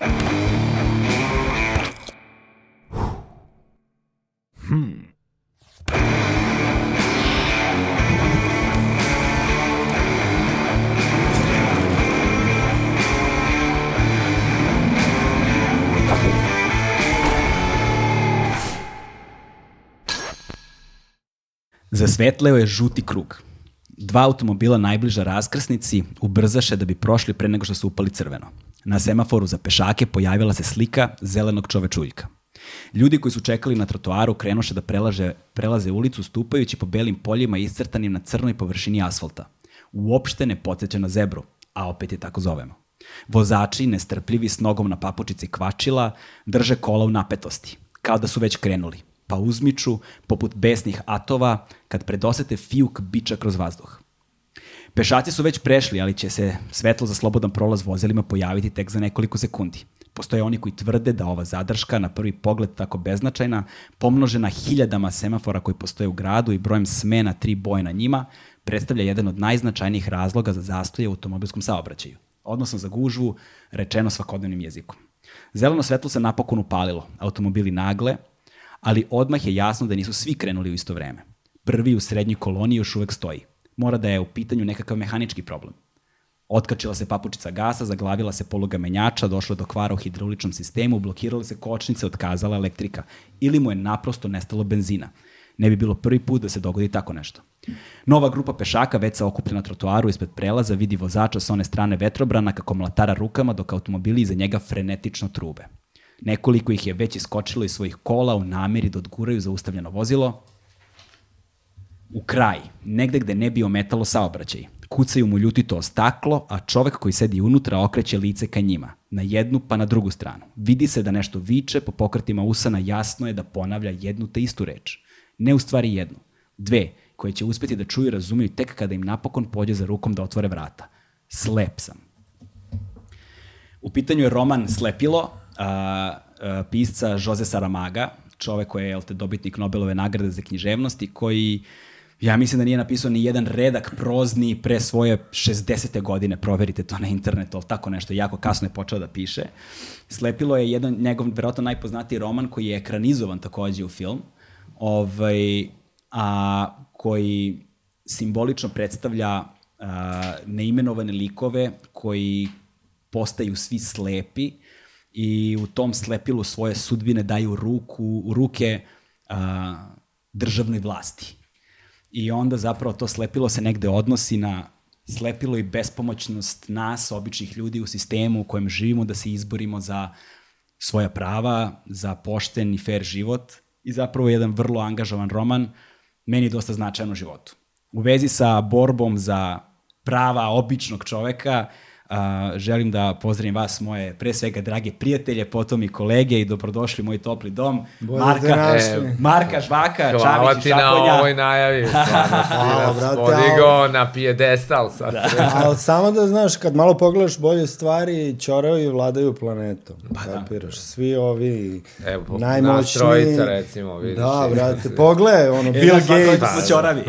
Hmm. Zasvetleo je žuti krug. Dva automobila najbliža raskrsnici ubrzaše da bi prošli pre nego što su upali crveno. Na semaforu za pešake pojavila se slika zelenog čovečuljka. Ljudi koji su čekali na trotoaru krenuše da prelaže, prelaze ulicu stupajući po belim poljima iscrtanim na crnoj površini asfalta. Uopšte ne podsjeća na zebru, a opet je tako zovemo. Vozači, nestrpljivi s nogom na papučici kvačila, drže kola u napetosti, kao da su već krenuli, pa uzmiču, poput besnih atova, kad predosete fijuk biča kroz vazduh. Pešaci su već prešli, ali će se svetlo za slobodan prolaz vozilima pojaviti tek za nekoliko sekundi. Postoje oni koji tvrde da ova zadrška, na prvi pogled tako beznačajna, pomnožena hiljadama semafora koji postoje u gradu i brojem smena tri boje na njima, predstavlja jedan od najznačajnijih razloga za zastoje u automobilskom saobraćaju. Odnosno za gužvu, rečeno svakodnevnim jezikom. Zeleno svetlo se napokon upalilo, automobili nagle, ali odmah je jasno da nisu svi krenuli u isto vreme. Prvi u srednjoj koloniji još uvek stoji. Mora da je u pitanju nekakav mehanički problem. Otkačila se papučica gasa, zaglavila se poluga menjača, došla do kvara u hidrauličnom sistemu, blokirale se kočnice, otkazala elektrika. Ili mu je naprosto nestalo benzina. Ne bi bilo prvi put da se dogodi tako nešto. Nova grupa pešaka već se okuplja na trotoaru ispred prelaza, vidi vozača sa one strane vetrobrana kako mlatara rukama dok automobili iza njega frenetično trube. Nekoliko ih je već iskočilo iz svojih kola u nameri da odguraju zaustavljeno vozilo, u kraj, negde gde ne bi ometalo saobraćaj. Kucaju mu ljutito o staklo, a čovek koji sedi unutra okreće lice ka njima, na jednu pa na drugu stranu. Vidi se da nešto viče, po pokretima usana jasno je da ponavlja jednu te istu reč. Ne u stvari jednu, dve, koje će uspeti da čuju i razumiju tek kada im napokon pođe za rukom da otvore vrata. Slep sam. U pitanju je roman Slepilo, a, a, pisca Jose Saramaga, čovek koji je te, dobitnik Nobelove nagrade za književnost i koji ja mislim da nije napisao ni jedan redak prozni pre svoje 60. godine, proverite to na internetu, ali tako nešto, jako kasno je počeo da piše. Slepilo je jedan njegov, verovatno najpoznatiji roman koji je ekranizovan takođe u film, ovaj, a koji simbolično predstavlja a, neimenovane likove koji postaju svi slepi i u tom slepilu svoje sudbine daju ruku, ruke a, državnoj vlasti. I onda zapravo to slepilo se negde odnosi na slepilo i bespomoćnost nas, običnih ljudi u sistemu u kojem živimo, da se izborimo za svoja prava, za pošten i fair život i zapravo jedan vrlo angažovan roman, meni dosta značajan u životu. U vezi sa borbom za prava običnog čoveka, Uh, želim da pozdravim vas, moje pre svega drage prijatelje, potom i kolege i dobrodošli u moj topli dom. Bolje Marka, e, Marka Žvaka, Čavić i Šaponja. Hvala ti na ovoj najavi. Hvala, brate. Podigao na pijedestal sad. Da. ali samo da znaš, kad malo pogledaš bolje stvari, ćoravi vladaju planetom. Pa da. kapiraš? Da. Svi ovi Evo, najmoćniji... Nas trojica, recimo, vidiš. Da, brate, pogledaj, ono, e, Bill Gates. Da, ćoravi.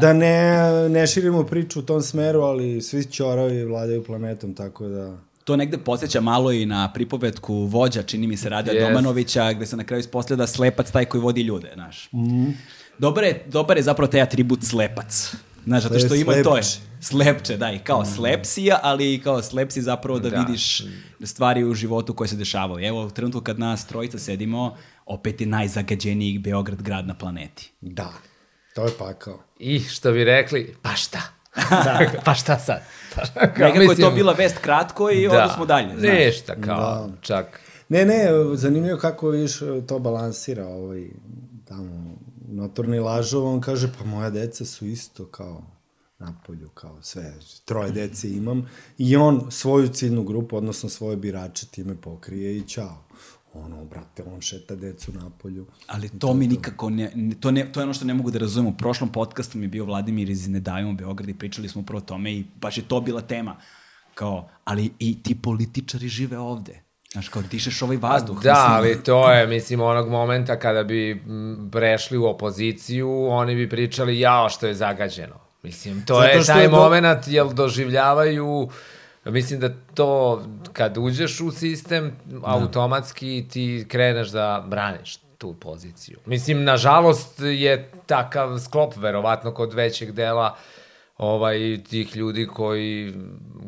da ne, ne širimo priču u tom smeru, ali svi ćoravi vladaju planetom planetom, tako da... To negde posjeća malo i na pripovetku vođa, čini mi se, Radija yes. Domanovića, gde se na kraju ispostavlja da slepac taj koji vodi ljude, znaš. Mm. Dobar, je, dobar je zapravo taj atribut slepac. Znaš, zato što ima to je slepče, da, i kao mm. slepsija, ali i kao slepsi zapravo da, da vidiš stvari u životu koje se dešavaju. Evo, u trenutku kad nas trojica sedimo, opet je najzagađeniji Beograd grad na planeti. Da, to je pakao. I što bi rekli, pa šta? da, pa šta sad? Nekako mislim, je to bila vest kratko i da, onda smo dalje. Znaš. Nešta kao, da. čak. Ne, ne, zanimljivo kako viš to balansira ovaj, tamo, notorni lažov, on kaže, pa moja deca su isto kao napolju, kao sve, troje dece imam, i on svoju ciljnu grupu, odnosno svoje birače time pokrije i čao ono, brate, on šeta decu na polju. Ali to, to mi to. nikako ne, to, ne, to je ono što ne mogu da razumem. U prošlom podcastu mi je bio Vladimir iz Ne dajemo Beograd i pričali smo upravo o tome i baš je to bila tema. Kao, ali i ti političari žive ovde. Znaš, kao dišeš ovaj vazduh. Da, mislim. ali to je, mislim, onog momenta kada bi prešli u opoziciju, oni bi pričali, jao, što je zagađeno. Mislim, to Zato je taj je do... moment, jel doživljavaju Mislim da to, kad uđeš u sistem, automatski ti kreneš da braniš tu poziciju. Mislim, nažalost je takav sklop, verovatno, kod većeg dela ovaj, tih ljudi koji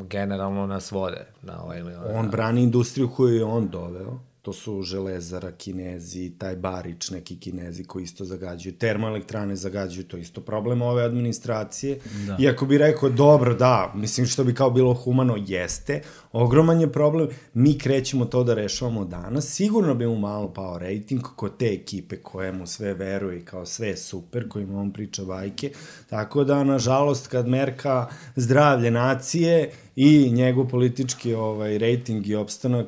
generalno nas vode. Na ovaj, ovaj On brani industriju koju je on doveo. To su železara, kinezi, taj barič, neki kinezi koji isto zagađuju. Termoelektrane zagađuju, to je isto problem ove administracije. Da. Iako bi rekao, dobro, da, mislim što bi kao bilo humano, jeste. Ogroman je problem. Mi krećemo to da rešavamo danas. Sigurno bi mu malo pao rating kod te ekipe koje mu sve veruje kao sve je super, kojima on priča bajke. Tako da, nažalost, kad merka zdravlje nacije i njegov politički ovaj, rating i opstanak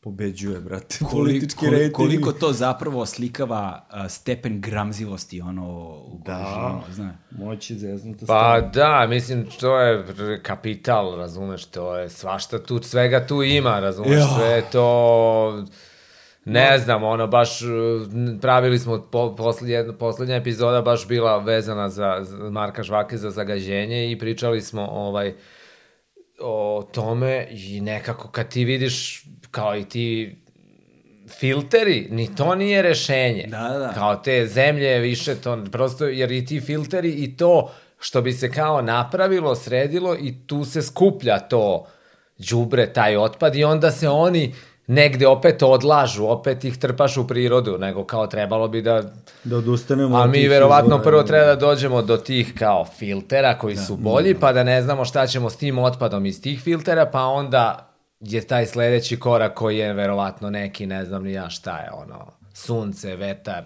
pobeđuje, brate. Politički koliko, rating. Koliko to zapravo oslikava uh, stepen gramzivosti, ono, u da, živimo, zna. moći zeznuta Pa stavno. da, mislim, to je kapital, razumeš, to je svašta tu, svega tu ima, razumeš, ja. sve to... Ne no. znam, ono, baš pravili smo, po, poslednja, poslednja epizoda baš bila vezana za, za Marka Žvake za zagađenje i pričali smo, ovaj, o tome i nekako kad ti vidiš kao i ti filteri, ni to nije rešenje. Da, da. Kao te zemlje više to, prosto, jer i ti filteri i to što bi se kao napravilo, sredilo i tu se skuplja to đubre, taj otpad i onda se oni negde opet odlažu, opet ih trpaš u prirodu, nego kao trebalo bi da... Da odustanemo. A mi verovatno izvora, prvo treba da dođemo do tih kao filtera koji da, su bolji, da. pa da ne znamo šta ćemo s tim otpadom iz tih filtera, pa onda je taj sledeći korak koji je verovatno neki, ne znam ni ja šta je, ono, sunce, vetar,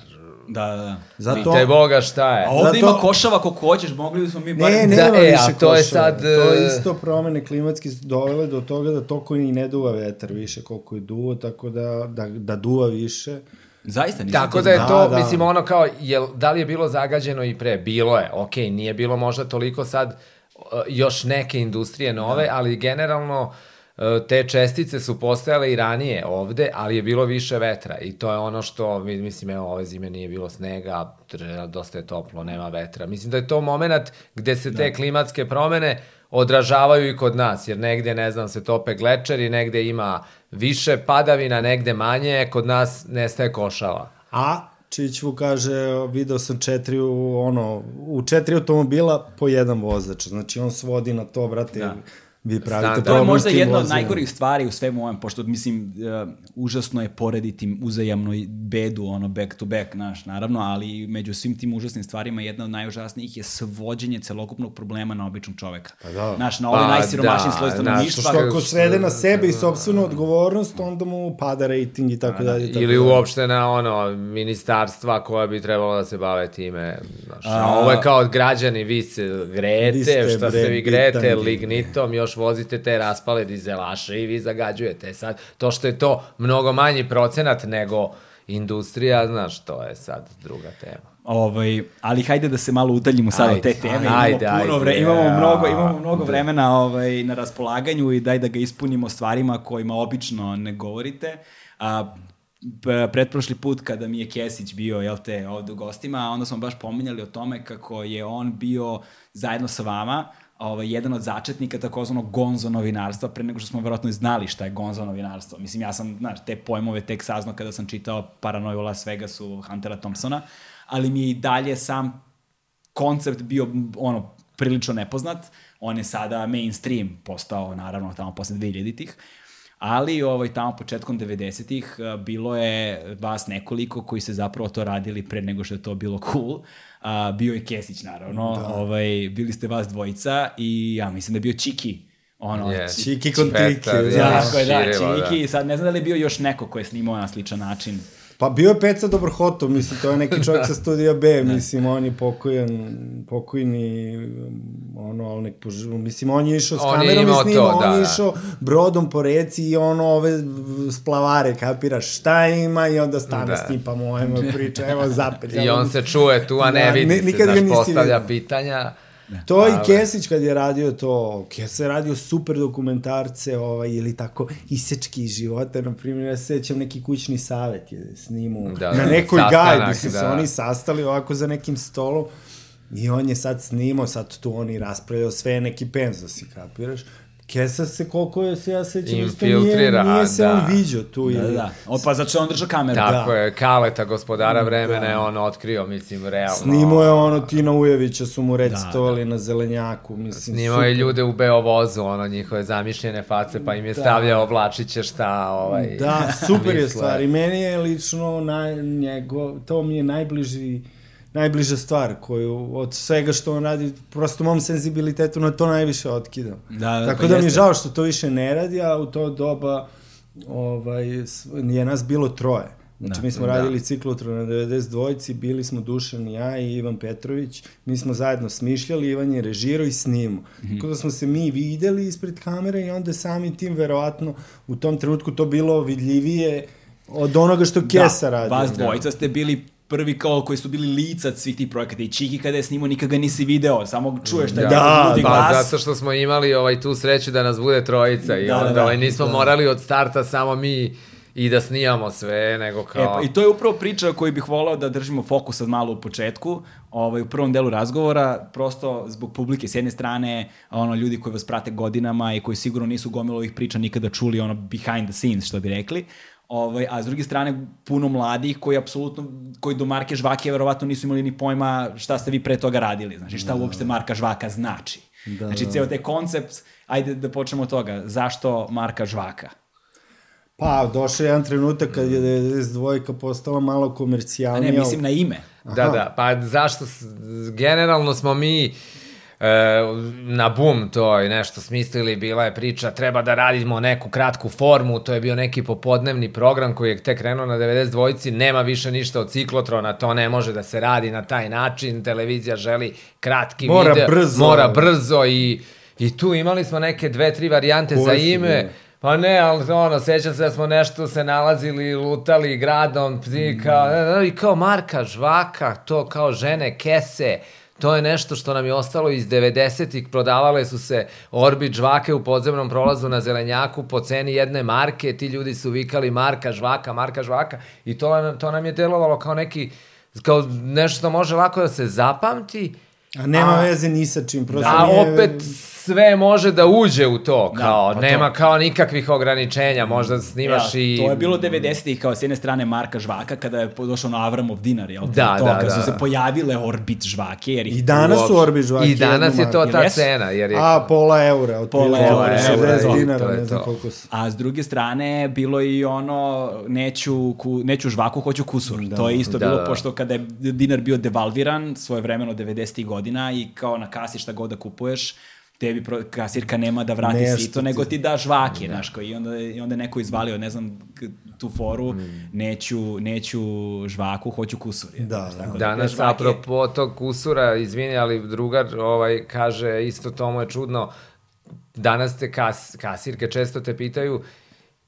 Da, da, da. Zato... Pitaj Boga šta je. A ovde Zato... ima košava kako hoćeš, mogli bismo mi bar... Ne, nema da, više e, a to košava. je sad... To je e, isto promene klimatski dovele do toga da toliko i ne duva vetar više koliko je duvo, tako da, da, da duva više. Zaista nisam Tako da je to, da, da. mislim, ono kao, jel, da li je bilo zagađeno i pre? Bilo je, okej, okay, nije bilo možda toliko sad uh, još neke industrije nove, da. ali generalno uh, E, te čestice su postojale i ranije ovde, ali je bilo više vetra i to je ono što, mislim, evo, ove zime nije bilo snega, dosta je toplo, nema vetra. Mislim da je to moment gde se te da. klimatske promene odražavaju i kod nas, jer negde, ne znam, se tope glečeri, negde ima više padavina, negde manje, kod nas nestaje košava. A Čićvu kaže, video sam četiri, ono, u četiri automobila po jedan vozač. Znači, on svodi na to, brate, da vi pravite Standard. To je možda jedna od najgorih stvari u svemu ovom, pošto, mislim, uh, užasno je porediti uzajamno bedu, ono, back to back, naš, naravno, ali među svim tim užasnim stvarima jedna od najužasnijih je svođenje celokupnog problema na običnog čoveka. Pa da. Naš, na ovaj pa, najsiromašniji da, sloj stanovništva. Što ako svede na sebe i sobstvenu odgovornost, onda mu pada rating i tako da, dalje. Ili uopšte na ono, ministarstva koja bi trebalo da se bave time. Znaš, a, ovo je kao građani, vi se grete, vi šta bre, se vi grete, lignitom, još vozite te raspale dizelaše i vi zagađujete. Sad, to što je to mnogo manji procenat nego industrija, znaš, to je sad druga tema. Ovaj, ali hajde da se malo udaljimo sad od te teme. Ajde, imamo puno vre, imamo mnogo, imamo mnogo vremena ovaj na raspolaganju i daj da ga ispunimo stvarima kojima obično ne govorite. A pretprošli put kada mi je Kesić bio, jel te, ovde u gostima, onda smo baš pominjali o tome kako je on bio zajedno sa vama ovaj, jedan od začetnika takozvanog gonzo novinarstva, pre nego što smo verovatno znali šta je gonzo novinarstvo. Mislim, ja sam, znaš, te pojmove tek saznao kada sam čitao Paranoju Las Vegasu Huntera Thompsona, ali mi je i dalje sam koncept bio, ono, prilično nepoznat. On je sada mainstream postao, naravno, tamo posle 2000-ih ali ovaj, tamo početkom 90-ih bilo je vas nekoliko koji se zapravo to radili pre nego što je to bilo cool. A, bio je Kesić, naravno. Da. Ovaj, bili ste vas dvojica i ja mislim da je bio Čiki. Ono, yes. Čiki kod Tiki. Da, da, da, Čiki. Da. Sad ne znam da li je bio još neko ko je snimao na sličan način. Pa bio je Peca Dobrohotov, mislim, to je neki čovjek sa studija B, da. mislim, on je pokojan, pokojni, ono, ali nek poživu, mislim, on je išao s on kamerom i snimao, to, da, on je da. išao brodom po reci i ono, ove splavare, kapiraš šta ima i onda stane da. s tim, pa mojemo priča, evo zapet. I on se čuje tu, a ne da, vidi se, znaš, postavlja pitanja To i Kesić kad je radio to, Kesić je radio super dokumentarce ovaj, ili tako isečki života, na primjer, ja sećam neki kućni savet je snimu da, na nekoj gajdi su da. se oni sastali ovako za nekim stolom i on je sad snimao, sad tu oni raspravljao sve neki penzo, si kapiraš, Kesa se, koliko je se ja sećam, isto nije, nije se da. on viđao tu. Da, ili- da. O, pa što on držao kameru. Tako da. je, Kaleta, gospodara vremena, je on otkrio, mislim, realno. Snimao je ono, Tina Ujevića su mu recitovali na zelenjaku, mislim, Snimao je super. ljude u Beovozu, ono, njihove zamišljene face, pa im je stavljao Vlačiće šta, ovaj... Da, super je stvar i meni je lično naj, njego, to mi je najbliži najbliža stvar koju od svega što on radi, prosto mom senzibilitetu na to najviše otkidam. Da, da, Tako pa da mi je jeste. žao što to više ne radi, a u to doba ovaj, je nas bilo troje. Znači, mi smo Da. radili ciklotron na 92-ci, bili smo Dušan i ja i Ivan Petrović, mi smo zajedno smišljali, Ivan je režirao i snimao. Mhm. Tako da smo se mi videli ispred kamere i onda sami tim, verovatno, u tom trenutku to bilo vidljivije od onoga što Kesa radi. Vas dvojica ste bili prvi kao koji su bili lica svih tih projekata i Čiki kada je snimao nikad ga nisi video, samo čuješ taj Da, da, ljudi Pa glas. zato što smo imali ovaj tu sreću da nas bude trojica i Da, da, onda da. ovaj, nismo morali od starta samo mi i da snijamo sve, nego E, kao... pa, I to je upravo priča koju bih volao da držimo fokus sad malo u početku, ovaj, u prvom delu razgovora, prosto zbog publike s jedne strane, ono, ljudi koji vas prate godinama i koji sigurno nisu gomilo ovih priča nikada čuli, ono, behind the scenes, što bi rekli, Ovaj, a s druge strane, puno mladih koji apsolutno, koji do Marke Žvake verovatno nisu imali ni pojma šta ste vi pre toga radili, znači šta uopšte Marka Žvaka znači. Da, znači, da. ceo taj koncept, ajde da počnemo od toga, zašto Marka Žvaka? Pa, došao je jedan trenutak kad je 92-ka postala malo A komercijalnija. ne, mislim na ime. Da, da, pa zašto, generalno smo mi e, na bum to je nešto smislili, bila je priča, treba da radimo neku kratku formu, to je bio neki popodnevni program koji je tek krenuo na 92-ci, nema više ništa od ciklotrona, to ne može da se radi na taj način, televizija želi kratki Mora video, brzo. mora brzo i, i tu imali smo neke dve, tri varijante Koje za ime, bile? Pa ne, ali ono, sećam se da smo nešto se nalazili, lutali gradom, psi, kao, e, i kao Marka Žvaka, to kao žene kese, to je nešto što nam je ostalo iz 90-ih, prodavale su se Orbit žvake u podzemnom prolazu na Zelenjaku po ceni jedne marke, ti ljudi su vikali Marka Žvaka, Marka Žvaka i to, to nam je delovalo kao neki, kao nešto što može lako da se zapamti, A nema A- veze ni sa čim, prosto a nije... opet sve može da uđe u to, kao, pa to. nema kao nikakvih ograničenja, možda snimaš Ja, i... To je bilo 90-ih kao s jedne strane Marka Žvaka kada je došao na Avramov dinar, jel? Da, to, da, kada da. su se pojavile Orbit Žvake, jer I danas su Uopšte. Orbi žvaki. I danas je to ta jesu? cena, jer je... A, pola eura. Od Pola eura, 60 to je dinara, to ne znam to. koliko su. A s druge strane, bilo je i ono, neću, ku, neću žvaku, hoću kusur. Da. to je isto Da, bilo, da. pošto kada je dinar bio devalviran, svoje vremeno 90. godina i kao na kasi šta god da kupuješ, tebi pro, kasirka nema da vrati Nešto sito, ti- nego ti da žvake, znaš, kao, i onda, i onda je neko izvalio, ne znam, tu foru, Mm. neću, neću žvaku, hoću kusur. je, Da, znaš, da. tako Danas, žvake- apropo tog kusura, izvini, ali drugar ovaj, kaže, isto to mu je čudno, danas te kas, kasirke često te pitaju,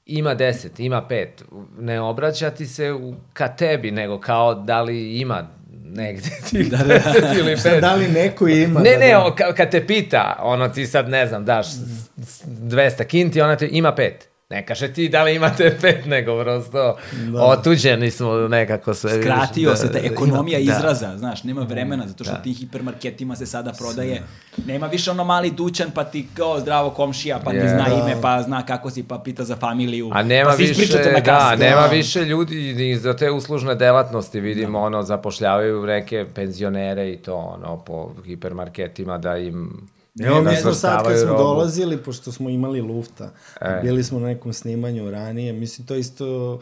ima 10, ima 5, ne obraća ti se u, ka tebi, nego kao da li ima negde tih da, 10 ili 5. Da li neko ima? Ne, da, ne, da. o, ka, kad te pita, ono ti sad, ne znam, daš s- s- 200 kinti, ona te ima pet. Ne kaže ti da li imate pet, nego prosto da. otuđeni smo nekako sve. vidiš, Skratio da, se ta ekonomija da. izraza, znaš, nema vremena, zato što Da. tim hipermarketima se sada prodaje, nema više ono mali dućan, pa ti kao zdravo komšija, pa ti Je. zna Da. ime, pa zna kako si, pa pita za familiju, A nema pa više, na da, nema više ljudi ni za te uslužne delatnosti, vidimo, ono, zapošljavaju neke penzionere i to, ono, po hipermarketima da im Evo, mi smo sad kad smo robu. dolazili, pošto smo imali lufta, E. bili smo na nekom snimanju ranije, mislim, to isto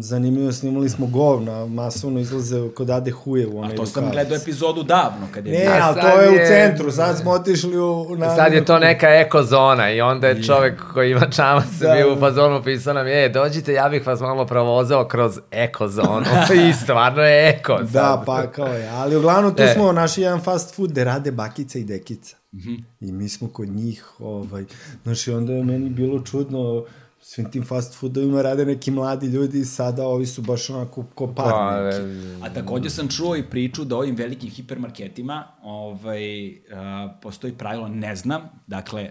zanimljivo, snimali smo govna, masovno izlaze kod Ade Huje u onoj A to sam gledao epizodu davno, kad je Ne. A ali to je, u je- centru, sad smo otišli u... Na, Sad je to neka eko zona i onda je čovek koji ima čamac Da, da, bio u da. fazonu pisao nam, je, dođite, ja bih vas malo provozao kroz eko zonu. I stvarno je eko. Da, sad. pa kao je. Ali uglavnom tu E. smo našli jedan fast food gde rade bakica i dekica. I mi smo kod njih, ovaj, znači onda je meni bilo čudno, svim tim fast foodovima rade neki mladi ljudi i sada ovi su baš onako ko par Pa, neki. e, A takođe sam čuo i priču da ovim velikim hipermarketima ovaj, a, postoji pravilo ne znam, dakle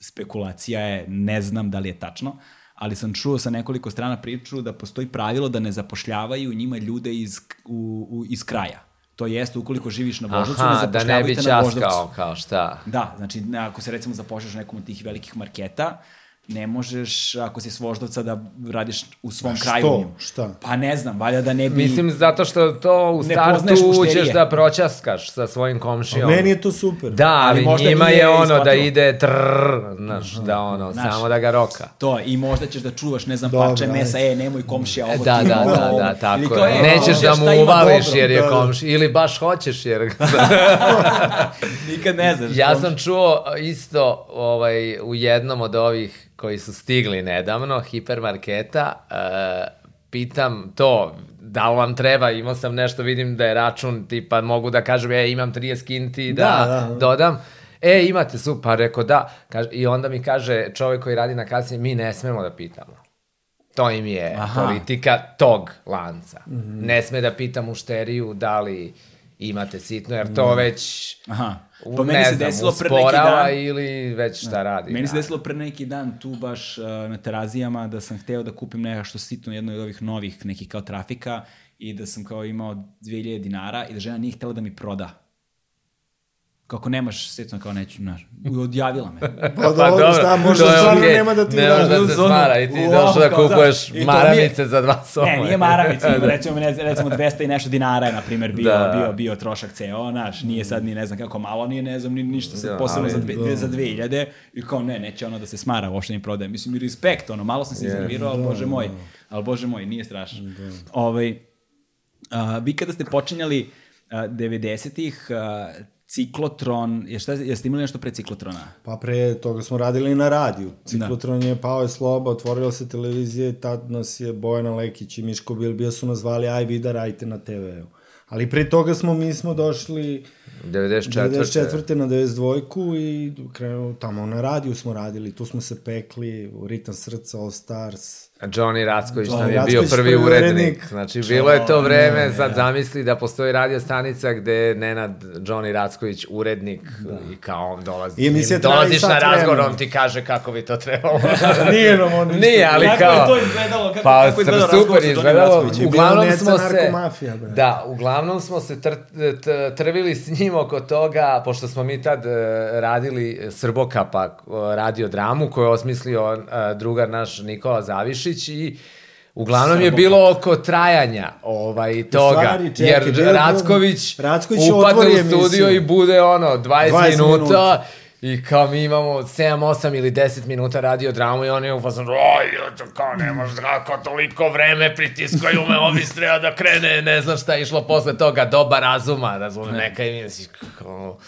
spekulacija je ne znam da li je tačno, ali sam čuo sa nekoliko strana priču da postoji pravilo da ne zapošljavaju njima ljude iz, u, u, iz kraja. To jeste ukoliko živiš na Voždovcu, Aha, da ne bi zapošljavajte na časkao, kao šta. Da, znači ne, ako se recimo zapošljaš nekom od tih velikih marketa, ne možeš, ako si s Voždovca, da radiš u svom što? kraju. Šta? Pa ne znam, valja da ne bi... Mislim, zato što to u startu uđeš da proćaskaš sa svojim komšijom. Meni je to super. Da, ali, Ali možda njima je ono da ide trrr, znaš, da ono, Znaš. samo da ga roka. To, i možda ćeš da čuvaš, ne znam, Dobro, parče ajde. mesa, e, nemoj komšija ovo Da, ti da, da, da, tako je. Nećeš komšija, da mu uvališ jer je Da, da. komš, ili baš hoćeš jer... Nikad ne znaš. ja komšija. sam čuo isto ovaj, u jednom od ovih koji su stigli nedavno, hipermarketa, uh, pitam to, da li vam treba, imao sam nešto, vidim da je račun, tipa mogu da kažem, e, imam 30 kinti da, Da, da, da. dodam. E, imate super, pa rekao da. Kaže, I onda mi kaže čovjek koji radi na kasi, mi ne smemo da pitamo. To im je Aha. politika tog lanca. Mhm. Ne sme da pita mušteriju da li imate sitno, jer to već Aha. U- Pa meni se znam, desilo pre neki dan. ili već šta radi. Meni se da. desilo pre neki dan tu baš uh, na terazijama da sam hteo da kupim nešto sitno jedno od ovih novih nekih kao trafika i da sam kao imao 2000 dinara i da žena nije htela da mi proda. Kako nemaš sitno kao neću, znaš, odjavila me. Pa dobro, šta, možda stvarno okej. nema da ti Ne može da se smara i ti wow, došao da da. kupuješ je- maramice za dva soma. Ne, nije maramica, nego recimo, ne, recimo 200 i nešto dinara je, na primjer, bio, Da. bio, bio trošak ceo, naš, nije sad ni ne znam kako malo, nije ne znam ni ništa sad Da, posebno za, ali- dve, za 2000 i kao ne, neće ono da se smara, uopšte ni prodaje. Mislim, i respekt, ono, malo sam se iznervirao, ali bože moj, ali bože moj, nije strašno. Ovaj, a, vi kada ste počinjali a, 90-ih, a, ciklotron, je šta, jeste imali nešto pre ciklotrona? Pa pre toga smo radili na radiju. Ciklotron je pao je sloba, otvorila se televizija i tad nas je Bojana Lekić i Miško Bilbija su nas zvali aj vi da radite na TV-u. Ali pre toga smo, mi smo došli 94. 94. na 92. i krenuo tamo na radiju smo radili, tu smo se pekli, u Ritam srca, All Stars. Johnny Racković nam Johnny je bio Racković, prvi prvi urednik. urednik. Znači, bilo je to vreme, sad zamisli da postoji radio stanica gde je Nenad Johnny Racković urednik i kao on dolazi. I emisija dolaziš na razgovor, on ti kaže kako bi to trebalo. Nije nam on ništa. Nije, ali Kako kao... je to izgledalo? Kako, Pa kako je izgledao super je Johnny izgledalo. Uglavnom smo se... narkomafija, bre. Da, uglavnom smo se tr, t, trvili s njim oko toga, pošto smo mi tad e, radili Srbokapa radio dramu koju je osmislio e, drugar naš Nikola Zavišić i Uglavnom je bilo oko trajanja ovaj, toga, stvari, čekaj, jer bilo- Racković, Racković upadne u studio emisiju. i bude ono 20, 20 minuta, minuta. I kao mi imamo 7, 8 ili 10 minuta radio dramu i on je u fazonu, oj, eto, kao ne može kako toliko vreme pritiskaju me, ovi treba da krene, ne znam šta je išlo posle toga, doba razuma, razume, neka i misliš, kao,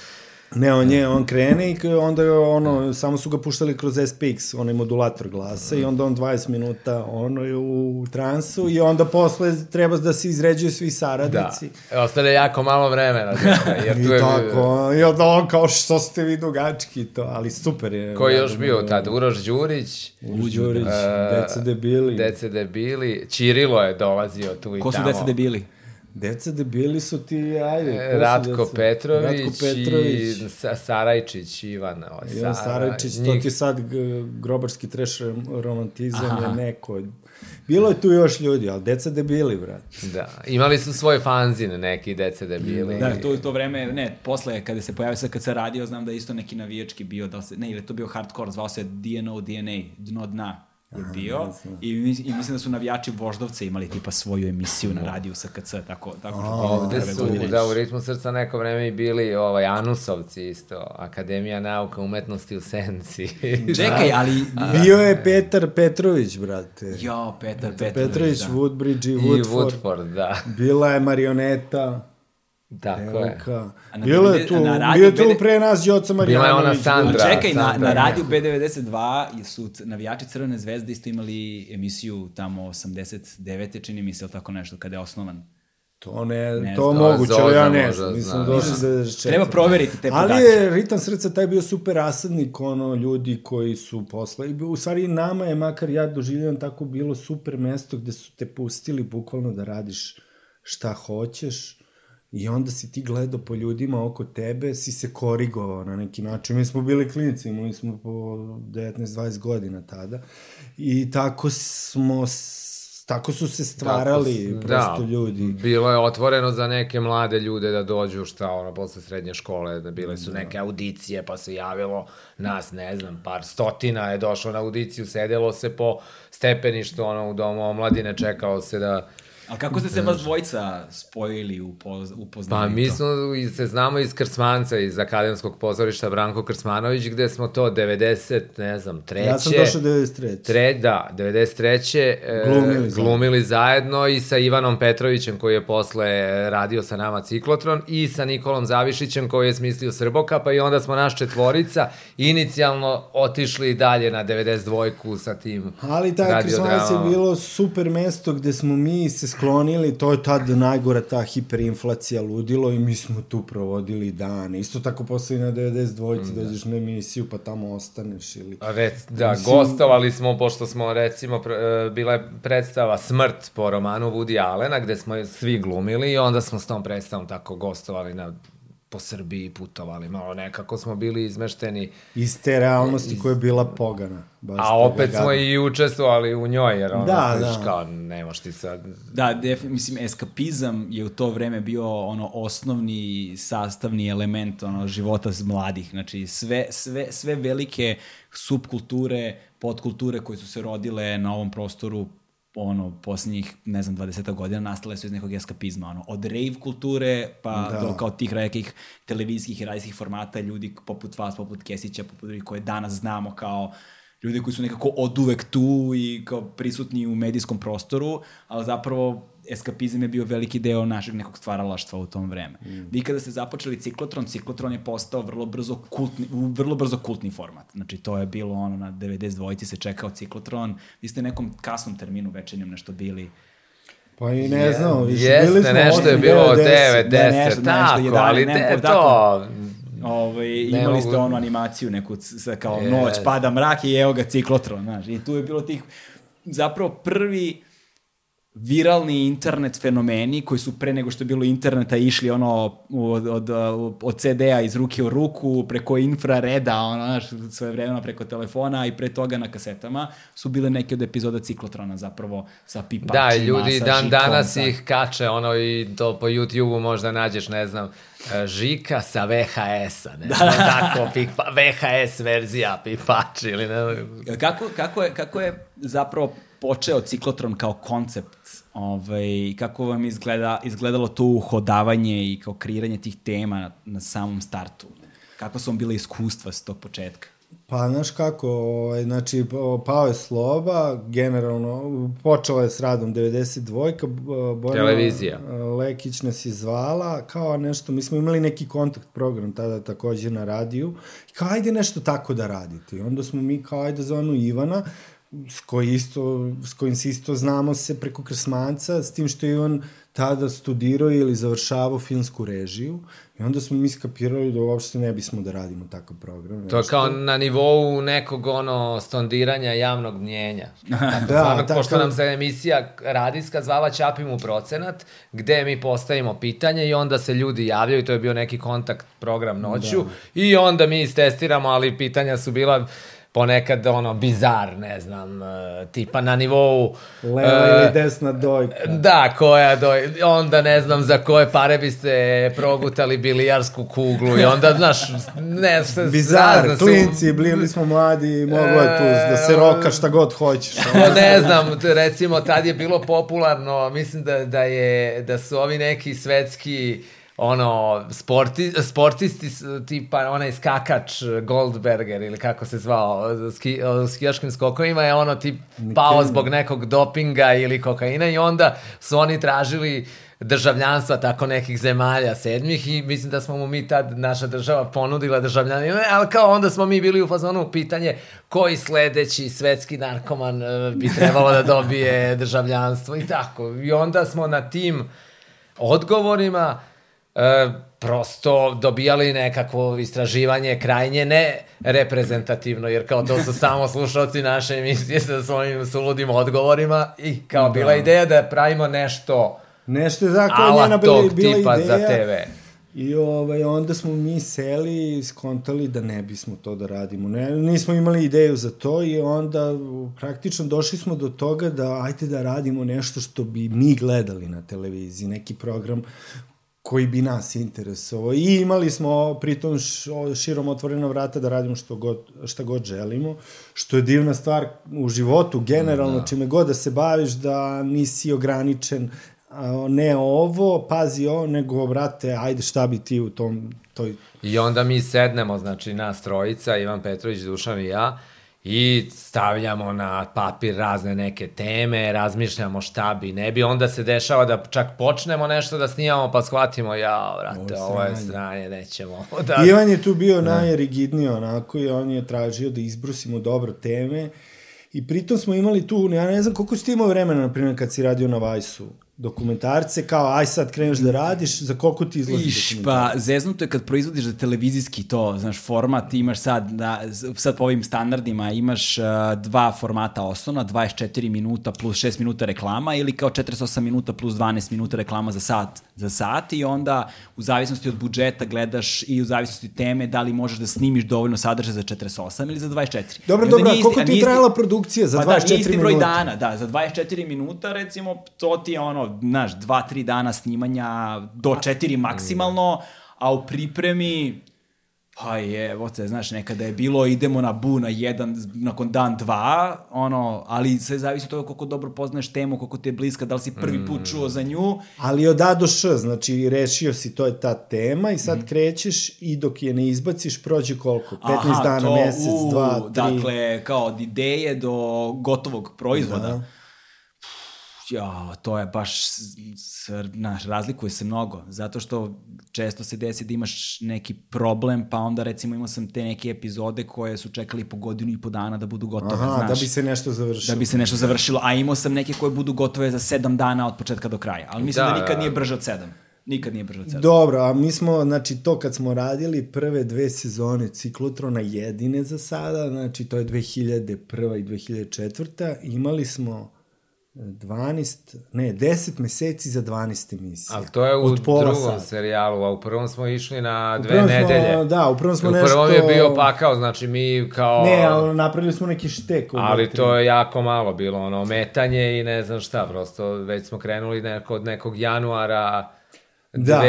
Ne, on je, on krene i onda je ono, samo su ga puštali kroz SPX, onaj modulator glasa i onda on 20 minuta ono je u transu i onda posle treba da se izređuju svi da, saradnici. ostane jako malo vremena, jer tu I je, tako, i onda on kao što ste vi dugački to, ali super je. ko je još bio tad, Uroš Đurić, Uroš Đurić, E, Deca debili. Dece debili, Čirilo je dolazio tu i Ko su tamo. deca debili? Deca debili su ti, ajde. E, su Ratko deca? Petrović, Ratko Petrović. i Sa- Sarajčić Ivan. Ovaj, Ivan Sara- Sarajčić, to njih- ti je sad grobarski treš romantizam Aha. je neko. Bilo je tu još ljudi, ali deca debili, brat. Da, imali su svoj fanzin neki dece debili. Da, to je to vreme, ne, posle kada se pojavio sad kad se radio, znam da je isto neki navijački bio, da se, ne, ili to bio hardcore, zvao se DNO, DNA, dno dna je bio i, i mislim da su navijači Voždovca imali tipa svoju emisiju na radiju SKC, tako, tako što Ovde prve su, godine. da, u ritmu srca neko vreme i bili ovaj, Anusovci isto, Akademija nauka umetnosti u Senci. Čekaj, ali... Bio je Petar Petrović, brate. Jo, Petar Petrović, Petrović, da. Woodbridge i I Woodford. Woodford, da. Bila je marioneta. Tako je. Devojka. A na Bilo je tu, na radiju bio je tu BD pre nas Đoca Marjanović. ona Sandra. A čekaj, na, Sandra, na ne. radiju B92 su navijači Crvene zvezde isto imali emisiju tamo 89. čini mi se, ili tako nešto, kada je osnovan. To ne, Ne to znam, moguće, ali ja ne znam. Mi smo zna. došli Da. za 94. Treba proveriti te Ali podatke. je Ritam srca taj bio super rasadnik, ono, ljudi koji su posle. I u stvari nama je, makar ja doživljavam tako, bilo super mesto gde su te pustili bukvalno da radiš šta hoćeš. I onda si ti gledao po ljudima oko tebe, si se korigovao na neki način. Mi smo bili klinici, imali smo po 19-20 godina tada. I tako smo tako su se stvarali Tako prosto ljudi. Bilo je otvoreno za neke mlade ljude da dođu, šta ono, posle srednje škole, da bile su neke audicije, pa se javilo nas, ne znam, par stotina je došlo na audiciju, sedelo se po stepeništu, ono, u domu omladine, čekalo se da... Ali kako ste se vas dvojica spojili u, poz, u Pa mi smo, i se znamo iz Krsmanca, iz Akademskog pozorišta Branko Krsmanović, gde smo to 90, ne znam, treće... Ja sam došao 93. Tre, da, 93. e, Glumili zajedno. glumili zajedno i sa Ivanom Petrovićem koji je posle radio sa nama Ciklotron i sa Nikolom Zavišićem koji je smislio Srbokapa i onda smo naš četvorica inicijalno otišli dalje na 92-ku sa tim Ali taj Krsmanac je bilo super mesto gde smo mi se sklonili, to je tad najgora ta hiperinflacija ludilo i mi smo tu provodili dane. Isto tako posle i na 92 Da. dođeš na emisiju pa tamo ostaneš ili... A Rec, da, Mislim- gostovali smo, pošto smo, recimo, pr- e, bila je predstava Smrt po romanu Woody Allena, gde smo svi glumili i onda smo s tom predstavom tako gostovali na po Srbiji putovali, malo nekako smo bili izmešteni, Iz te realnosti koja je bila pogana. Baš a opet smo i učestvovali u njoj, jer ono, Da, da. kao, nemaš ti sad... Da, def, mislim, eskapizam je u to vreme bio ono osnovni sastavni element ono života z mladih. Znači, sve, sve, sve velike subkulture, podkulture koje su se rodile na ovom prostoru ono, poslednjih, ne znam, 20 godina nastale su iz nekog eskapizma, ono, od rave kulture, pa Da. do kao tih nekih televizijskih i radijskih formata, ljudi poput vas, poput Kesića, poput ljudi koje danas znamo kao ljudi koji su nekako od uvek tu i kao prisutni u medijskom prostoru, ali zapravo eskapizam je bio veliki deo našeg nekog stvaralaštva u tom vreme. Mm. Vi kada ste započeli ciklotron, ciklotron je postao vrlo brzo kultni, vrlo brzo kultni format. Znači to je bilo ono na 92 se čekao ciklotron. Vi ste nekom kasnom terminu večernjem nešto bili. Pa i ne znam, više Jeste, bili smo nešto je bilo devet, 9, deset. 10, nešto, nešto, tako, 11, ali ne, te, tako. to... Ovaj, imali mogu- ste onu animaciju neku sa kao Yes. noć, pada mrak i evo ga ciklotron, znaš. I tu je bilo tih zapravo prvi viralni internet fenomeni koji su pre nego što je bilo interneta išli ono od, od, od CD-a iz ruke u ruku preko infrareda, ono, znaš, svoje vremena preko telefona i pre toga na kasetama su bile neke od epizoda ciklotrona zapravo sa pipačima, Da, ljudi sa dan žikom, danas sa... ih kače, ono i to po YouTube-u možda nađeš, ne znam, e, Žika sa VHS-a, ne znam, tako, pipa, VHS verzija pipač ili ne znam. Kako, kako, je, kako je zapravo počeo ciklotron kao koncept? Ovaj, kako vam izgleda, izgledalo to uhodavanje i kao kreiranje tih tema na, na samom startu? Kako su vam bile iskustva s tog početka? Pa, znaš kako, ovaj, znači, pao je Sloba, generalno, počela je s radom 92-ka, Bojana Televizija. Lekić nas je zvala, kao nešto, mi smo imali neki kontakt program tada takođe na radiju, i kao, ajde nešto tako da radite. I onda smo mi, kao, ajde zvanu Ivana, s, koji isto, s kojim se isto znamo se preko Krsmanca, s tim što je Ivan tada studirao ili završavao filmsku režiju i onda smo mi skapirali da uopšte ne bismo da radimo takav program. To je kao na nivou nekog ono stondiranja javnog mnjenja. Tako, Da, da, tako- pošto nam se emisija radijska zvala Ćapim u procenat, gde mi postavimo pitanje i onda se ljudi javljaju, to je bio neki kontakt program noću, da. i onda mi istestiramo, ali pitanja su bila ponekad ono bizar, ne znam, e, tipa na nivou Leva e, ili desna dojka. Da, koja do... Onda ne znam za koje pare biste progutali bilijarsku kuglu i onda, znaš, ne, sve Bizar, su- klinci, bili smo mladi, moglo je tu da se roka šta god hoćeš. Pa ne znam, recimo tad je bilo popularno, mislim da, da, je, da su ovi neki svetski ono, sporti, sportisti, tipa onaj skakač Goldberger ili kako se zvao, ski, skijaškim skokovima je ono tip pao zbog nekog dopinga ili kokaina i onda su oni tražili državljanstva tako nekih zemalja sedmih i mislim da smo mu mi tad, naša država ponudila državljanstvo, ali kao onda smo mi bili u fazonu pitanje koji sledeći svetski narkoman e, bi trebalo da dobije državljanstvo i tako. I onda smo na tim odgovorima e, prosto dobijali nekakvo istraživanje krajnje ne reprezentativno, jer kao to su samo slušalci naše emisije sa svojim suludim odgovorima i kao bila ideja da pravimo nešto Nešto tako ala njena bila, tog bila tipa ideja. za TV. I ovaj, onda smo mi seli i skontali da ne bismo to da radimo. Ne, nismo imali ideju za to i onda praktično došli smo do toga da ajte da radimo nešto što bi mi gledali na televiziji, neki program koji bi nas interesovao. I imali smo pritom širom otvorena vrata da radimo što god, šta god želimo, što je divna stvar u životu, generalno, da. čime god da se baviš, da nisi ograničen ne ovo, pazi ovo, nego, brate, ajde šta bi ti u tom, toj... I onda mi sednemo, znači, nas trojica, Ivan Petrović, Dušan i ja, i stavljamo na papir razne neke teme, razmišljamo šta bi, ne bi, onda se dešava da čak počnemo nešto da snimamo, pa shvatimo, ja, vrate, ovo, ovo je stranje, nećemo. Da... Ivan je tu bio da. najrigidniji onako i on je tražio da izbrusimo dobro teme i pritom smo imali tu, ja ne znam koliko si ti imao vremena, na primjer, kad si radio na Vajsu, dokumentarce, kao aj sad kreneš da radiš, za koliko ti izlazi Iš, pa zeznuto je kad proizvodiš za televizijski to, znaš, format, imaš sad, da, sad po ovim standardima imaš uh, dva formata osnovna, 24 minuta plus 6 minuta reklama ili kao 48 minuta plus 12 minuta reklama za sat, za sat i onda u zavisnosti od budžeta gledaš i u zavisnosti teme da li možeš da snimiš dovoljno sadržaja za 48 ili za 24. Dobro, dobro, koliko ti je trajala produkcija za pa 24 minuta? Pa da, isti broj minuta. dana, da, za 24 minuta recimo, to ti je ono, znaš, dva, tri dana snimanja do četiri maksimalno, a u pripremi, pa je, evo te, znaš, nekada je bilo, idemo na bu na jedan, nakon dan dva, ono, ali sve zavisi od toga koliko dobro poznaješ temu, koliko ti je bliska, da li si prvi put mm. čuo za nju. Ali od A do Š, znači rešio si, to je ta tema i sad mm. krećeš i dok je ne izbaciš, prođe koliko? 15 Aha, dana, to, mesec, u, dva, tri. Dakle, kao od ideje do gotovog proizvoda. Da ja, to je baš, znaš, razlikuje se mnogo, zato što često se desi da imaš neki problem, pa onda recimo imao sam te neke epizode koje su čekali po godinu i po dana da budu gotove, Aha, znaš. da bi se nešto završilo. Da bi se nešto završilo, a imao sam neke koje budu gotove za sedam dana od početka do kraja, ali mislim da, da nikad nije brže od sedam. Nikad nije brže od sedam. Dobro, a mi smo, znači to kad smo radili prve dve sezone Ciklotrona jedine za sada, znači to je 2001. i 2004. Imali smo 12, ne, 10 meseci za 12 emisija. Ali to je u drugom sata. serijalu, a u prvom smo išli na dve smo, nedelje. Da, u prvom smo u nešto... U prvom je bio pakao, znači mi kao... Ne, ali napravili smo neki štek. Ali to je jako malo bilo, ono, metanje i ne znam šta, prosto već smo krenuli neko, od nekog januara da.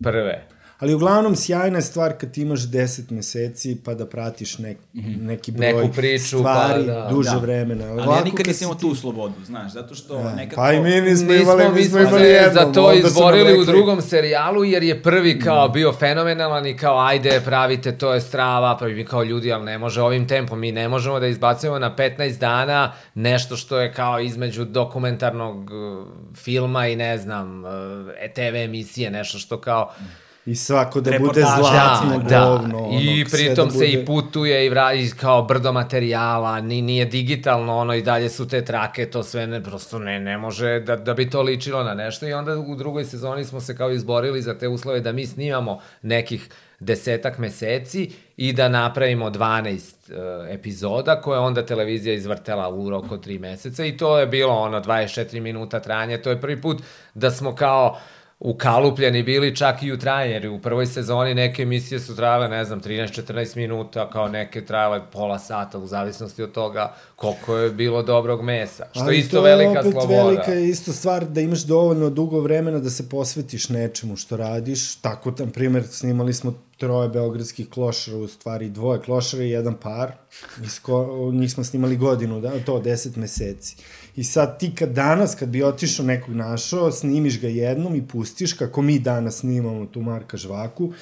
2001. Ali uglavnom sjajna je stvar kad ti imaš 10 meseci pa da pratiš nek, mhm. neki broj Neku priču, stvari pa, da, duže da. vremena. Ali ja nikad nisam imao tu slobodu, znaš, zato što da. nekako... Pa i mi nismo imali, mi smo imali jednom. Za to izborili u drugom serijalu jer je prvi kao mm. bio fenomenalan i kao ajde pravite, to je strava, pa mi kao ljudi, ali ne može ovim tempom, mi ne možemo da izbacujemo na 15 dana nešto što je kao između dokumentarnog uh, filma i ne znam, uh, TV emisije, nešto što kao... Mm I svako da bude zlatno da, govno. Da. I pritom da bude... se i putuje i, vra, i kao brdo materijala, ni, nije digitalno, ono i dalje su te trake, to sve ne, prosto ne, ne može da, da bi to ličilo na nešto. I onda u drugoj sezoni smo se kao izborili za te uslove da mi snimamo nekih desetak meseci i da napravimo 12 uh, e, epizoda koje onda televizija izvrtela u roku 3 meseca i to je bilo ono 24 minuta trajanje. To je prvi put da smo kao uh, ukalupljeni bili čak i u trajanje, jer u prvoj sezoni neke emisije su trajale, ne znam, 13-14 minuta, kao neke trajale pola sata, u zavisnosti od toga koliko je bilo dobrog mesa, što Ali isto velika sloboda. Ali to je opet velika isto stvar da imaš dovoljno dugo vremena da se posvetiš nečemu što radiš, tako, na primjer, snimali smo troje beogradskih klošara, u stvari dvoje klošara i jedan par, Isko, njih smo snimali godinu, da, to 10 meseci. I sad ti kad danas, kad bi otišao nekog našao, snimiš ga jednom i pustiš, kako mi danas snimamo tu Marka Žvaku,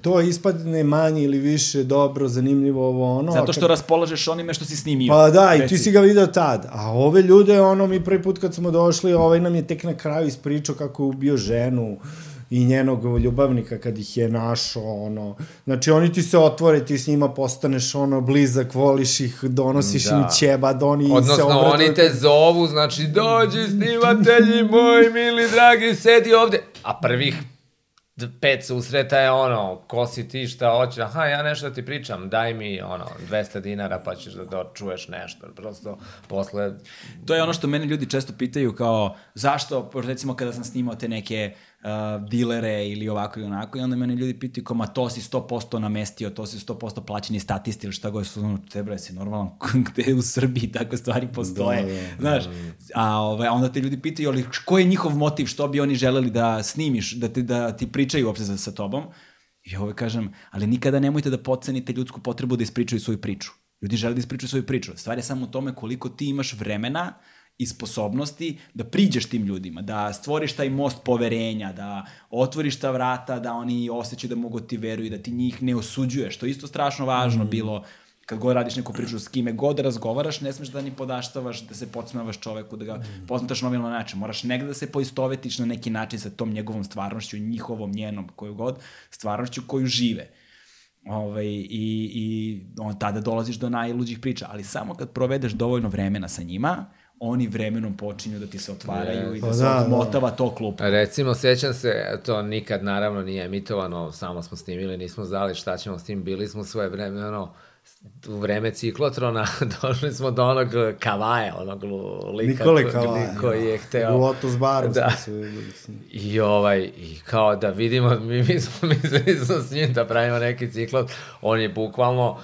to ispadne manje ili više dobro, zanimljivo ovo ono. Zato što kad... raspolažeš onime što si snimio. Pa da, i ti si ga video tad. A ove ljude, ono, mi prvi put kad smo došli, ovaj nam je tek na kraju ispričao kako je ubio ženu, i njenog ljubavnika kad ih je našao, ono. Znači, oni ti se otvore, ti s njima postaneš, ono, blizak, voliš ih, donosiš da. im ćeba, da oni Odnosno, se obradu. oni te zovu, znači, dođi snimatelji moji, mili, dragi, sedi ovde. A prvih pet susreta je ono, ko si ti, šta hoćeš, aha, ja nešto da ti pričam, daj mi, ono, 200 dinara pa ćeš da, da čuješ nešto, prosto, posle... To je ono što mene ljudi često pitaju kao, zašto, recimo kada sam snimao te neke uh, dilere ili ovako i onako i onda mene ljudi pitaju kao, ma to si 100% namestio, to si 100% plaćeni statist ili šta god su, ono, te bre, si normalan, gde u Srbiji takve stvari postoje, Da, da, znaš, a ovaj, onda te ljudi pitaju, ali koji je njihov motiv, što bi oni želeli da snimiš, da, te, da ti pričaju uopšte sa, sa tobom, I ovaj kažem, ali nikada nemojte da pocenite ljudsku potrebu da ispričaju svoju priču. Ljudi žele da ispričaju svoju priču. Stvar je samo u tome koliko ti imaš vremena i sposobnosti da priđeš tim ljudima, da stvoriš taj most poverenja, da otvoriš ta vrata, da oni osjećaju da mogu da ti veruju, da ti njih ne osuđuješ. To je isto strašno važno mm. bilo kad god radiš neku priču s kime god razgovaraš, ne smeš da ni podaštavaš, da se podsmavaš čoveku, da ga mm. posmetaš novilno način. Moraš negde da se poistovetiš na neki način sa tom njegovom stvarnošću, njihovom, njenom, koju god, stvarnošću koju žive. Ovaj, i, i on, tada dolaziš do najluđih priča, ali samo kad provedeš dovoljno vremena sa njima, oni vremenom počinju da ti se otvaraju yes. i da Pa se da, da. motava to klub. Recimo, sjećam se, to nikad naravno nije emitovano, samo smo snimili, nismo znali šta ćemo s tim, bili smo svoje vreme, ono, u vreme ciklotrona došli smo do onog kavaja, onog lika Nikole ko- Kavaja, koji je hteo... U Lotus baru Da. smo se. I ovaj, i kao da vidimo, mi, mi smo mislili smo s njim da pravimo neki ciklon, on je bukvalno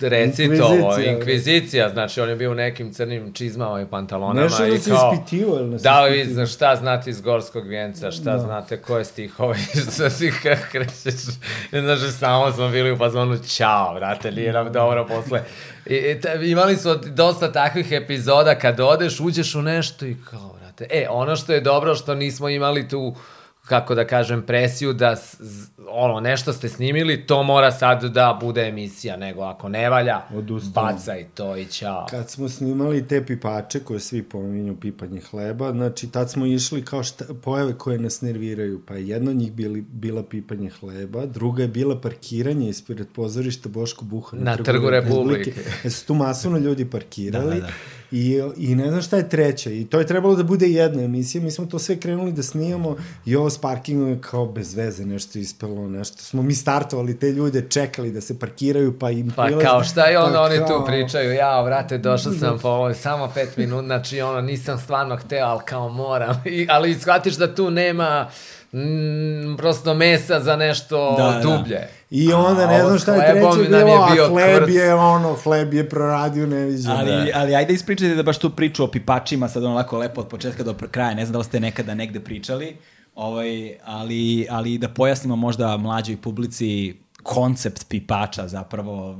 recitovo, Inkvizicija. inkvizicija, znači on je bio u nekim crnim čizmama i pantalonama Nešto i da se kao, ispitivo, ili ne se da li vi ispitivo? zna šta znate iz Gorskog vijenca, šta Da. znate, koje stihove, šta si kako krećeš, I znaš, samo smo bili u fazonu, ćao, brate, nije nam dobro posle. I, ta, imali smo dosta takvih epizoda kad odeš, uđeš u nešto i kao, brate, e, ono što je dobro što nismo imali tu kako da kažem, presiju da ono, nešto ste snimili, to mora sad da bude emisija, nego ako ne valja, Odustanu. bacaj to i ćao. Kad smo snimali te pipače koje svi pominju pipanje hleba, znači tad smo išli kao šta, pojave koje nas nerviraju, pa je jedna od njih bili, bila pipanje hleba, druga je bila parkiranje ispred pozorišta Boško Buha Na Trgu Republike. Jer su tu masovno ljudi parkirali Da, da, da. I, i ne znam šta je treća i to je trebalo da bude jedna emisija, mi smo to sve krenuli da snimamo i ovo s parkingom je kao bez veze nešto ispelo, nešto smo mi startovali te ljude, čekali da se parkiraju pa im Pa prilaz- kao šta i onda pa oni kao- tu pričaju, ja, vrate, došao sam po ovoj samo pet minuta, znači ono, nisam stvarno hteo, ali kao moram. I, ali shvatiš da tu nema mm, prosto mesa za nešto Da, da. I onda A ne znam šta je treće nam bilo, bio a hleb kvrc. je ono, hleb je proradio neviđeno. Ali, ali ajde ispričajte da baš tu priču o pipačima, sad onako lepo od početka do kraja, ne znam da li ste nekada negde pričali, ovaj, ali, ali da pojasnimo možda mlađoj publici koncept pipača zapravo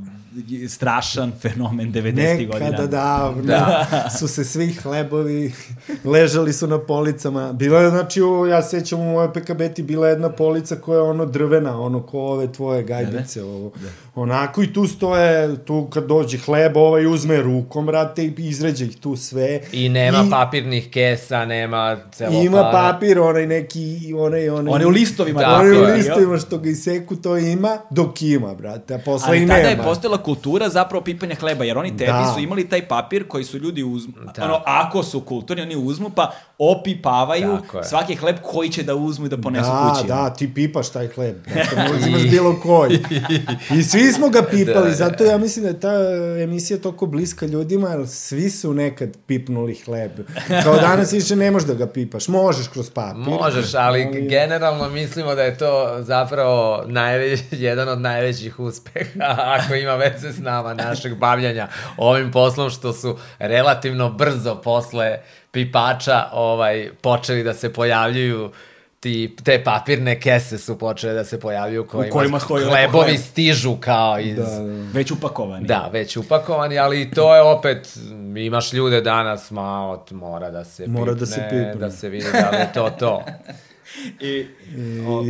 strašan fenomen 90. godina. Nekada davno da. su se svi hlebovi ležali su na policama. Bila je, znači, u, ja se sećam u mojoj PKB-ti bila je jedna polica koja je ono drvena, ono ko ove tvoje gajbice. Ovo. Onako i tu stoje, tu kad dođe hleb, ovaj uzme rukom, brate, i izređe ih tu sve. I nema papirnih kesa, nema celofana. Ima papir, onaj neki, onaj, onaj... One u listovima. Da, Onaj u listovima što ga iseku, to ima, dok ima, brate, a posle Ali i tada nema. je postojala kultura zapravo pipanja hleba, jer oni tebi Da. su imali taj papir koji su ljudi uzmu, Da. ono, ako su kulturni, oni uzmu pa opipavaju svaki hleb koji će da uzmu i da ponesu da, kući. Da, ti pipaš taj hleb. Ne uzimaš bilo koji. I svi smo ga pipali, Da, zato ja mislim da je ta emisija toliko bliska ljudima, jer svi su nekad pipnuli hleb. Kao danas više ne možeš da ga pipaš. Možeš kroz papir. Možeš, ali generalno mislimo da je to zapravo najveć, jedan od najvećih uspeha ako ima veze s nama, našeg bavljanja ovim poslom, što su relativno brzo posle pipača ovaj, počeli da se pojavljuju ti, te papirne kese su počele da se pojavljuju kojima, kojima stoji hlebovi hleb. stižu kao iz... Da, da. Već upakovani. Da, već upakovani, ali i to je opet, imaš ljude danas, ma, mora da se Mora pipne, da se pipne. da se vidi da li je to to. I, I,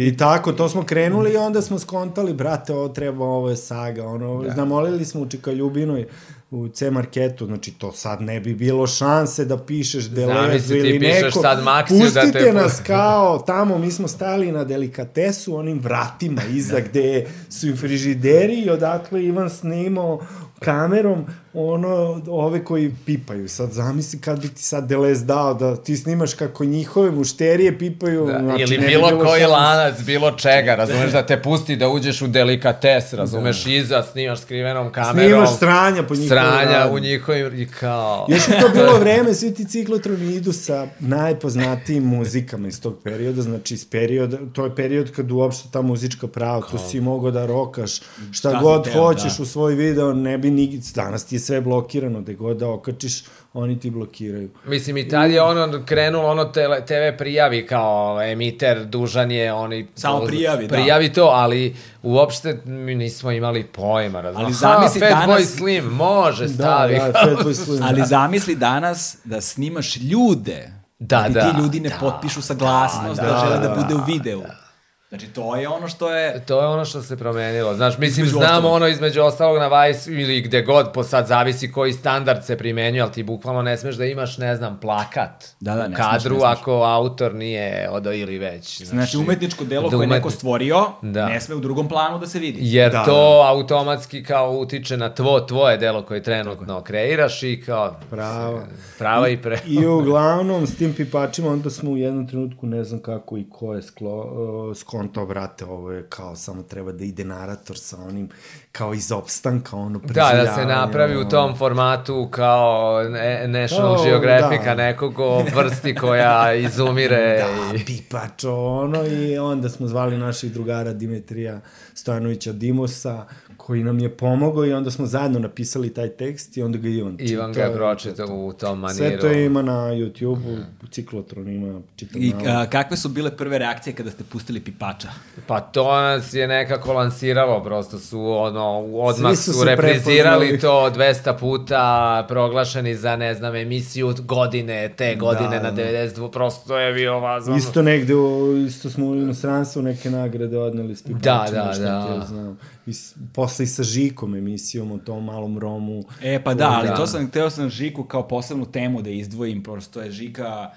I tako, to smo krenuli i onda smo skontali, brate, ovo treba, ovo je saga, ono, da. zamolili smo u Čikaljubinoj, u C marketu, znači to sad ne bi bilo šanse da pišeš Delezu ili neko. sad Maksiju da Pustite te- nas kao tamo, mi smo stali na delikatesu, onim vratima iza gde su im frižideri i odakle Ivan snimao kamerom ono, ove koji pipaju. Sad zamisli kad bi ti sad Delez dao da ti snimaš kako njihove mušterije pipaju. Da, znači, ili bilo bilo koji šanse. lanac, bilo čega, razumeš da te pusti da uđeš u delikates, razumeš iza, snimaš skrivenom kamerom. Snimaš stranja po njihovoj Stranja u njihovim, i kao... Još je to bilo vreme, svi ti ciklotroni idu sa najpoznatijim muzikama iz tog perioda, znači iz perioda, to je period kad uopšte ta muzička prava, tu si mogao da rokaš šta, Šta god teo, hoćeš da. u svoj video, ne bi ni, danas ti je sve blokirano, gde god da okačiš, oni ti blokiraju. Mislim, i tad je ono krenulo, ono tele, TV prijavi kao emiter, dužan je, oni... Samo prijavi, da. Prijavi to, ali uopšte mi nismo imali pojma, razumiješ? Ali zamisli Fat danas- Boy Slim, može, stavi. Da, da, Fatboy Slim. Ali zamisli danas da snimaš ljude, Da, i da, ti ljudi ne potpišu saglasnost da, da, žele da, da, bude u videu. Znači, to je ono što je... To je ono što se promenilo. Znaš, mislim, Između znamo ostalog. ono između ostalog na Vice ili gde god, po sad zavisi koji standard se primenjuje, ali ti bukvalno ne smeš da imaš, ne znam, plakat Da, da, u ne smeš, kadru ne smeš. ako autor nije odo ili već. Znači, umetničko delo da koje je neko umetni- stvorio, Da. ne sme u drugom planu da se vidi. Jer Da, to automatski kao utiče na tvo, tvoje delo koje trenutno kreiraš i kao Pravo. prava i pre... I uglavnom, s tim pipačima, onda smo u jednom trenutku, ne znam kako i ko je sklo, uh, skonto, brate, ovo je kao samo treba da ide narator sa onim, kao iz opstanka, ono, Da, preživljavanje. da se napravi u tom formatu kao ne, National Kao, Geographica da. nekog o vrsti koja izumire Da, i... pipač, ono, i onda smo zvali naših drugara Dimitrija Stojanovića Dimosa, koji nam je pomogao i onda smo zajedno napisali taj tekst i onda ga Ivan čitao. Ivan ga je pročitao u tom maniru. Sve to ima na YouTube-u, u Ciklotron ima čitav I a, kakve su bile prve reakcije kada ste pustili pipača? Pa to nas je nekako lansiralo, prosto su ono, odmah Svi su su, reprizirali prepoznali. to 200 puta, proglašeni za, ne znam, emisiju godine, te godine Da, na da. 92, prosto je bio vazon. Isto negde, u, isto smo u inostranstvu neke nagrade odneli s pipačima, Da, da, da. ti ja znam. I posle i sa Žikom emisijom o tom malom Romu. E, pa da, ali Da. to sam, hteo sam Žiku kao posebnu temu da izdvojim, prosto je Žika,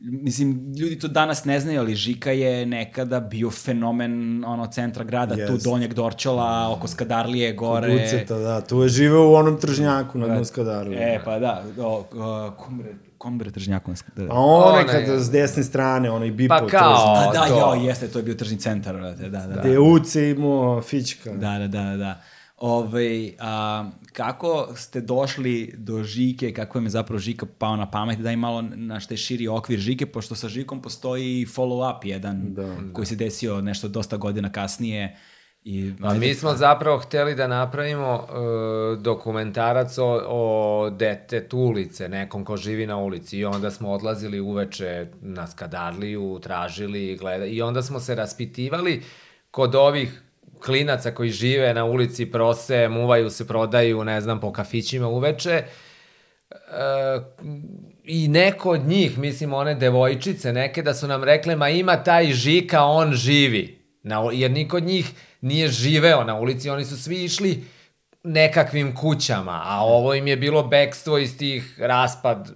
mislim, ljudi to danas ne znaju, ali Žika je nekada bio fenomen ono, centra grada, Jest. tu Donjeg Dorčola, oko Skadarlije, gore. Buceta, da, tu je živeo u onom tržnjaku na Nuskadaru. E, pa da, o, o, kombre, kombre tržnjako. Da. A onaj Onaj- kada s desne strane, onaj Bipo Pa kao- A da, to. jo, jeste, to je bio tržni centar, brate, da, da, da. Gde je Uce imao Fićka. Da, da, da, da. Ove, a, kako ste došli do Žike, kako vam je zapravo Žika pao na pamet, daj malo na što je širi okvir Žike, pošto sa Žikom postoji follow-up jedan Da. koji se desio nešto dosta godina kasnije. I, Pa mi smo zapravo hteli da napravimo uh, dokumentarac o, o detetu ulice, nekom ko živi na ulici. I onda smo odlazili uveče na Skadarliju, tražili, gleda, i onda smo se raspitivali kod ovih klinaca koji žive na ulici, prose, muvaju se, prodaju, ne znam, po kafićima uveče, E, i neko od njih, mislim one devojčice neke da su nam rekle ma ima taj Žika, on živi. Na, jer niko od njih nije živeo na ulici, oni su svi išli nekakvim kućama, a ovo im je bilo bekstvo iz tih raspad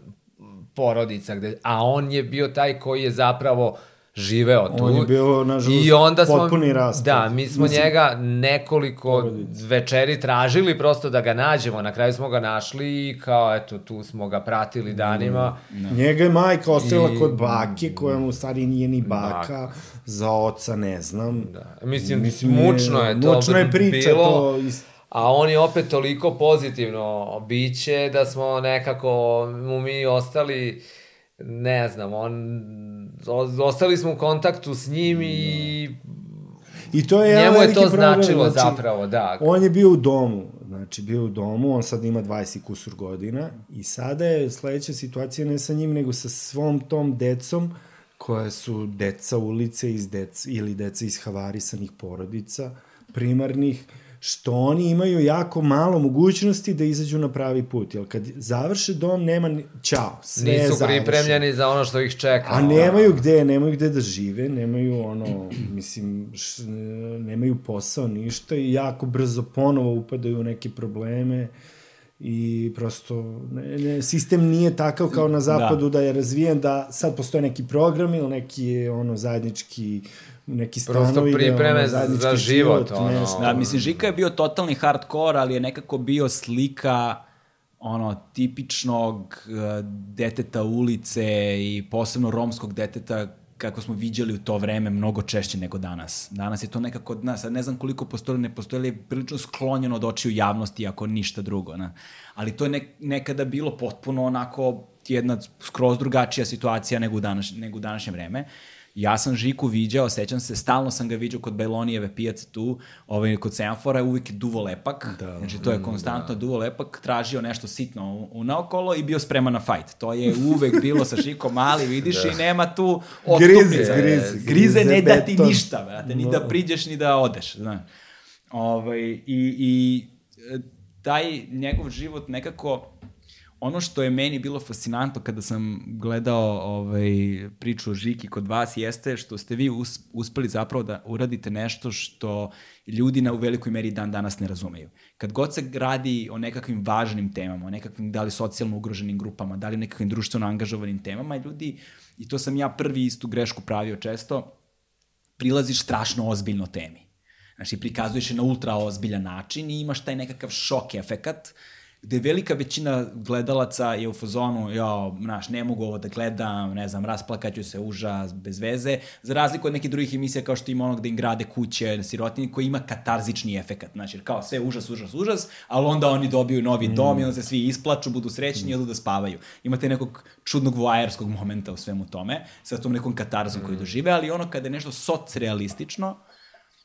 porodica, gde, a on je bio taj koji je zapravo živeo tu. On je bio, nažalost, I onda smo, potpuni raspad. Da, mi smo Mislim- njega nekoliko Porodice. večeri tražili prosto da ga nađemo. Na kraju smo ga našli i kao, eto, tu smo ga pratili danima. Njega je majka ostavila I- kod bake, koja mu u stvari nije ni baka, za oca ne znam. Da. Mislim, Mislim, mučno je to Mučno je priča bilo. to. Is... A on je opet toliko pozitivno biće da smo nekako mu mi ostali, ne znam, on, ostali smo u kontaktu s njim i I to je njemu je to problem, značilo znači, zapravo, da. On je bio u domu, znači bio u domu, on sad ima 20 i kusur godina i sada je sledeća situacija ne sa njim, nego sa svom tom decom koja su deca ulice iz dec, ili deca iz havarisanih porodica, primarnih, što oni imaju jako malo mogućnosti da izađu na pravi put. Jer kad završe dom, nema ni... Ćao, sve je Nisu završeno. pripremljeni za ono što ih čeka. A nemaju gde, nemaju gde da žive, nemaju ono, mislim, š, nemaju posao, ništa i jako brzo ponovo upadaju u neke probleme i prosto ne, ne, sistem nije takav kao na zapadu da. da je razvijen da sad postoje neki program ili neki ono zajednički neki Prosto stanovi da je, pripreme ono, za zajednički život, ono. Da, mislim, Žika je bio totalni hardcore, ali je nekako bio slika ono tipičnog uh, deteta ulice i posebno romskog deteta kako smo viđali u to vreme mnogo češće nego danas. Danas je to nekako od nas, ne znam koliko postoji ne postoji, ali je prilično sklonjeno od očiju javnosti ako ništa drugo. Na. Ali to je ne, nekada bilo potpuno onako jedna skroz drugačija situacija nego u, danas, nego u današnje vreme. Ja sam Žiku viđao, sećam se, stalno sam ga viđao kod Bajlonijeve pijace tu, ovaj, kod semafora, uvijek je duvo lepak, da, znači to je konstantno da. duvo lepak, tražio nešto sitno u, u naokolo i bio spreman na fajt. To je uvek bilo sa Žikom mali, vidiš da. i nema tu odstupnica. Grize, grize, grize, grize ne da ti ništa, brate, ni da priđeš, ni da odeš, znaš. Ovaj, i, I taj njegov život nekako ono što je meni bilo fascinantno kada sam gledao ovaj, priču o Žiki kod vas jeste što ste vi us, uspeli zapravo da uradite nešto što ljudi na u velikoj meri dan danas ne razumeju. Kad god se radi o nekakvim važnim temama, o nekakvim da li socijalno ugroženim grupama, da li nekakvim društveno angažovanim temama, ljudi, i to sam ja prvi istu grešku pravio često, prilaziš strašno ozbiljno temi. Znači, prikazuješ je na ultra ozbiljan način i imaš taj nekakav šok efekat, gde velika većina gledalaca je u fazonu, ja, znaš, ne mogu ovo da gledam, ne znam, rasplakaću se, užas, bez veze, za razliku od nekih drugih emisija kao što ima onog da im grade kuće na sirotini, koji ima katarzični efekat, znači, kao sve užas, užas, užas, ali onda oni dobiju novi mm. dom i onda se svi isplaču, budu srećni mm. i odu da spavaju. Imate nekog čudnog voajerskog momenta u svemu tome, sa tom nekom katarzom mm. koju dožive, ali ono kada je nešto socrealistično,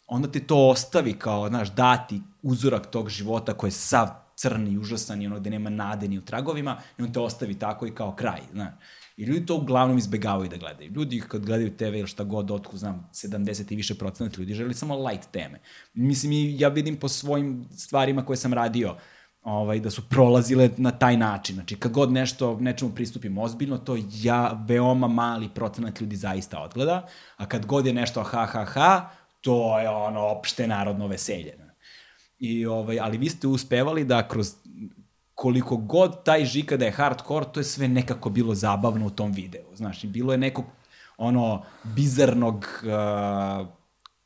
onda te to ostavi kao, znaš, dati uzorak tog života koji je sav crni i užasan i ono gde nema nade ni u tragovima i on te ostavi tako i kao kraj, znaš. I ljudi to uglavnom izbegavaju da gledaju. Ljudi kad gledaju TV ili šta god, otku znam, 70 i više procenat ljudi želi samo light teme. Mislim, ja vidim po svojim stvarima koje sam radio, ovaj, da su prolazile na taj način. Znači, kad god nešto, nečemu pristupim ozbiljno, to ja, veoma mali procenat ljudi zaista odgleda, a kad god je nešto ha, ha, ha, to je ono opšte narodno veselje. I, ovaj, ali vi ste uspevali da kroz koliko god taj žika da je hardcore, to je sve nekako bilo zabavno u tom videu. Znaš, bilo je nekog ono bizarnog uh,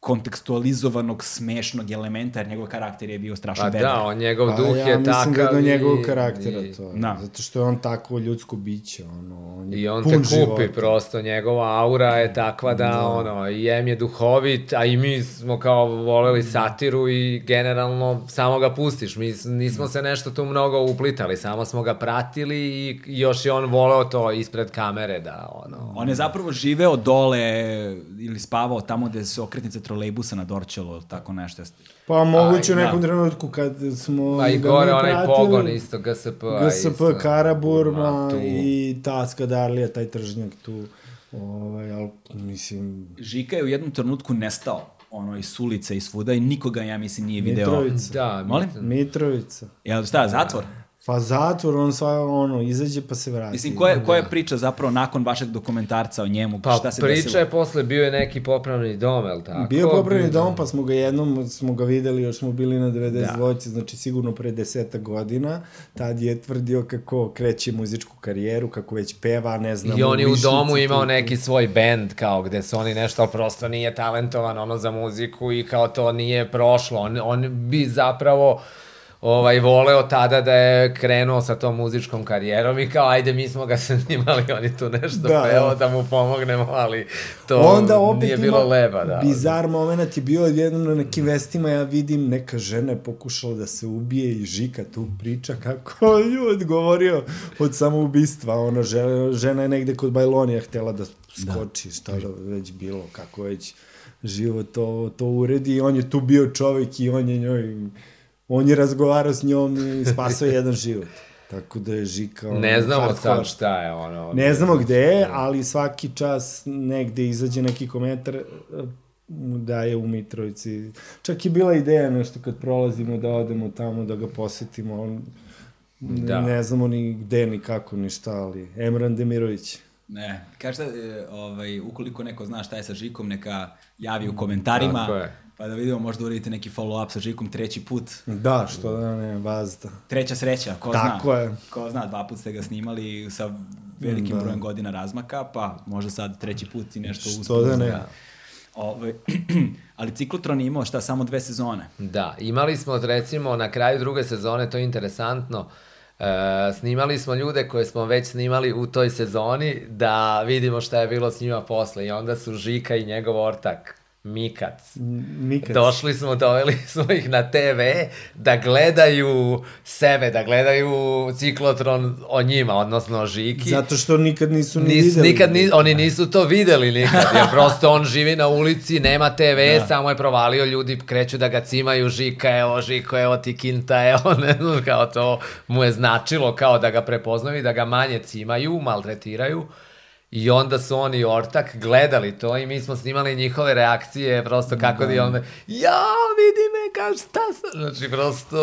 kontekstualizovanog, smešnog elementa, jer njegov karakter je bio strašno pa bedar. da, on njegov duh pa, je ja takav. Ja mislim da je njegovog karaktera i, to. Da. Zato što je on tako ljudsko biće, ono, on I on te kupi života. prosto, njegova aura je takva da, da. ono, i M je duhovit, a i mi smo kao voleli satiru i generalno samo ga pustiš. Mi nismo se nešto tu mnogo uplitali, samo smo ga pratili i još je on voleo to ispred kamere da, ono... On je zapravo živeo dole ili spavao tamo gde se okretnice trolejbusa na Dorčelu, tako nešto. Pa moguće u da. nekom da. trenutku kad smo A i gore onaj pratili, pogon isto, GSP. GSP, isto, Karaburma i Tacka Darlija, taj tržnjak tu. Ovaj, ali, mislim... Žika je u jednom trenutku nestao ono, iz ulice i svuda i nikoga, ja mislim, nije video. Mitrovica. Da, Molim? Mitrovica. Jel šta, zatvor? Pa zatvor, on sva, ono, izađe pa se vrati. Mislim, koja, koja je da. priča zapravo nakon vašeg dokumentarca o njemu? Pa šta se priča desilo? je posle, bio je neki popravni dom, je li tako? Bio je popravni dom, pa smo ga jednom, smo ga videli, još smo bili na 90 da. znači sigurno pre deseta godina. Tad je tvrdio kako kreće muzičku karijeru, kako već peva, ne znam. I on je u domu imao neki svoj bend, kao gde su oni nešto, ali prosto nije talentovan ono za muziku i kao to nije prošlo. On, on bi zapravo ovaj, voleo tada da je krenuo sa tom muzičkom karijerom i kao, ajde, mi smo ga snimali, on je tu nešto da, peo da mu pomognemo, ali to Onda opet nije bilo leba. Da. Bizar moment je bio jednom na nekim vestima, ja vidim neka žena je pokušala da se ubije i Žika tu priča kako je odgovorio od samoubistva. Ona žena, žena je negde kod Bajlonija htela da, da. skoči, da. šta da već bilo, kako već život to, to uredi i on je tu bio čovek i on je njoj on je razgovarao s njom i spasao jedan život. Tako da je Žika... Ono, ne znamo hardcore. sad šta je ono... Ne znamo gde je, ali svaki čas negde izađe neki komentar eh, da je u Mitrovici. Čak je bila ideja nešto kad prolazimo da odemo tamo da ga posetimo. On, da. Ne znamo ni gde, ni kako, ni šta, ali Emran Demirović. Ne, kažete, ovaj, ukoliko neko zna šta je sa Žikom, neka javi u komentarima. Tako je Pa da vidimo, možda uradite neki follow-up sa Žikom treći put. Da, što da ne, vazda. Treća sreća, ko Tako zna. Tako je. Ko zna, dva put ste ga snimali sa velikim da. brojem godina razmaka, pa možda sad treći put i nešto uspio. Što da ne. Da. Ove, ali ciklotron je imao šta, samo dve sezone? Da, imali smo recimo na kraju druge sezone, to je interesantno, E, snimali smo ljude koje smo već snimali u toj sezoni da vidimo šta je bilo s njima posle i onda su Žika i njegov ortak Mikac. Mikac. Došli smo, doveli smo ih na TV da gledaju sebe, da gledaju ciklotron o njima, odnosno o Žiki. Zato što nikad nisu ni Nis, videli. nikad ni, oni nisu to videli nikad, jer prosto on živi na ulici, nema TV, da. samo je provalio, ljudi kreću da ga cimaju, Žika, evo Žiko, evo ti kinta, evo, ne znam, kao to mu je značilo kao da ga prepoznaju i da ga manje cimaju, maltretiraju. I onda su oni ortak gledali to i mi smo snimali njihove reakcije, prosto kako da. di onda, ja, vidi me, kao šta sam, znači prosto...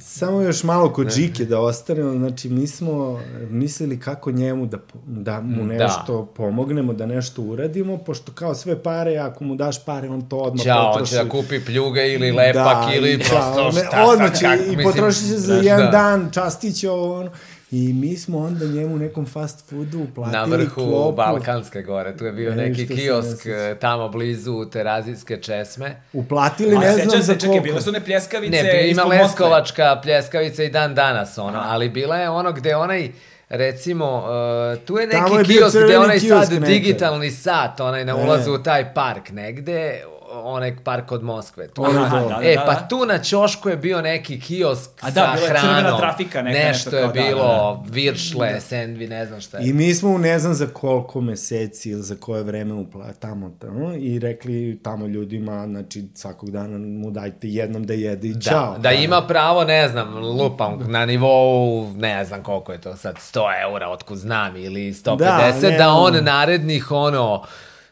Samo još malo kod Žike da ostanemo, znači mi smo mislili kako njemu da, da mu nešto da. pomognemo, da nešto uradimo, pošto kao sve pare, ako mu daš pare, on to odmah Ćao, potroši. on će da kupi pljuge ili lepak da, ili i prosto čao, ne, šta odmah sad, će, kako, i mislim, potroši se za znaš, I mi smo onda njemu u nekom fast foodu platili Na vrhu klopu. Balkanske gore, tu je bio Ne, neki kiosk ne e, tamo blizu Terazijske česme. Uplatili ne A znam sećam za se, čekaj, koliko. bile su ne pljeskavice Ne, ima. Leskovačka pljeskavica i dan danas ono, ali bila je ono gde onaj recimo, uh, tu je neki je kiosk gde onaj kiosk sad digitalni sat, onaj na E. ulazu u taj park negde, onaj park kod Moskve. Tu. Aha, to. da, da, e, da, pa da. tu na ćošku je bio neki kiosk A da, sa hranom. trafika neka, nešto nešto je kao, da, bilo, da, viršle, da. sendvi, ne znam šta je. I mi smo u ne znam za koliko meseci ili za koje vreme upla, tamo, tamo i rekli tamo ljudima, znači svakog dana mu dajte jednom da jede i čao. Da, da ima pravo, ne znam, lupam na nivou, ne znam koliko je to sad, 100 eura, otkud znam, ili 150, da, Da, ne, da on narednih, ono,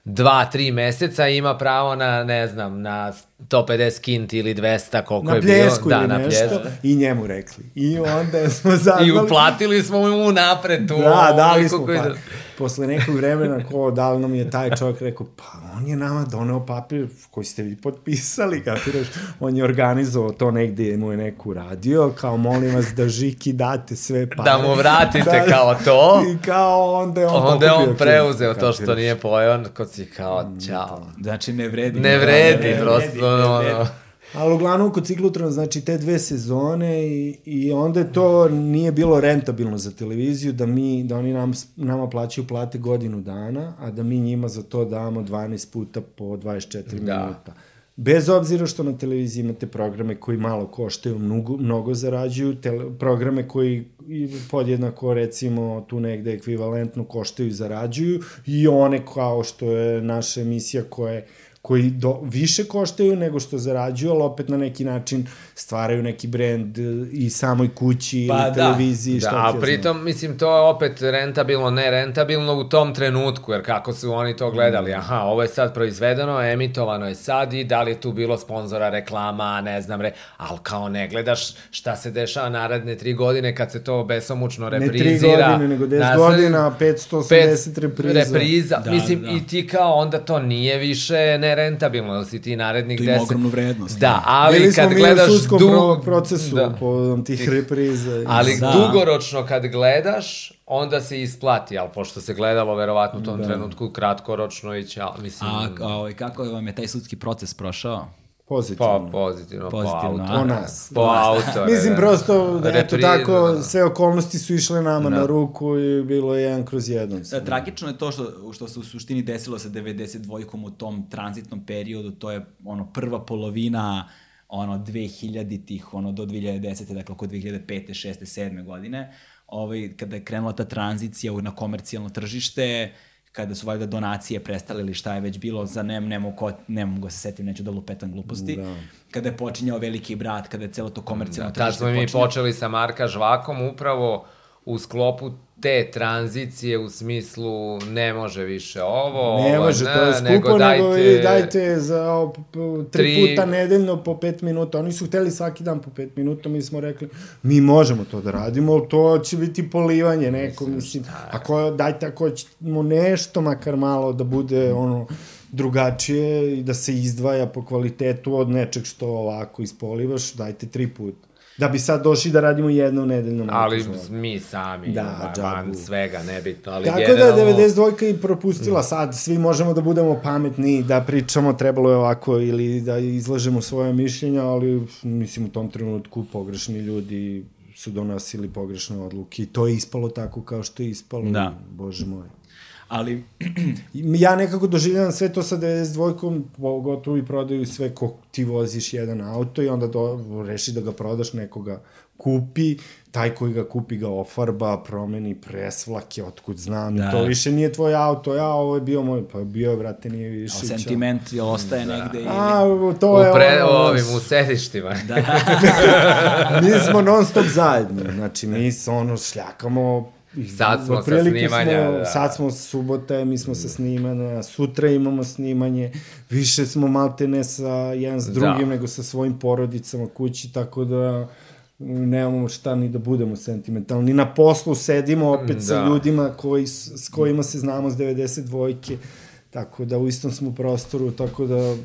dva, tri meseca ima pravo na, ne znam, na 150 kinti ili 200, koliko na je bilo. pljesku Da, ili na nešto pljesku. i njemu rekli. I onda smo zazvali. I uplatili smo mu napred tu. Da, dali smo koji- pa. Posle nekog vremena, ko, da li nam je taj čovjek rekao, pa on je nama doneo papir koji ste vi potpisali, kapiraš, on je organizovao to negde, mu je neku radio, kao molim vas da Žiki date sve pare. Da mu vratite kao to. I kao onda je on Onda je on preuzeo to što kapiraš. nije pojao, kod si kao, čao. Znači, ne vredi. Ne vredi, Ne prosto, vredi, ne ono, vredi. Ali uglavnom kod ciklotrona, znači te dve sezone i, i onda je to nije bilo rentabilno za televiziju da mi, da oni nam, nama plaćaju plate godinu dana, a da mi njima za to damo 12 puta po 24 Da. minuta. Bez obzira što na televiziji imate programe koji malo koštaju, mnogo, mnogo zarađuju, tele, programe koji podjednako recimo tu negde ekvivalentno koštaju i zarađuju i one kao što je naša emisija koje koji do, više koštaju nego što zarađuju, ali opet na neki način stvaraju neki brend e, i samoj kući Pa ili da. televiziji. šta Da, ti a ja pritom, mislim, to je opet rentabilno, ne rentabilno u tom trenutku, jer kako su oni to gledali, aha, ovo je sad proizvedeno, emitovano je sad i da li je tu bilo sponzora, reklama, ne znam, re, ali kao ne gledaš šta se dešava naredne tri godine kad se to besomučno Ne reprizira. tri godine, nego 10 Nasled- godina, 580 repriza. repriza. Da, Mislim, da. i ti kao, onda to nije više nerentabilno, jer si ti narednih To ima 10... ogromnu vrednost, Da, da. ali Bili smo kad mi gledaš u sudskom dug... pro procesu Da. po tih repriza. Ali Da. dugoročno kad gledaš, onda se isplati, ali pošto se gledalo verovatno u tom da. trenutku kratkoročno i ćao, mislim, A, a ovaj, kako vam je taj sudski proces prošao? Pozitivno. pa pozitivno, Pozitivno, po a? auto. Po nas. Po auto. Mislim, prosto, eto Repri- tako, da. sve okolnosti su išle nama na ruku i bilo je jedan kroz jedan. Da, tragično je to što, što se u suštini desilo sa 92-kom u tom tranzitnom periodu, to je ono prva polovina ono 2000-ih, ono do 2010. dakle oko 2005. 6. 7. godine, ovaj, kada je krenula ta tranzicija na komercijalno tržište, kada su valjda donacije prestale ili šta je već bilo, za ne, ne, mogu, ne mogu ga se setim, neću da lupetam gluposti, Da. kada je počinjao veliki brat, kada je celo to komercijalno Da, tad tržište smo mi počeli sa Marka Žvakom upravo u sklopu te tranzicije u smislu ne može više ovo, Ne ovo, može, to je skupo, nego nego, dajte, i dajte za o, p- p- tri, tri- puta nedeljno po pet minuta. Oni su hteli svaki dan po pet minuta, mi smo rekli, mi možemo to da radimo, to će biti polivanje neko, mislim, ako, dajte ako ćemo nešto makar malo da bude ono drugačije i da se izdvaja po kvalitetu od nečeg što ovako ispolivaš, dajte tri puta. Da bi sad došli da radimo jedno nedeljno. ali mi sami, Da, da, van svega, nebitno, ali Tako da generalno... je 92 i propustila sad, svi možemo da budemo pametni, da pričamo trebalo je ovako ili da izlažemo svoje mišljenja, ali mislim u tom trenutku pogrešni ljudi su donosili pogrešne odluke i to je ispalo tako kao što je ispalo. Da. Bože moj. Ali, I Ja nekako doživljavam sve to sa 92-kom, pogotovo i prodaju sve ko ti voziš jedan auto i onda do, reši da ga prodaš, nekoga kupi, taj koji ga kupi ga ofarba, promeni presvlake, otkud znam, Da. to više nije tvoj auto, ja, ovo je bio moj, pa bio je, brate, nije više. a sentiment je ostaje Da. negde ili... A, to U, je pre, ono, ovim, u sedištima. Da. mi smo non stop zajedno, znači mi se ono šljakamo i Sad smo sa snimanja, Smo, da. Sad smo subota, mi smo sa snimanja, sutra imamo snimanje, više smo malte ne sa jedan s Da. drugim, nego sa svojim porodicama kući, tako da nemamo šta ni da budemo sentimentalni. Na poslu sedimo opet da. sa Da. ljudima koji, s s kojima se znamo s 92-ke, tako da u istom smo prostoru, tako da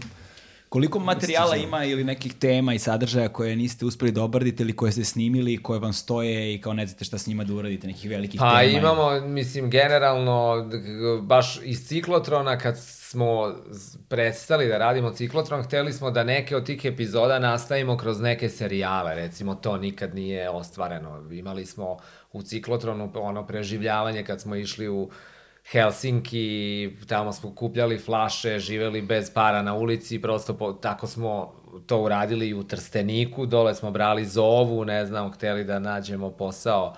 Koliko materijala ima ili nekih tema i sadržaja koje niste uspeli da obradite ili koje ste snimili, koje vam stoje i kao ne znate šta s njima da uradite, nekih velikih tema? Pa imamo, mislim, generalno, baš iz ciklotrona, kad smo prestali da radimo ciklotron, hteli smo da neke od tih epizoda nastavimo kroz neke serijale, recimo to nikad nije ostvareno. Imali smo u ciklotronu ono preživljavanje kad smo išli u Helsinki, tamo smo kupljali flaše, živeli bez para na ulici, prosto po, tako smo to uradili i u Trsteniku, dole smo brali zovu, ne znam, hteli da nađemo posao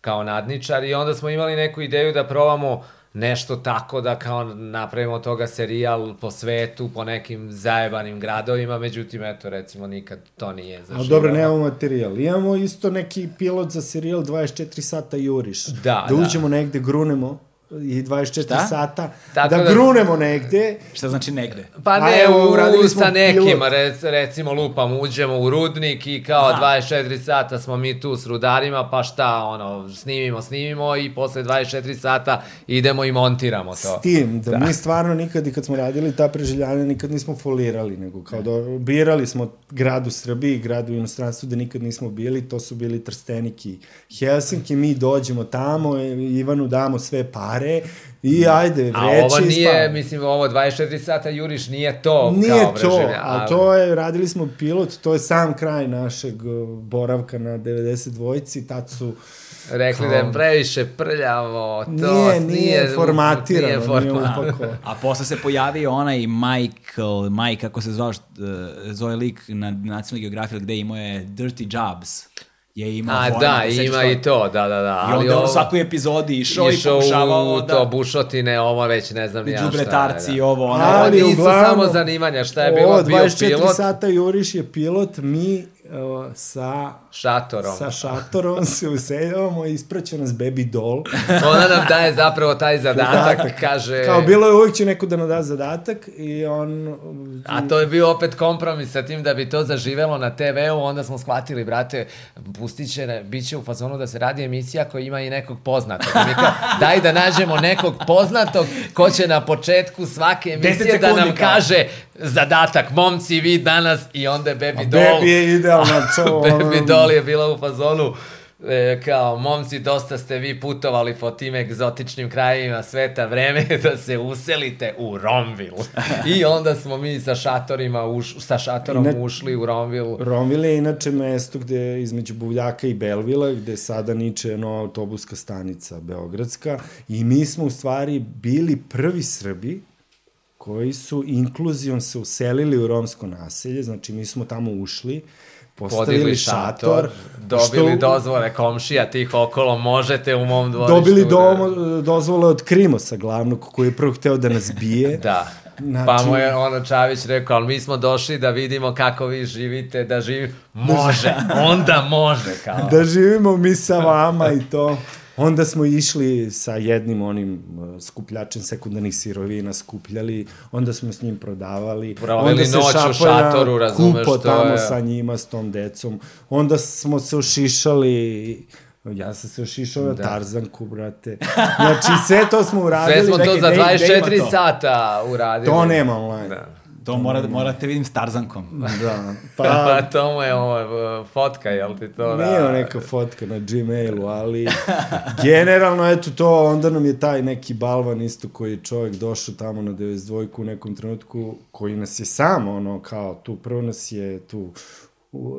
kao nadničar i onda smo imali neku ideju da probamo nešto tako da kao napravimo toga serijal po svetu, po nekim zajebanim gradovima, međutim, eto, recimo, nikad to nije zaživalo. Ali dobro, nemamo materijal. Imamo isto neki pilot za serijal 24 sata juriš. Da, da. da. uđemo negde, grunemo i 24 Šta? sata, Tako da, da- grunemo negde. Šta znači negde? Pa A ne, evo, u, uradili smo sa nekim, pilot. rec, recimo lupam, uđemo u rudnik i kao Aha. 24 sata smo mi tu s rudarima, pa šta, ono, snimimo, snimimo i posle 24 sata idemo i montiramo to. S tim, da, da, mi stvarno nikad, i kad smo radili ta preživljanja, nikad nismo folirali, nego kao da birali smo grad u Srbiji, grad u inostranstvu da nikad nismo bili, to su bili Trstenik i Helsinki, mi dođemo tamo, Ivanu damo sve pare i ajde, vreće A ovo nije, spavamo. mislim, ovo 24 sata juriš nije to Nije kao to, preživlja- ali to je, radili smo pilot, to je sam kraj našeg boravka na 92-ci, tad su Rekli kao- da je previše prljavo, to nije, nije formatirano, nije nije, formatirano. upakovano. A posle se pojavio onaj Michael, Mike, kako se zvao, št- e, zove lik na nacionalnoj geografiji gde imao je Dirty Jobs. Je imao A da, ima i to, da, da, da. I onda on u svakoj epizodi išao, i pokušavao u da... to bušotine, ovo već ne znam ja šta. I da. ovo, ono. Ali Ali uglavnom- samo zanimanja, šta je bilo, Ovo, bio 24 pilot sata juriš je pilot, mi sa šatorom. sa šatorom se useljavamo i ispraća nas baby doll. Ona nam daje zapravo taj zadatak, Zadatak. kaže... Kao bilo je uvijek će neko da nam da zadatak i on... A to je bio opet kompromis sa tim da bi to zaživelo na TV-u, onda smo shvatili, brate, pustit će, bit će u fazonu da se radi emisija koja ima i nekog poznatog. Mi kao, daj da nađemo nekog poznatog ko će na početku svake emisije da nam kaže zadatak, momci, vi danas, i onda je Baby A Doll. Baby je idealna čo... Baby Doll je bila u fazonu e, kao, momci, dosta ste vi putovali po tim egzotičnim krajevima sveta, vreme je da se uselite u Romville. I onda smo mi sa šatorima, uš, sa šatorom I ne- ušli u Romville. Romville je inače mesto gde između Buvljaka i Belvila, gde sada niče nova autobuska stanica Beogradska i mi smo u stvari bili prvi Srbi koji su inkluzijom se uselili u romsko naselje, znači mi smo tamo ušli, postavili šator, dobili što- dozvole komšija tih okolo, možete u mom dvorištu. Dobili da- dom, dozvole od Krimosa glavnog, koji je prvo hteo da nas bije. Da. Znači- Pa mu je ono Čavić rekao, ali mi smo došli da vidimo kako vi živite, da živi... Može, onda može, kao. da živimo mi sa vama i to. Onda smo išli sa jednim onim uh, skupljačem sekundarnih sirovina, skupljali, onda smo s njim prodavali. Proveli onda se noć u šatoru, razumeš, kupo to tamo je- sa njima, s tom decom. Onda smo se ošišali, ja sam se ošišao Da. Tarzanku, brate. Znači, sve to smo uradili. Sve smo to za gde- gde ima 24 to? sata uradili. To nema online. Da. To mora, morate vidim s Tarzankom. Da. Pa, Pa, to mu je ovo, fotka, jel ti to? Nije da... neka fotka na Gmailu, ali generalno, eto to, onda nam je taj neki balvan isto koji je čovjek došao tamo na 92 u nekom trenutku, koji nas je sam, ono, kao, tu prvo nas je tu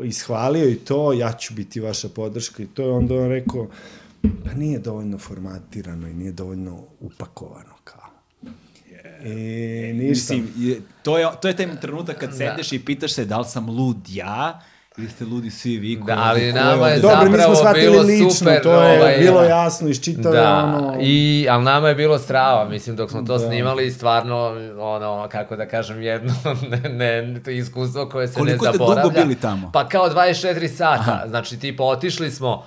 ishvalio i to, ja ću biti vaša podrška i to je onda on rekao, pa nije dovoljno formatirano i nije dovoljno upakovano kao. I ništa. Mislim, to je, to je taj trenutak kad sedeš i pitaš se da li sam lud ja ili ste ludi svi vi. Da, koji- ali koji nama je Dobro, zapravo shvatili bilo lično, super, to je ovaj, bilo da. jasno, iščitao je Da, ono... i, ali nama je bilo strava, mislim, dok smo to Da. snimali, stvarno, ono, kako da kažem, jedno ne, ne, to iskustvo koje se Koliko ne ste dugo zaboravlja. bili tamo? Pa kao 24 sata, znači tipa otišli smo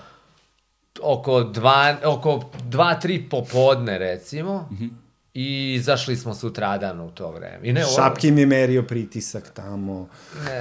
oko 2, oko 2-3 popodne, recimo, Mhm. I izašli smo sutradan u to vreme. I ne, ovo- Šapki mi je merio pritisak tamo.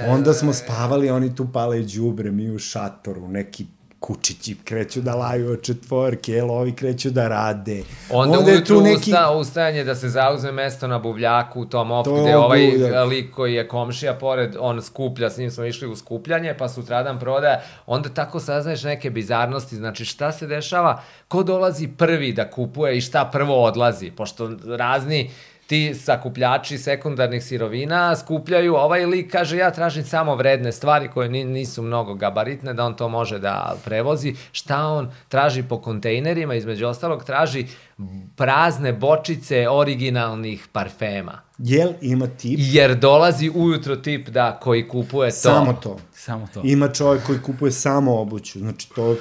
Onda smo spavali, oni tu pale đubre, mi u šatoru, neki kučići kreću da laju od četvorke, jel, ovi kreću da rade. Onda, je ujutru usta, ustajanje da se zauzme mesto na buvljaku u tom off, To gde ovaj obuljak. lik koji je komšija pored, on skuplja, s njim smo išli u skupljanje, pa sutradan prodaje, onda tako saznaješ neke bizarnosti, znači šta se dešava, ko dolazi prvi da kupuje i šta prvo odlazi, pošto razni ti sakupljači sekundarnih sirovina skupljaju, ovaj lik kaže ja tražim samo vredne stvari koje ni, nisu mnogo gabaritne, da on to može da prevozi. Šta on traži po kontejnerima? Između ostalog traži prazne bočice originalnih parfema. Jel ima tip? Jer dolazi ujutro tip da koji kupuje to. Samo to. Samo to. Ima čovjek koji kupuje samo obuću. Znači, to,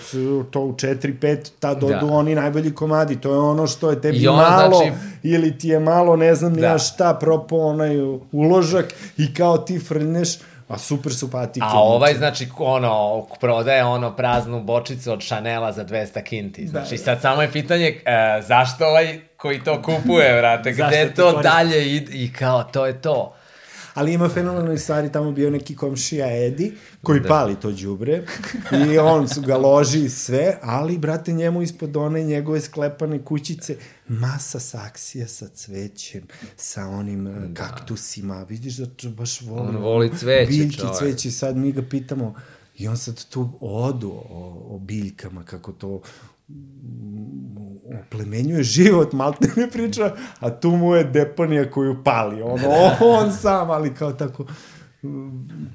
to u 4-5, tad odu Da. oni najbolji komadi. To je ono što je tebi I on, malo, znači- ili ti je malo, ne znam Da. ja šta, propo onaj uložak i kao ti frneš, a super su patike. A ovaj, znači, ono, prodaje ono praznu bočicu od Chanela za 200 kinti. Znači, sad samo je pitanje, e, zašto ovaj koji to kupuje, vrate, gde to dalje ide i kao, to je to. Ali ima fenomenalne stvari, tamo bio neki komšija Edi, koji da. pali to đubre i on ga loži i sve, ali, brate, njemu ispod one njegove sklepane kućice masa saksija sa cvećem, sa onim da. kaktusima, vidiš da baš voli. On voli cveće, Biljke, čovek. cveće, sad mi ga pitamo, i on sad tu odu o, o biljkama, kako to oplemenjuje život, malte ne priča, a tu mu je deponija koju pali, ono, on sam, ali kao tako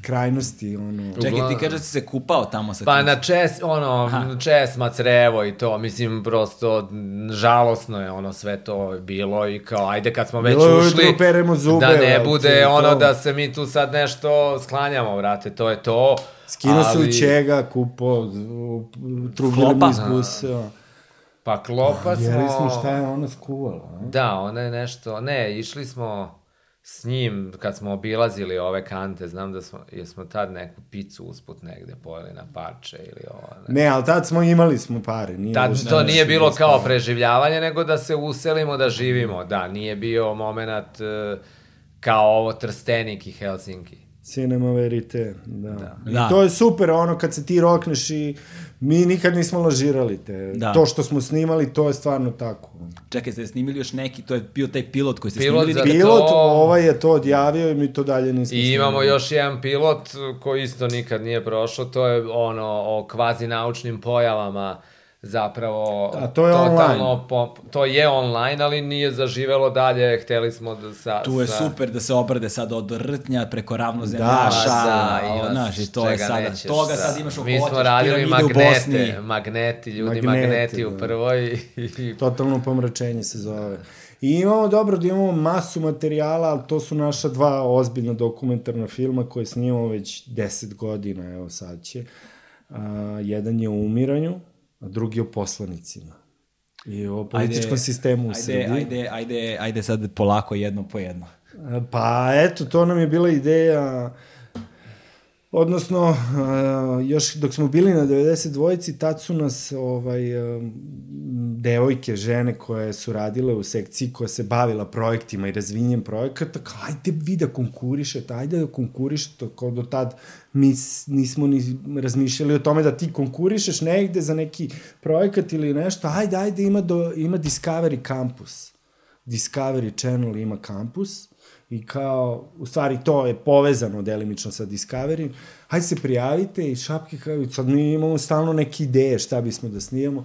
krajnosti, ono. Čekaj, ti kažeš da si se kupao tamo sa Pa tim? na čes, ono, Aha. česma, crevo i to, mislim, prosto, žalosno je ono sve to bilo i kao, ajde kad smo već Bilo ušli, peremo zube, da ne bude i ono to. da se mi tu sad nešto sklanjamo, vrate, to je to. Skino se ali- u čega, kupo, mi izbuseo. Pa klopa smo... Jeli smo šta je ona skuvala? Da, ona je nešto, ne, išli smo s njim kad smo obilazili ove kante, znam da smo, jesmo tad neku picu usput negde pojeli na parče ili ovo. Ne. Ne, ali tad smo imali smo pare. Nije Tad to nešto nije bilo kao preživljavanje, nego da se uselimo, da živimo. Da, nije bio moment e, kao ovo Trstenik i Helsinki. Cinema verite, da. da. I Da. to je super, ono kad se ti rokneš i mi nikad nismo lažirali te. Da. To što smo snimali, to je stvarno tako. Čekaj, ste snimili još neki, to je bio taj pilot koji ste Pilot snimili. nikad- Pilot, to- ovaj je to odjavio i mi to dalje nismo I imamo snimali. još jedan pilot koji isto nikad nije prošao, to je ono o kvazi naučnim pojavama zapravo A to je totalno po, to je online, ali nije zaživelo dalje, hteli smo da sa... Tu je sa, super da se obrade sad od rtnja preko ravnozemljaša, Da, o, ima znaš, i to je sada, nećeš, toga da. sad imaš u Mi smo radili u magnete, magneti, ljudi Magnete, magneti u da. prvoj i Totalno pomračenje se zove. I imamo dobro da imamo masu materijala, ali to su naša dva ozbiljna dokumentarna filma koje snimamo već 10 godina, evo sad će. A, jedan je o umiranju, a drugi o poslanicima. I o političkom sistemu u ajde, Srbiji. Ajde, ajde, ajde sad polako jedno po jedno. Pa eto, to nam je bila ideja, odnosno, uh, još dok smo bili na 92-ci, tad su nas ovaj, um, devojke, žene koje su radile u sekciji koja se bavila projektima i razvinjem projekata, kao ajde vi da konkurišete, ajde da konkurišete, kao do tad mi nismo ni razmišljali o tome da ti konkurišeš negde za neki projekat ili nešto, ajde, ajde, ima, do, ima Discovery Campus. Discovery Channel ima kampus i kao, u stvari to je povezano delimično sa Discovery, hajde se prijavite i šapke kao, sad mi imamo stalno neke ideje šta bismo da snijemo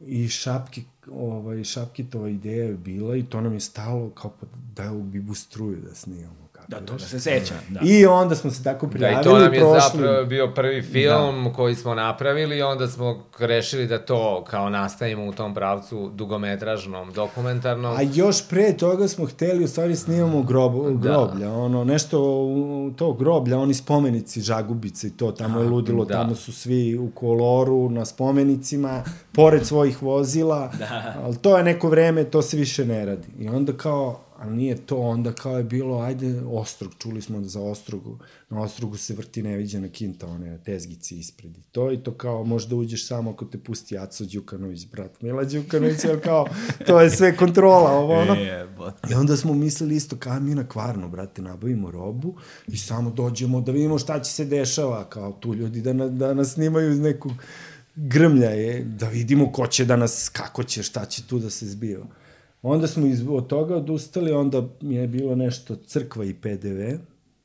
i šapki, ovaj, šapkitova ideja je bila i to nam je stalo kao pa da u Bibu struju da snijamo. Da, to da se seća. Da. I onda smo se tako Da, prijavili i to nam je prošli. zapravo bio prvi film da. koji smo napravili i onda smo rešili da to kao nastavimo u tom pravcu dugometražnom, dokumentarnom. A još pre toga smo hteli, u stvari snimamo grob, groblja, ono, nešto u to groblja, oni spomenici Žagubice i to, tamo je ludilo, da. tamo su svi u koloru, na spomenicima, pored svojih vozila, da. ali to je neko vreme, to se više ne radi. I onda kao, a nije to, onda kao je bilo, ajde, Ostrog, čuli smo za Ostrogu, na Ostrogu se vrti neviđena kinta, one tezgici ispred i to, i to kao možda uđeš samo ako te pusti Aco Đukanović, brat Mila Đukanović, ali kao, to je sve kontrola, ovo ono. E, I onda smo mislili isto, kao mi na kvarnu, brate, nabavimo robu i samo dođemo da vidimo šta će se dešava, kao tu ljudi da, na, da nas snimaju iz nekog grmlja je, da vidimo ko će da nas, kako će, šta će tu da se zbiva. Onda smo iz, od toga odustali, onda mi je bilo nešto crkva i PDV,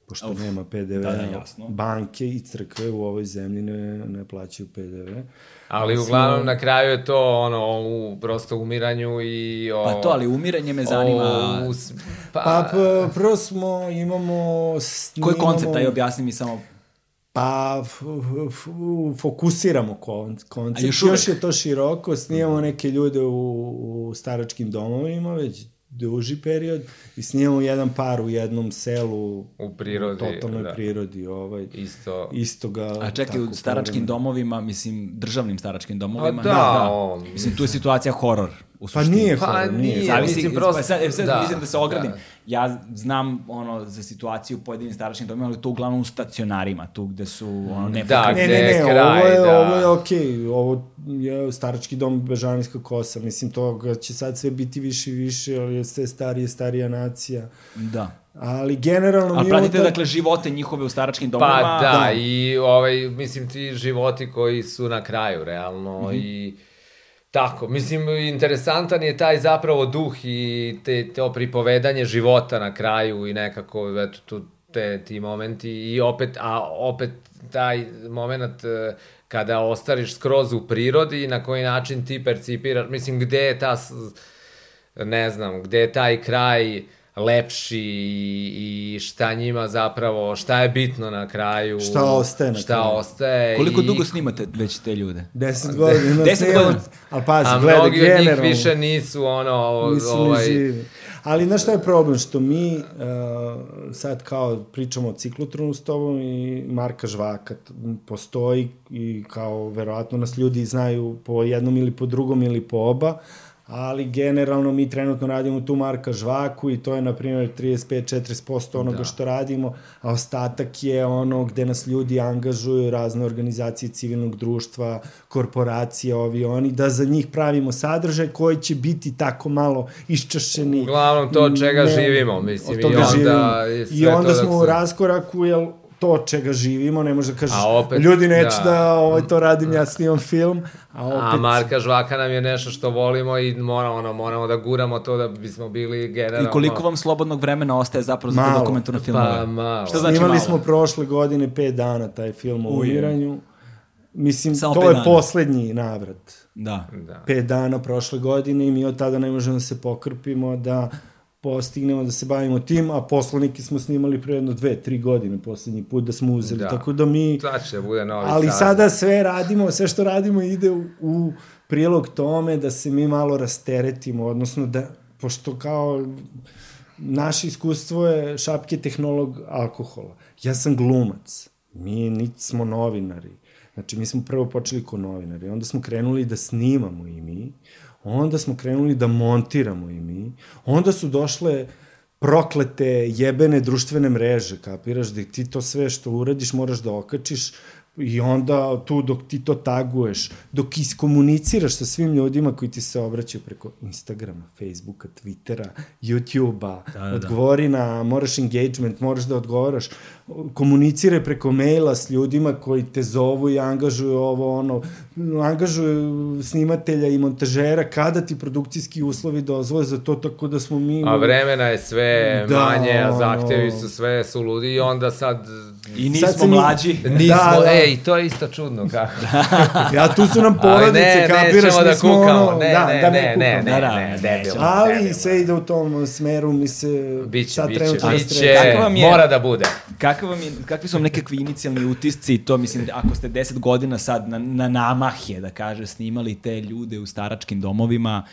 pošto Uf, nema PDV, da, da, jasno. banke i crkve u ovoj zemlji ne, ne plaćaju PDV. Ali uglavnom na kraju je to ono u prosto umiranju i o, Pa to, ali umiranje me zanima. O, us, pa, Pa, pa prvo smo, imamo... Koji koncept, aj objasni mi samo. Pa, f, f, fokusiramo kon, koncept. Još, još je to široko, snimamo neke ljude u, u staračkim domovima, već duži period, i snimamo jedan par u jednom selu, U prirodi, u totalnoj da. prirodi, ovaj, isto. isto ga... A čekaj, u staračkim pravimo. domovima, mislim, državnim staračkim domovima. A da, o, Mislim, tu je situacija horor. U Pa suštini. nije Pa horor, nije. nije. Zavisi, mislim, prosto, prosto- sad, sad da, mislim da se ogradim. da. Ja znam ono za situaciju u pojedinim staračkim domima, ali to uglavnom u stacionarima, tu gde su ono ne Da, Ne, gde ne, je ne, kraj, ovo je, da. ovo je okej, okay. ovo je starački dom Bežanijska kosa, mislim toga će sad sve biti više i više, ali je sve starije, starija nacija. Da. Ali generalno Ali pratite, unutar- dakle, živote njihove u staračkim domovima. Pa da, da. i ovaj, mislim ti životi koji su na kraju, realno, mm -hmm. i tako, mislim, interesantan je taj zapravo duh i te, to pripovedanje života na kraju i nekako, eto, tu, te, ti momenti i opet, a opet taj moment eh, kada ostariš skroz u prirodi i na koji način ti percipiraš, mislim, gde je ta, ne znam, gde je taj kraj lepši i, šta njima zapravo, šta je bitno na kraju. Šta ostaje na šta kraju. ostaje. Koliko i, dugo snimate već te ljude? Deset godina Deset godina. ali pazi, A gledaj, mnogi od njih generalno, više nisu ono, nisu ni ovaj, živi. Ali znaš šta je problem? Što mi uh, sad kao pričamo o ciklotronu s tobom i Marka Žvaka postoji i kao verovatno nas ljudi znaju po jednom ili po drugom ili po oba, ali generalno mi trenutno radimo tu Marka Žvaku i to je na primjer 35-40% onoga da. što radimo, a ostatak je ono gde nas ljudi angažuju, razne organizacije civilnog društva, korporacije, ovi oni, da za njih pravimo sadržaj koji će biti tako malo iščašeni. Uglavnom to od čega živimo, mislim, i onda živimo. I sve onda to smo dok u raskoraku, jel to od čega živimo, ne možeš da kažeš, opet, ljudi neću da, da. ovaj, to radim, ja snimam film, a opet... A Marka Žvaka nam je nešto što volimo i moramo, ono, moramo da guramo to da bismo bili generalno... I koliko vam slobodnog vremena ostaje zapravo za te Malo. dokumentarne filmove? Pa, malo. Šta znači Snimali malo? smo prošle godine pet dana taj film o umiranju. Mislim, Samo to je dana. poslednji navrat. Da. Da. Pet dana prošle godine i mi od tada ne možemo da se pokrpimo da postignemo da se bavimo tim, a poslanike smo snimali pre jedno dve, tri godine poslednji put da smo uzeli. Da. Tako da mi... Sad će da bude novi Ali saziv. sada sve radimo, sve što radimo ide u, u prilog tome da se mi malo rasteretimo, odnosno da, pošto kao naše iskustvo je šapke tehnolog alkohola. Ja sam glumac, mi niti smo novinari. Znači, mi smo prvo počeli kao novinari, onda smo krenuli da snimamo i mi, onda smo krenuli da montiramo i mi, onda su došle proklete jebene društvene mreže, kapiraš, da ti to sve što uradiš moraš da okačiš i onda tu dok ti to taguješ, dok iskomuniciraš sa svim ljudima koji ti se obraćaju preko Instagrama, Facebooka, Twittera, YouTubea, Da, da, da. odgovori na, moraš engagement, moraš da odgovaraš, komuniciraj preko maila s ljudima koji te zovu i angažuju ovo, ono, angažuju snimatelja i montažera, kada ti produkcijski uslovi dozvole za to, tako da smo mi... A vremena je sve Da, manje, a zahtevi su sve su ludi i onda sad I Sad nismo mi- mlađi. Nismo, Da, da. ej, to je isto čudno kako. Ja, tu su nam porodice, ne, kapiraš, nećemo mi da smo kukamo, ono, ne, da, ne, da ne, ne, ne, kukamo. ne, Da, da, ne, ne. Ali sve ide u tom smeru, mi se Biće, sad biće, trenutno biće. Kako vam je- mora da bude. Kakvi, vam je, kakvi su vam nekakvi inicijalni utisci, to mislim, ako ste 10 godina sad na, na namah je, da kaže, snimali te ljude u staračkim domovima,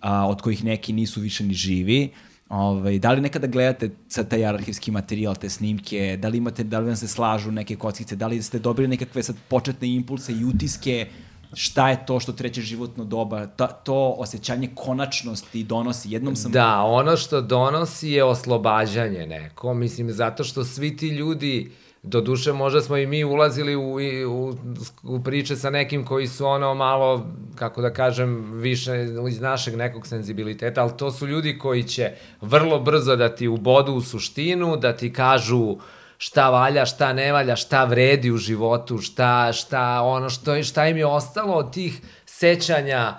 a, od kojih neki nisu više ni živi, Ovaj, da li nekada gledate sad taj arhivski materijal, te snimke, da li imate, da li vam se slažu neke kockice, da li ste dobili nekakve sad početne impulse i utiske, šta je to što treće životno doba, ta, to osjećanje konačnosti donosi. Jednom sam... Da, ono što donosi je oslobađanje neko, mislim, zato što svi ti ljudi, do duše možda smo i mi ulazili u, u, u priče sa nekim koji su ono malo, kako da kažem, više iz našeg nekog senzibiliteta, ali to su ljudi koji će vrlo brzo da ti ubodu u suštinu, da ti kažu šta valja, šta ne valja, šta vredi u životu, šta, šta, ono što, šta im je ostalo od tih sećanja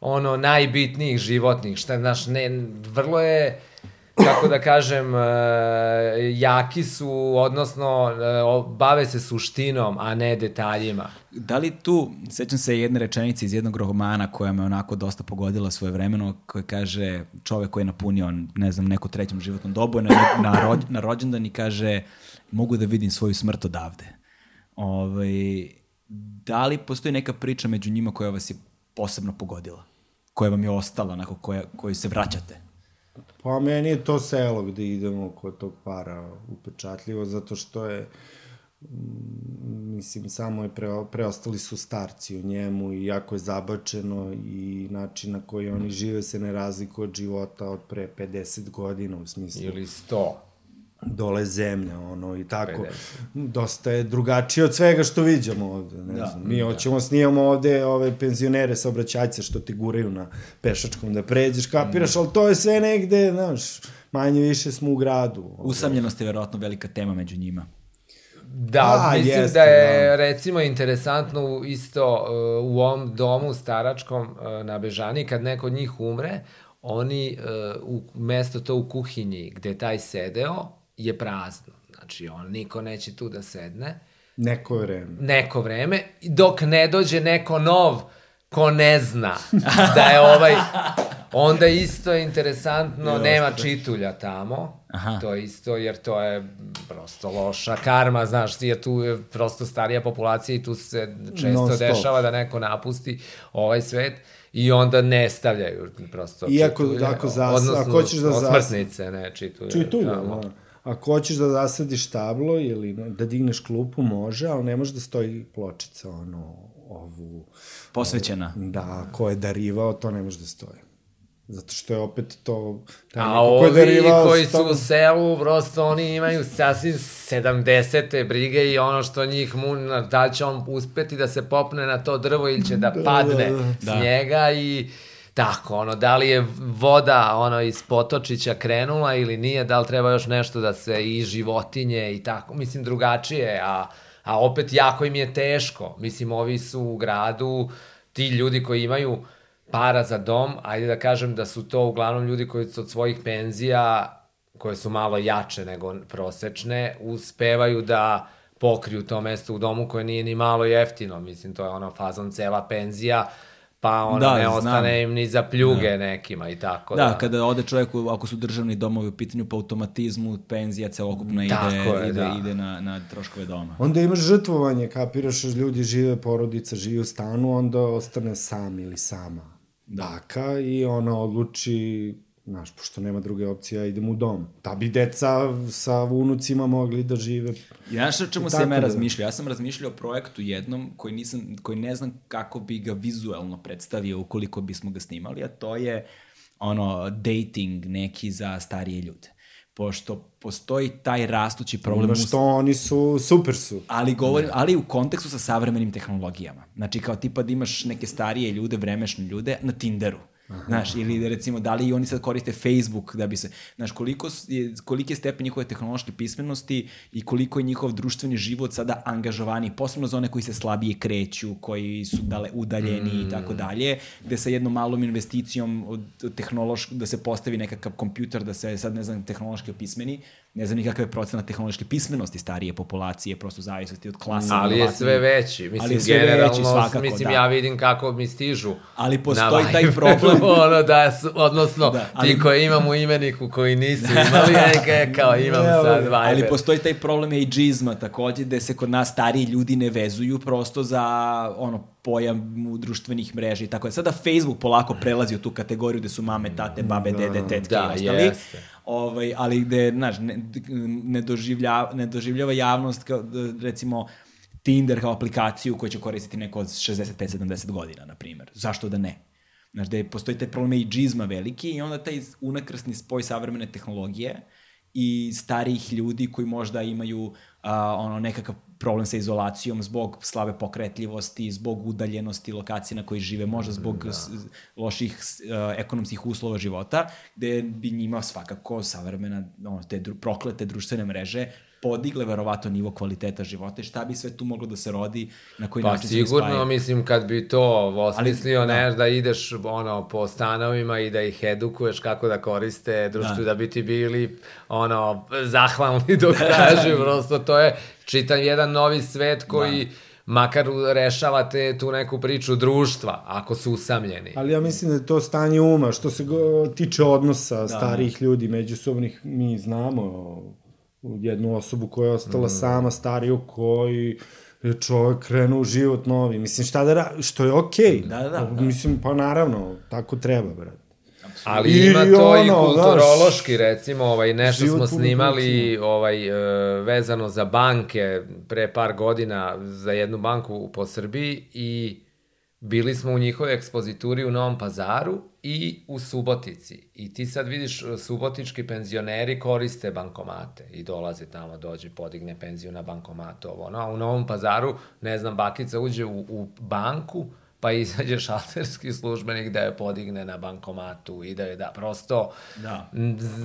ono najbitnijih životnih, šta znaš, ne, vrlo je kako da kažem, e, jaki su, odnosno e, bave se suštinom, a ne detaljima. Da li tu, sećam se jedne rečenice iz jednog romana koja me onako dosta pogodila svoje vremeno, koja kaže čovek koji je napunio, ne znam, neku trećom životnom dobu, na, na, rođ, na rođendan i kaže mogu da vidim svoju smrt odavde. Ovaj, da li postoji neka priča među njima koja vas je posebno pogodila? Koja vam je ostala, onako, koja, koju se vraćate? Pa meni je to selo gde idemo kod tog para upečatljivo, zato što je mm, mislim, samo je pre, preostali su starci u njemu i jako je zabačeno i način na koji oni žive se ne razlikuje od života od pre 50 godina u smislu Ili sto. Dole zemlja, ono, i tako. Dosta je drugačije od svega što viđamo ovde, ne da, znam. Mi hoćemo snijamo ovde ove penzionere saobraćajce što ti guraju na pešačkom da pređeš, kapiraš, ali to je sve negde, znaš, manje više smo u gradu. Usamljenost je verovatno velika tema među njima. Da, A, mislim jeste, da je da. recimo interesantno isto uh, u ovom domu staračkom uh, na Bežani, kad neko od njih umre, oni uh, u mesto to u kuhinji gde taj sedeo je prazno. Znači, on, niko neće tu da sedne Neko vreme. neko vreme, dok ne dođe neko nov ko ne zna da je ovaj... Onda isto je interesantno, nema čitulja tamo. Aha. To je isto, jer to je prosto loša karma, znaš, jer tu je prosto starija populacija i tu se često Non-stop. dešava da neko napusti ovaj svet i onda ne stavljaju prosto Iako- čitulje, ako zas- odnosno ako hoćeš da zas- osmrtnice, ne čitulje. Čitulja, tamo. da. Ako hoćeš da zasadiš tablo ili da digneš klupu, može, ali ne može da stoji pločica, ono, ovu, Posvećena. da, ko je darivao, to ne može da stoji. Zato što je opet to... taj A ovi darivao koji su u selu, prosto oni imaju sasvim 70. brige i ono što njih mu, da će on uspeti da se popne na to drvo ili će da, padne da, s da. njega i tako, ono, da li je voda ono iz potočića krenula ili nije, da li treba još nešto da se i životinje i tako, mislim drugačije, a, a opet jako im je teško, mislim ovi su u gradu, ti ljudi koji imaju para za dom, ajde da kažem da su to uglavnom ljudi koji su od svojih penzija, koje su malo jače nego prosečne, uspevaju da pokriju to mesto u domu koje nije ni malo jeftino, mislim to je ono fazon cela penzija, pa ono Da, ne znam. ostane im ni za pljuge nekima i tako Da, da. kada ode čovjek, ako su državni domovi u pitanju po automatizmu, penzija celokupna ide, je, ide, da. ide na, na troškove doma. Onda imaš žrtvovanje, kapiraš, ljudi žive, porodica živi u stanu, onda ostane sam ili sama baka i ona odluči, znaš, pošto nema druge opcije, ja idem u dom. Da bi deca sa unucima mogli da žive. Ja znaš o čemu sam ja da. razmišljao? Ja sam razmišljao o projektu jednom koji, nisam, koji ne znam kako bi ga vizuelno predstavio ukoliko bismo ga snimali, a to je ono dating neki za starije ljude. Pošto postoji taj rastući problem u što oni su, super su. ali govorim, ali u kontekstu sa savremenim tehnologijama. Znači kao tipa da imaš neke starije ljude, vremešne ljude na Tinderu. Znaš, ili recimo, da li i oni sad koriste Facebook da bi se, znaš, koliko je, koliki je stepen njihove tehnološke pismenosti i koliko je njihov društveni život sada angažovani, posebno za one koji se slabije kreću, koji su dale udaljeni i tako dalje, gde sa jednom malom investicijom od, od tehnološk, da se postavi nekakav kompjuter, da se sad, ne znam, tehnološki opismeni, ne znam nikakve procena tehnološke pismenosti starije populacije, prosto zavisnosti od klasa. Ali je sve veći. Mislim, Ali je sve generalno, veći, svakako, mislim, da. ja vidim kako mi stižu. Ali postoji taj problem. ono da, su, odnosno, Da, da, ali- ti koji imam u imeniku koji nisu imali, neke, kao imam Evo sad. Viber. Ali postoji taj problem ageizma takođe, gde se kod nas stariji ljudi ne vezuju prosto za ono pojam u društvenih mreža i tako je. Sada Facebook polako prelazi u tu kategoriju gde su mame, tate, babe, dede, tetke Da, i ostali. jeste. Ovaj, ali gde, znaš, ne, ne, doživlja, ne doživljava javnost kao, recimo, Tinder kao aplikaciju koju će koristiti neko od 65-70 godina, na primjer. Zašto da ne? Znaš, gde postoji taj problem ageizma veliki i onda taj unakrsni spoj savremene tehnologije i starijih ljudi koji možda imaju a, ono nekakav problem sa izolacijom zbog slabe pokretljivosti, zbog udaljenosti lokacije na kojoj žive, možda zbog da. loših a, ekonomskih uslova života, gde bi njima svakako savremena, ono, te dru, proklete društvene mreže podigle verovato nivo kvaliteta života i šta bi sve tu moglo da se rodi, na koji Pa način se sigurno, spajaju. mislim, kad bi to osmislio, Ali, da. ne, da ideš ono, po stanovima i da ih edukuješ kako da koriste društvo, Da. da, bi ti bili ono, zahvalni dok traži, prosto to je čitan jedan novi svet koji Da. makar rešavate tu neku priču društva, ako su usamljeni. Ali ja mislim da je to stanje uma, što se go, tiče odnosa da. starijih ljudi, međusobnih, mi znamo jednu osobu koja je ostala mm. sama, stariju, koji je čovjek krenuo u život novi. Mislim, šta da ra... što je okej. Okay. Da, da, da. Mislim, pa naravno, tako treba, brate. Ali I ima to i ono, kulturološki, recimo, ovaj, nešto smo snimali ovaj, e, vezano za banke pre par godina za jednu banku po Srbiji i bili smo u njihovoj ekspozituri u Novom pazaru i u Subotici. I ti sad vidiš, subotički penzioneri koriste bankomate i dolaze tamo, dođe, podigne penziju na bankomatu, ovo, ono. A u Novom pazaru, ne znam, bakica uđe u, u banku, pa izađe šalterski službenik da je podigne na bankomatu i da je da prosto Da.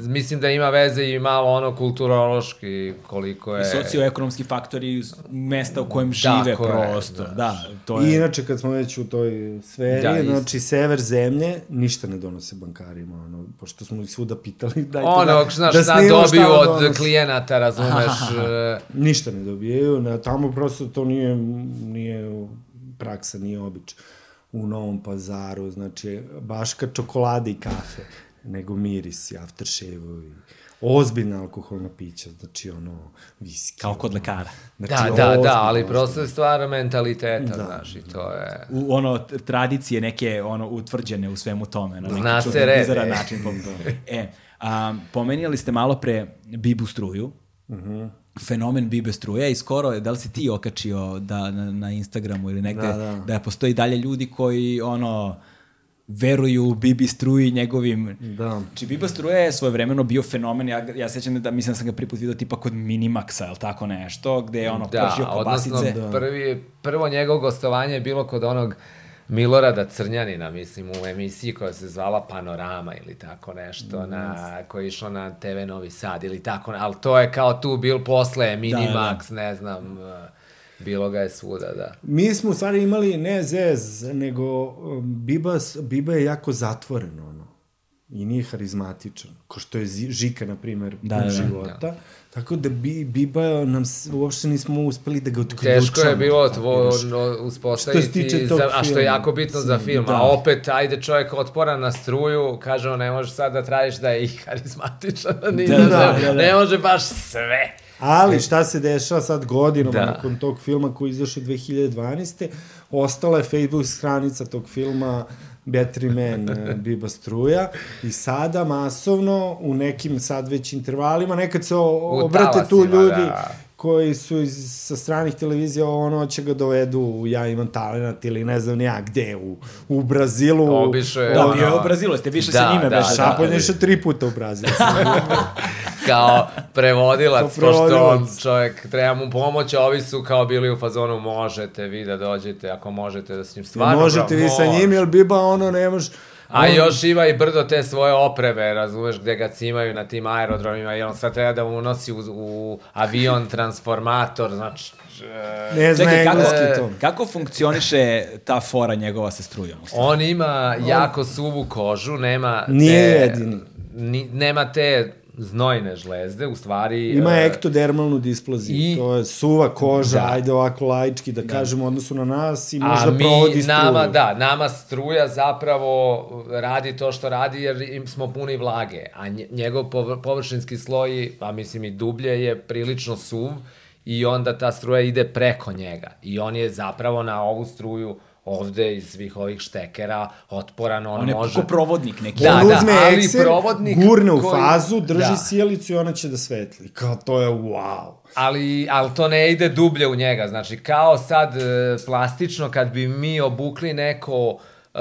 mislim da ima veze i malo ono kulturološki koliko je I socioekonomski faktori iz mesta u kojem žive Tako je, prosto. znaš. Da, to I je... inače, kad smo već u toj sferi, Da, da, isto. znači, sever zemlje ništa ne donose bankarima, ono, pošto smo ih svuda pitali, dajte ono, da, znaš, da šta snimamo dobiju vam od donose. klijenata, razumeš, e, Ništa ne dobijaju, na, tamo prosto to nije, nije praksa, nije obič. U Novom pazaru, znači, baška čokolade i kafe, nego miris i aftershave-ovi, ozbiljna alkoholna pića, znači ono, viski. Kao kod lekara. da, Znači, da, da, ozbiljno, ali prosto je stvar mentaliteta, da. znaš, i to je... u ono tradicije neke ono utvrđene u svemu tome na neki Zna se čudan, red, način. e, a, pomenijali ste malo pre Bibu struju. Mhm. Fenomen Bibe struje i skoro, je, da li si ti okačio da, na, na Instagramu ili negde, Da, da. da postoji dalje ljudi koji ono veruju u Bibi struji i njegovim... Da. Znači, Biba struja je svojevremeno bio fenomen, ja, ja sećam da, mislim da sam ga prvi put vidio tipa kod Minimaxa, ili tako nešto, gde je ono Da, pržio odnosno, kobasice. Da. prvi, prvo njegovo gostovanje je bilo kod onog Milorada Crnjanina, mislim, u emisiji koja se zvala Panorama ili tako nešto, na, koja je išla na TV Novi Sad ili tako, ali to je kao tu bil posle Minimax, ne znam, eh, bilo ga je svuda, da. Mi smo u stvari imali ne zez, nego um, Biba, Biba je jako zatvoren, ono. I nije harizmatičan. Ko što je Žika, na primer, Da, da, da, da. života. Tako da bi, Biba nam uopšte nismo uspeli da ga otključamo. Teško je bilo tvo, uspostaviti, Što se tiče tog za, a što je jako bitno za film. Da. A opet, ajde čovjek otporan na struju, kaže on, ne može sad da tražiš da je i harizmatičan, da, ni, Da, da, da, da, da, da. ne može baš sve. Ali šta se dešava sad godinama Da. da. nakon tog filma koji izašao 2012. Ostala je Facebook stranica tog filma Battery Man eh, Biba Struja i sada masovno u nekim sad već intervalima nekad se o, obrate tu ljudi da. koji su iz, sa stranih televizija ono će ga dovedu u ja imam talent ili ne znam ja gde u, u Brazilu Obišao je, Da, bio je u Brazilu, ste više Da, sa njime da, beše. da. Šapan je išao tri puta u Brazilu. kao prevodilac, pošto on čovjek treba mu pomoć, a ovi su kao bili u fazonu možete vi da dođete, ako možete da s njim stvarno... Možete vi sa njim, jer Biba ono ne može... A on- još ima i brdo te svoje opreme, razumeš, gde ga cimaju na tim aerodromima i on sad treba da mu nosi u, u avion transformator, znači... e, Ne zna Čekaj, kako, engleski to. kako funkcioniše ta fora njegova sa strujom? On ima jako suvu kožu, nema Nije te, jedini. Ni, nema te znojne žlezde, u stvari... Ima e, ektodermalnu displaziju, i- to je suva koža, Da. ajde ovako laički da, kažemo u odnosu na nas i možda mi, provodi struju. nama, da, nama struja zapravo radi to što radi jer im smo puni vlage, a nje- njegov povr- površinski sloj, a mislim i dublje, je prilično suv i onda ta struja ide preko njega. I on je zapravo na ovu struju ovde iz svih ovih štekera otporan, on, On je može... provodnik neki. Da, on da, uzme ali ekser, provodnik gurne u koji- fazu, drži Da. sjelicu i ona će da svetli. Kao to je wow. ali, ali to ne ide dublje u njega. Znači, kao sad e, plastično, kad bi mi obukli neko e,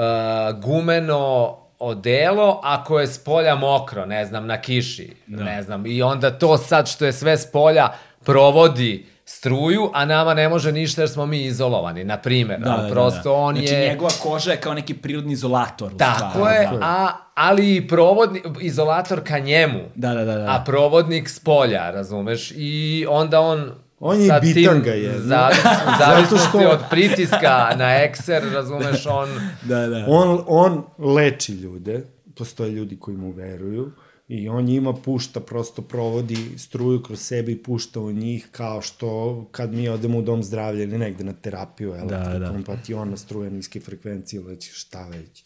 gumeno odelo, ako je s polja mokro, ne znam, na kiši, da. ne znam, i onda to sad što je sve s polja provodi struju, a nama ne može ništa jer smo mi izolovani, na primjer. Da, da, da, Prosto da. on znači, je... njegova koža je kao neki prirodni izolator. Tako je, Da. a, ali i provodni, izolator ka njemu. Da, da, da, da. A provodnik s polja, razumeš? I onda on... On je bitanga jedna. zavis, zavisnosti što- od pritiska na ekser, razumeš, on... Da, da. On, on leči ljude, postoje ljudi koji mu veruju, i on njima pušta, prosto provodi struju kroz sebe i pušta u njih kao što kad mi odemo u dom zdravlja ili negde na terapiju, elektrokompationa, da. struja niske frekvencije, ili već šta već.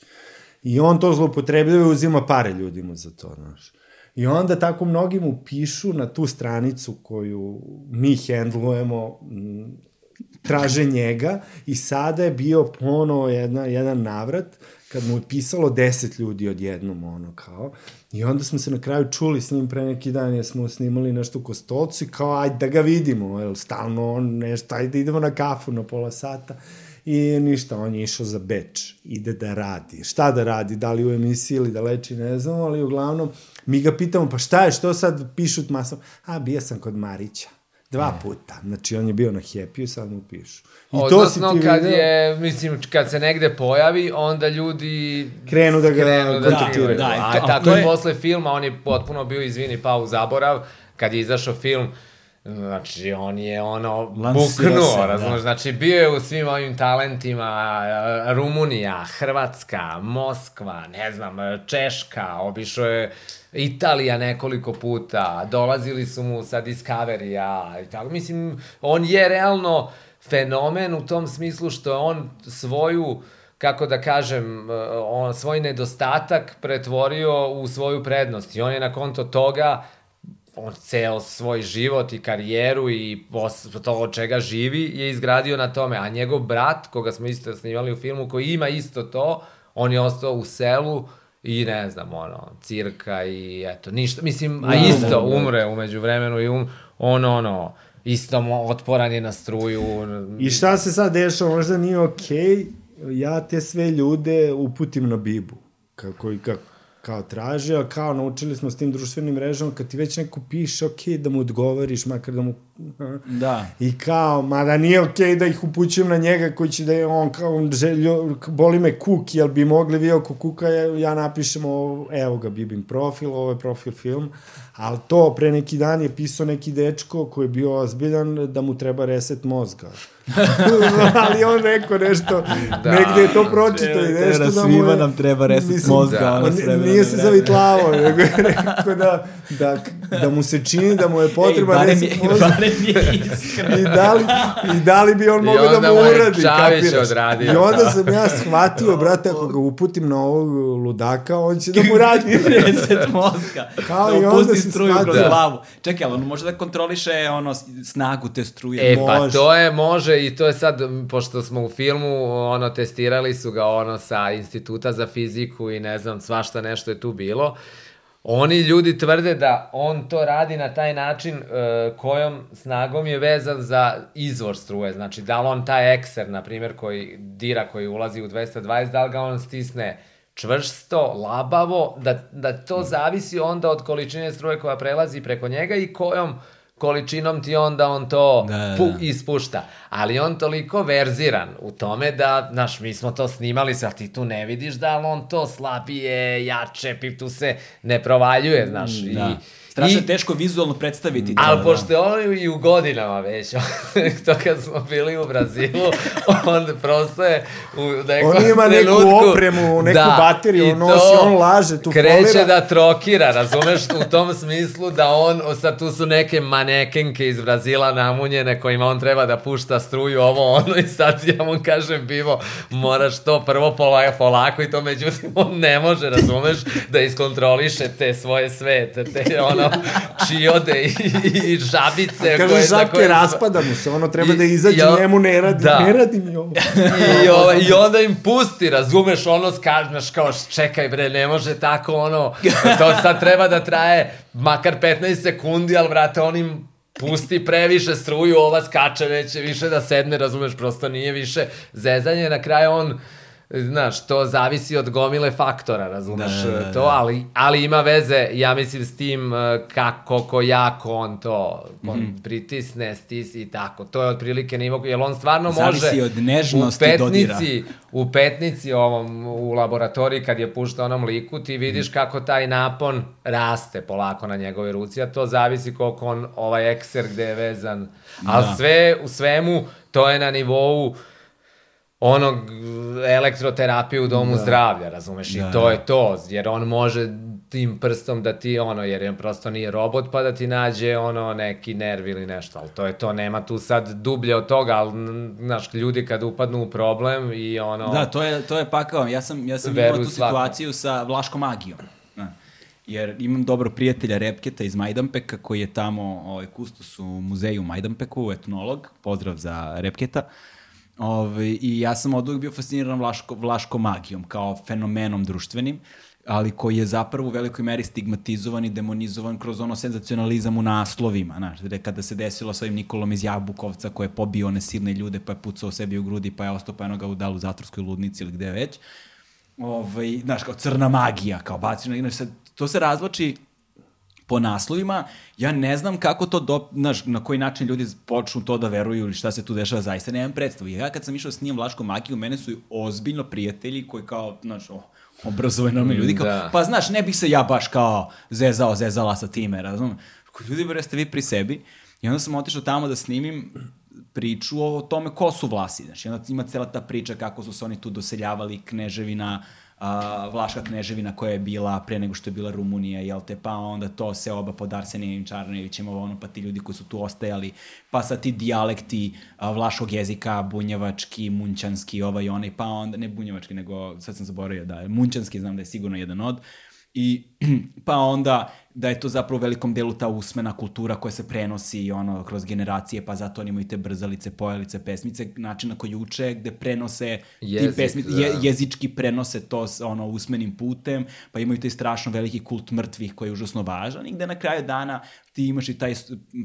I on to zloupotrebljava i uzima pare ljudima za to, znaš. I onda tako mnogi mu pišu na tu stranicu koju mi hendlujemo, traže njega i sada je bio ponovo jedna, jedan navrat kad mu je pisalo deset ljudi odjednom, ono kao. I onda smo se na kraju čuli s njim pre neki dan, jer smo snimali nešto u Kostolcu i kao, ajde da ga vidimo, jel, stalno on nešto, ajde idemo na kafu na pola sata. I ništa, on je išao za Beč, ide da radi. Šta da radi, da li u emisiji ili da leči, ne znam, ali uglavnom mi ga pitamo, pa šta je, što sad pišu masom? A, bio sam kod Marića. Dva puta. Znači, on je bio na Happy-u, sad mu pišu. I Odnosno, kad video? je, mislim, kad se negde pojavi, onda ljudi Krenu da ga krenu da kontaktiraju. da, Da, a, to- a tako to je posle filma, on je potpuno bio, izvini, pao u zaborav, kad je izašao film, Znači, on je ono buknuo, se, da. razumiješ, znači bio je u svim ovim talentima Rumunija, Hrvatska, Moskva, ne znam, Češka, obišao je Italija nekoliko puta, dolazili su mu sa Discovery-a i tako, mislim, on je realno fenomen u tom smislu što je on svoju kako da kažem, on svoj nedostatak pretvorio u svoju prednost i on je na konto toga on ceo svoj život i karijeru i pos, to od čega živi je izgradio na tome, a njegov brat, koga smo isto snimali u filmu, koji ima isto to, on je ostao u selu i ne znam, ono, cirka i eto, ništa, mislim, a isto umre umeđu vremenu i um, on, ono, isto otporan je na struju. I šta se sad dešava, možda nije okej, ja te sve ljude uputim na Bibu, kako i kako kao traži, a kao naučili smo s tim društvenim mrežama, kad ti već neko piše, okej, da mu odgovoriš, makar da mu... Da. I kao, mada nije okej da ih upućujem na njega koji će da je on kao on željo, boli me kuk, jel bi mogli vi oko kuka, ja, ja napišem ovo, evo ga, bibim profil, ovo je profil film, ali to pre neki dan je pisao neki dečko koji je bio ozbiljan da mu treba reset mozga. ali on rekao nešto, da, negde je to pročito i nešto da, mu svima je... nam treba reset mozga, da. on vremena nije se vreme. zavitlavao, nego je rekao da, da, da mu se čini da mu je potreban Ej, reset mozga. Je. I da li, I da li bi on mogao da mu uradi, kapiraš? odradio. I onda sam ja shvatio, brate, ako ga uputim na ovog ludaka, on će da mu radi. reset mozga. Kao da i onda se struju shvati- kroz Da. glavu. Čekaj, ali on može da kontroliše ono, snagu te struje. E, pa Može. to je, može i to je sad, pošto smo u filmu, ono, testirali su ga, ono, sa instituta za fiziku i ne znam, svašta nešto je tu bilo. Oni ljudi tvrde da on to radi na taj način e, kojom snagom je vezan za izvor struje. Znači, da li on taj ekser, na primjer, koji dira, koji ulazi u 220, da li ga on stisne čvrsto, labavo, da, da to zavisi onda od količine struje koja prelazi preko njega i kojom količinom ti onda on to Da, da, pu, da. ispušta. Ali on toliko verziran u tome da, znaš, mi smo to snimali, sad ti tu ne vidiš da on to slabije, jače, pip tu se ne provaljuje, znaš. Da. I, Strašno I- je teško vizualno predstaviti. to, Ali da. pošto je on i u godinama već, to kad smo bili u Brazilu, on prosto je u nekom On ima neku trenutku- opremu, neku da, bateriju, i on nosi, to on laže, tu Kreće folira. da trokira, razumeš, u tom smislu da on, sad tu su neke manekenke iz Brazila namunjene kojima on treba da pušta struju, ovo ono i sad ja mu kažem bivo, moraš to prvo pola, polako i to međutim on ne može, razumeš, da iskontroliše te svoje sve, te, te ono, čiode i, i žabice. Kaže, koje- za Žake, koje- raspada mu se, ono treba I- da izađe, ja- njemu ne radi, da. ne radi mi ovo. I, o, I onda im pusti, razumeš, ono skažnaš kao, čekaj bre, ne može tako, ono, to sad treba da traje makar 15 sekundi, ali vrate, on im pusti previše struju, ova skače, neće više da sedne, razumeš, prosto nije više zezanje, na kraju on, znaš, to zavisi od gomile faktora, razumeš, Da, da, da, to, ali, ali ima veze, ja mislim, s tim eh, kako, ko jako on to on Mhm. pritisne, stisi i tako. To je otprilike nivo, jer on stvarno Zavisi može... od nežnosti u dodira. petnici, u petnici ovom, u laboratoriji kad je pušta onom liku, ti vidiš kako taj napon raste polako na njegove ruci, a to zavisi koliko on, ovaj ekser gde je vezan. Ali Da. sve, u svemu, to je na nivou onog elektroterapije u domu da. zdravlja, razumeš, Da, i to da. je to, jer on može tim prstom da ti ono, jer on prosto nije robot pa da ti nađe ono neki nerv ili nešto, ali to je to, nema tu sad dublje od toga, ali znaš, ljudi kad upadnu u problem i ono... Da, to je, to je pakao. Ja sam, ja sam imao tu situaciju sa Vlaškom magijom. Da. Jer imam dobro prijatelja Repketa iz Majdanpeka koji je tamo ovaj, kustos u muzeju Majdanpeku, etnolog, pozdrav za Repketa. Ovaj, I ja sam od uvijek bio fasciniran Vlaško, Vlaškom magijom kao fenomenom društvenim, ali koji je zapravo u velikoj meri stigmatizovan i demonizovan kroz ono senzacionalizam u naslovima, znaš, gde kada se desilo sa ovim Nikolom iz Jabukovca koji je pobio one silne ljude pa je pucao sebi u grudi pa je ostao pa eno ga udal u zatvorskoj ludnici ili gde već, ovaj, znaš, kao crna magija, kao bacio, znaš, to se razloči po naslovima, ja ne znam kako to, do, znaš, na koji način ljudi počnu to da veruju ili šta se tu dešava, zaista nemam predstavu. Ja kad sam išao s njim Vlaškom magiju, mene su ozbiljno prijatelji koji kao, znaš, o, obrazovani normalni ljudi, kao, Da. pa znaš, ne bih se ja baš kao zezao, zezala sa time, razumem? Ko ljudi, bre, ste vi pri sebi. I onda sam otišao tamo da snimim priču o tome ko su Vlasi. Znači, onda ima cela ta priča kako su se oni tu doseljavali, kneževina, a, Vlaška kneževina koja je bila pre nego što je bila Rumunija, jel te, pa onda to se oba pod Arsenijevim Čarnevićem, ovo ono, pa ti ljudi koji su tu ostajali, pa sad ti dijalekti vlaškog jezika, bunjevački, munćanski, ovaj onaj, pa onda, ne bunjevački, nego, sad sam zaboravio da je munćanski, znam da je sigurno jedan od, I pa onda da je to zapravo u velikom delu ta usmena kultura koja se prenosi ono kroz generacije, pa zato oni imaju te brzalice, pojelice, pesmice, način na koji uče, gde prenose Jezik, ti pesmice, da. je, jezički prenose to ono usmenim putem, pa imaju taj strašno veliki kult mrtvih koji je užasno važan i gde na kraju dana ti imaš i taj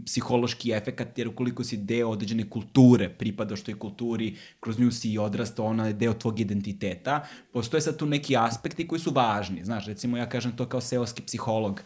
psihološki efekat, jer ukoliko si deo određene kulture, pripadaš toj kulturi, kroz nju si i odrastao, ona je deo tvog identiteta, postoje sad tu neki aspekti koji su važni. Znaš, recimo ja kažem to kao seoski psiholog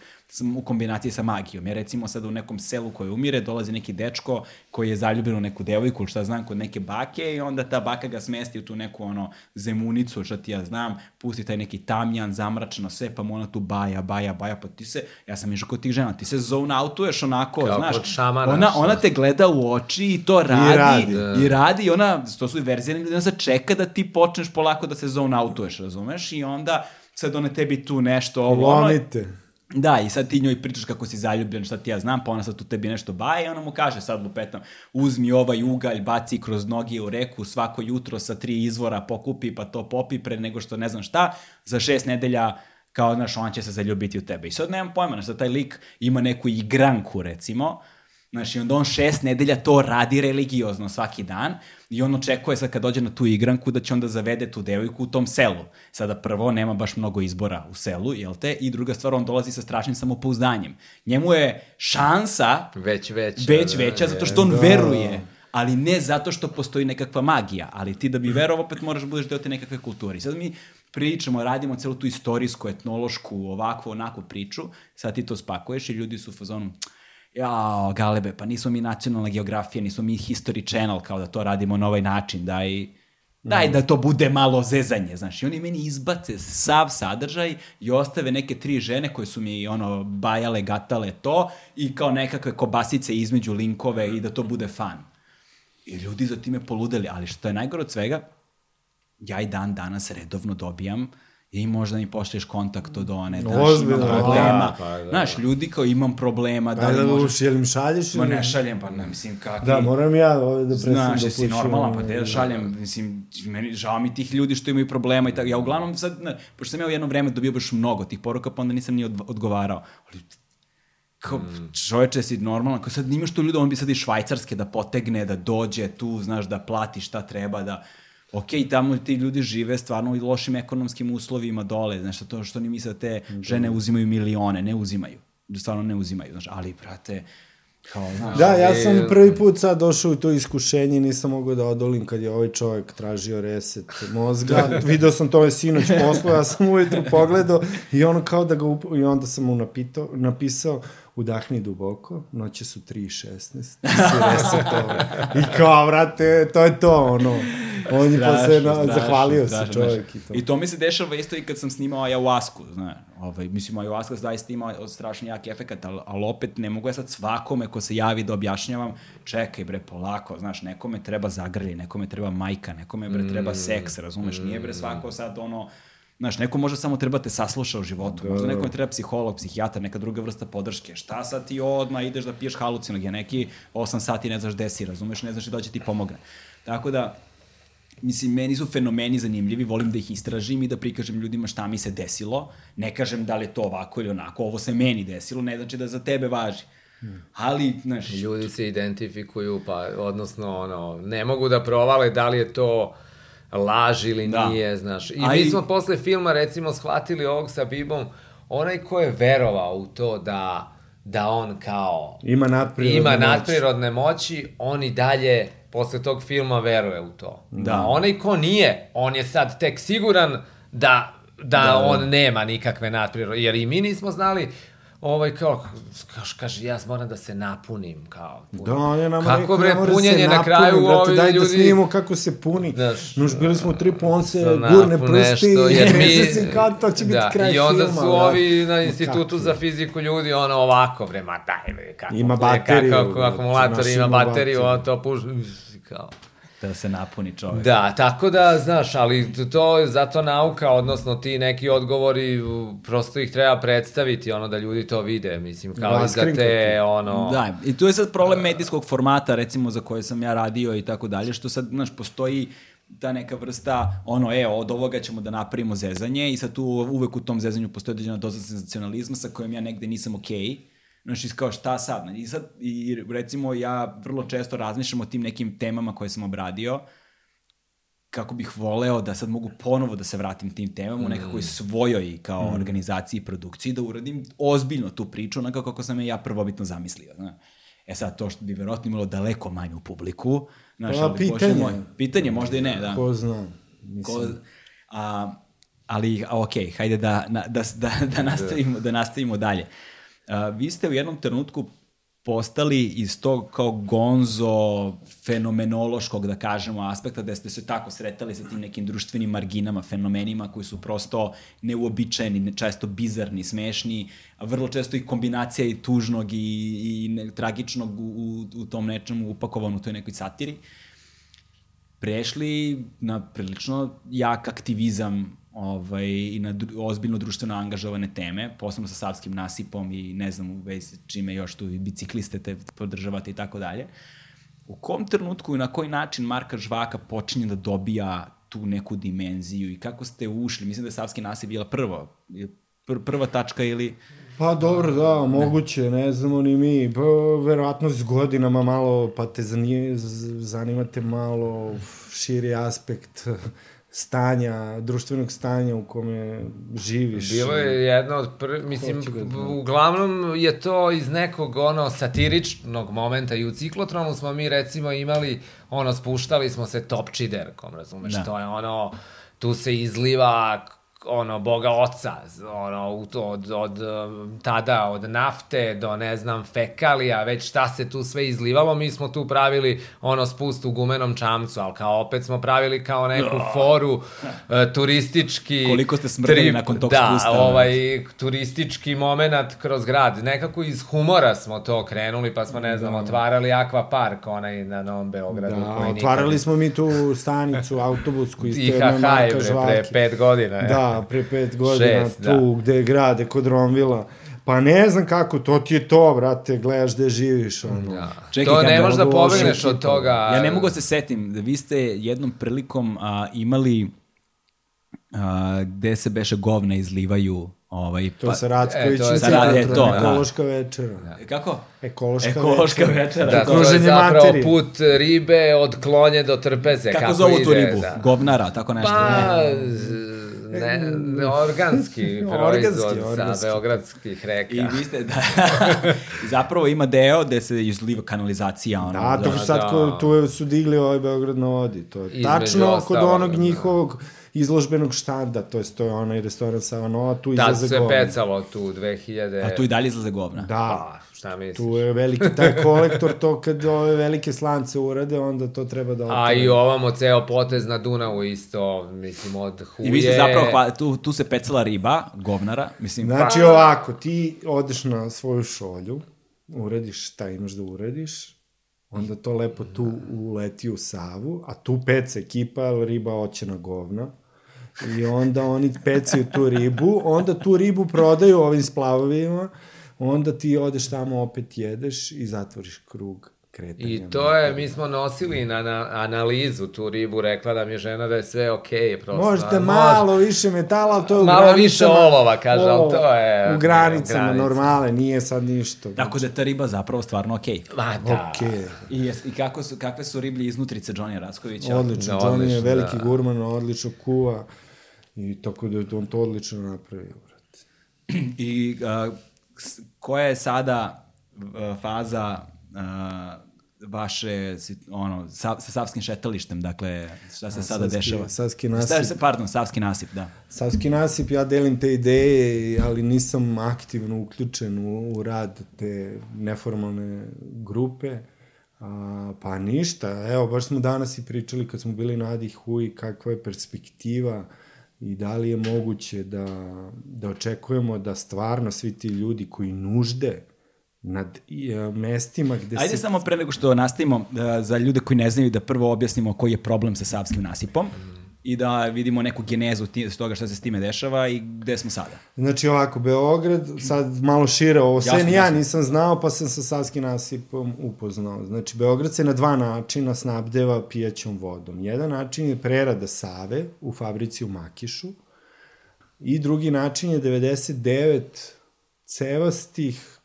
u kombinaciji sa magijom. Ja recimo sad u nekom selu koje umire dolazi neki dečko koji je zaljubljen u neku devojku ili šta znam kod neke bake i onda ta baka ga smesti u tu neku ono zemunicu, šta ti ja znam, pusti taj neki tamjan, zamračeno sve, pa mu ona tu baja, baja, baja, pa ti se, ja sam išao kod tih žena, ti se zone outuješ onako, Kao znaš, kod šamana, ona, ona te gleda u oči i to radi, i radi, i, radi, i ona, to su i verzije, ona sad čeka da ti počneš polako da se zone outuješ, razumeš, i onda sad one tebi tu nešto, ovo, ono, Lomite. Da, i sad ti njoj pričaš kako si zaljubljen, šta ti ja znam, pa ona sad tu tebi nešto baje i ona mu kaže sad lupetam, uzmi ovaj ugalj, baci kroz noge u reku svako jutro sa tri izvora, pokupi pa to popi pre nego što ne znam šta, za šest nedelja kao, znaš, on će se zaljubiti u tebe. I sad nemam pojma, znaš, da taj lik ima neku igranku, recimo, Znaš, i onda on šest nedelja to radi religiozno svaki dan i on očekuje sad kad dođe na tu igranku da će onda zavede tu devojku u tom selu. Sada prvo, nema baš mnogo izbora u selu, jel te? I druga stvar, on dolazi sa strašnim samopouzdanjem. Njemu je šansa Već veća. već da, veća je. zato što on da. veruje ali ne zato što postoji nekakva magija, ali ti da bi verovao opet moraš da budeš deo te nekakve kulture. I sad mi pričamo, radimo celu tu istorijsku, etnološku, ovakvu, onakvu priču, sad ti to spakuješ i ljudi su u fazonu, jao, galebe, pa nismo mi nacionalna geografija, nismo mi History Channel, kao da to radimo na ovaj način, daj, Daj da to bude malo zezanje, znaš. I oni meni izbace sav sadržaj i ostave neke tri žene koje su mi ono bajale, gatale to i kao nekakve kobasice između linkove i da to bude fan. I ljudi za time poludeli, ali što je najgore od svega, ja i dan danas redovno dobijam i možda mi pošliješ kontakt od one, znaš, Ozbiljno, imam problema. da, pa da. Znaš, ljudi kao imam problema, da Da, li da, možeš... jel im šalješ? Ma ne šaljem, pa ne, mislim, kakvi... Da, moram ja ovde da presim Znaš, da jesi normalan, pa te da šaljem, mislim, meni, žao mi tih ljudi što imaju problema i tako. Ja uglavnom sad, ne, pošto sam ja u jedno vreme dobio baš mnogo tih poruka, pa onda nisam ni od, odgovarao. Ali, kao, čoveče, si normalan, kao sad nimaš tu ljudi, on bi sad iz Švajcarske da potegne, da dođe tu, znaš, da plati šta treba, da... Ok, tamo ti ljudi žive stvarno u lošim ekonomskim uslovima dole, znaš, to što oni misle da te žene uzimaju milione, ne uzimaju. Da stvarno ne uzimaju, znaš, ali, brate, kao, znaš, Da, ja sam prvi put sad došao u to iskušenje i nisam mogao da odolim kad je ovaj čovjek tražio reset mozga. Video sam to je sinoć poslo, ja sam ujutru pogledao i ono kao da ga up... i onda sam mu napitao, napisao udahni duboko, noće su 3.16, ti si resetovao. I kao, vrate, to je to, ono. On je posle na, zahvalio se čovjek i to. I to mi se dešava isto i kad sam snimao ayahuasku, znaš. Ovaj, mislim, ayahuasca zaista ima strašno jak efekat, ali, ali opet ne mogu ja sad svakome ko se javi da objašnjavam, čekaj bre, polako, znaš, nekome treba zagrlje, nekome treba majka, nekome bre treba seks, razumeš, nije bre svako sad ono, Znaš, neko možda samo treba te sasluša u životu, da. možda nekome treba psiholog, psihijatar, neka druga vrsta podrške. Šta sad ti odmah ideš da piješ halucinogen, neki 8 sati ne znaš gde si, razumeš, ne znaš i da će ti pomogne. Tako da, mislim, meni su fenomeni zanimljivi, volim da ih istražim i da prikažem ljudima šta mi se desilo. Ne kažem da li je to ovako ili onako, ovo se meni desilo, ne znači da za tebe važi. Ali, znaš, Ljudi se identifikuju, pa, odnosno, ono, ne mogu da provale da li je to laž ili Da. nije, znaš. I A mi i- smo posle filma, recimo, shvatili ovog sa Bibom, onaj ko je verovao u to da, da on kao Ima nadprirodne ima moći. nadprirodne moći, on i dalje posle tog filma veruje u to. Da. A onaj ko nije, on je sad tek siguran da, da, Da. on nema nikakve nadprirodne, jer i mi nismo znali ovaj kao, kao kaže, ja moram da se napunim, kao. Da, on je nama Kako bre, da punjenje se na kraju, brate, ovi daj da ljudi- snimimo kako se puni. Znaš, Nuž, bili smo u tripu, on se gurne prsti nešto, jer mi... i se kao to će biti da, kraj I onda filma. su da. ovi na institutu kako? za fiziku ljudi, ono ovako, bre, ma daj, bre, kako, Ima bateriju, Kako, brate, akumulator znaš, ima bateriju, on to puša, kao. Da se napuni čovek. Da, tako da, znaš, ali to je zato nauka, odnosno ti neki odgovori, prosto ih treba predstaviti, ono, da ljudi to vide, mislim, kao i za te, ono... Da, i tu je sad problem medijskog formata, recimo, za koje sam ja radio i tako dalje, što sad, znaš, postoji ta neka vrsta, ono, e, od ovoga ćemo da napravimo zezanje i sad tu uvek u tom zezanju postoji određena doza senzacionalizma sa kojom ja negde nisam okej. Okay. Znaš, kao šta sad? I sad, i recimo, ja vrlo često razmišljam o tim nekim temama koje sam obradio, kako bih voleo da sad mogu ponovo da se vratim tim temama u nekakvoj svojoj kao organizaciji i produkciji, da uradim ozbiljno tu priču, onako kako sam je ja prvobitno zamislio. Znaš. E sad, to što bi verovatno imalo daleko manju publiku, znaš, Pa, ali, pitanje. moj, pitanje možda i ne, da. Ko zna. Ko, Mislim, a, ali, a, ok, hajde da, na, da, da, da, nastavimo, da nastavimo dalje. A, vi ste u jednom trenutku postali iz tog kao gonzo fenomenološkog, da kažemo, aspekta, da ste se tako sretali sa tim nekim društvenim marginama, fenomenima koji su prosto neuobičajeni, ne- često bizarni, smešni, a vrlo često i kombinacija i tužnog i, i ne, tragičnog u, u, tom nečemu upakovano u toj nekoj satiri. Prešli na prilično jak aktivizam ovaj, i na dru, ozbiljno društveno angažovane teme, posebno sa savskim nasipom i ne znam u vezi čime još tu i bicikliste te podržavate i tako dalje. U kom trenutku i na koji način Marka Žvaka počinje da dobija tu neku dimenziju i kako ste ušli? Mislim da je Savski nasip bila prvo, pr prva tačka ili... Pa dobro, da, moguće, ne znamo ni mi. Pa, verovatno s godinama malo, pa te zanima, zanimate malo širi aspekt stanja, društvenog stanja u kome živiš. Bilo je jedna od prvi, mislim, da uglavnom je to iz nekog ono satiričnog momenta i u ciklotronu smo mi recimo imali, ono, spuštali smo se topčiderkom, razumeš, Da. to je ono, tu se izliva ono, boga oca, ono, od, od um, tada, od nafte do, ne znam, fekalija, već šta se tu sve izlivalo, mi smo tu pravili, ono, spust u gumenom čamcu, ali kao opet smo pravili kao neku foru, uh, turistički... Koliko ste smrdili trip, nakon tog da, spusta, Da, ovaj, turistički moment kroz grad. Nekako iz humora smo to krenuli, pa smo, ne znam, Da. otvarali Aqua Park, onaj na Novom Beogradu. Da, koji otvarali nikad... smo mi tu stanicu, autobusku, isto IHH je bre, pre žvaki. pet godina. je. Da, pre pet godina, Šest, tu da. gde grade, kod Romvila. Pa ne znam kako, to ti je to, brate, gledaš gde živiš, ono. Da. Čekaj, to ne možeš da pobegneš od toga. Ja ne mogu da se setim da vi ste jednom prilikom a, imali a, gde se beše govna izlivaju ovaj, To sa Racković e, to je i sa Rade, Centrom, to, da. ekološka večera. Kako? Ekološka, Ekološka večera. večera. Da, to je zapravo materije. put ribe od klonje do trpeze. Kako, Kako, zovu tu ide, ribu? Da. Govnara, tako nešto. Pa, Ne. Ne, ne, organski Organski, proizvod organski. sa beogradskih reka. I vi ste, da, zapravo ima deo gde se izliva kanalizacija. Ono, Da, to Da, sad da. ko, tu su digli ovaj Beograd na vodi. To je Između tačno kod ostalog, onog da. njihovog izložbenog štanda, to je to je onaj restoran Savanova, tu Tad izlaze se govna. pecalo tu 2000... A tu i dalje izlaze govna. Da, Pa, šta misliš? tu je veliki taj kolektor, to kad ove velike slance urade, onda to treba da A otvore. i ovamo ceo potez na Dunavu isto, mislim, od huje... I vi ste zapravo, hva- tu, tu se pecala riba, govnara, mislim, Znači Pa- ovako, ti odeš na svoju šolju, uradiš šta imaš da uradiš, onda to lepo tu uleti u Savu, a tu peca ekipa, riba oće na govna, i onda oni pecaju tu ribu, onda tu ribu prodaju ovim splavovima, onda ti odeš tamo opet jedeš i zatvoriš krug kretanja. I to je, mi smo nosili na, na analizu tu ribu, rekla nam je žena da je sve okej, okay, prosto. Možete Može- malo više metala, ali to je u Malo granicama. više olova, kaže, ali to je, U granicama, granica. normale, nije sad ništa. tako da je ta riba zapravo stvarno okej. Ma da. Okej. I, jes- I kako su, kakve su riblje iznutrice Johnny Rackovića? Odlično, Da, Johnny je veliki da. gurman, odlično kuva i tako da je on to odlično napravio, brate. I a, koja je sada faza a, vaše, ono, sa, sa Savskim šetalištem, dakle, šta se A, sada Savski- dešava? Savski nasip. Šta- Pardon, Savski nasip, da. Savski nasip, ja delim te ideje, ali nisam aktivno uključen u, u rad te neformalne grupe. A, pa ništa, evo, baš smo danas i pričali kad smo bili na Adi Hui, kakva je perspektiva i da li je moguće da, da očekujemo da stvarno svi ti ljudi koji nužde nad a, mestima gde Ajde se... samo pre nego što nastavimo, da, za ljude koji ne znaju, da prvo objasnimo koji je problem sa Savskim nasipom i da vidimo neku genezu s toga šta se s time dešava i gde smo sada. Znači ovako, Beograd, sad malo šire, ovo sve ni ja nisam znao, pa sam sa Savskim nasipom upoznao. Znači, Beograd se na dva načina snabdeva pijaćom vodom. Jedan način je prerada Save u fabrici u Makišu i drugi način je 99 cevastih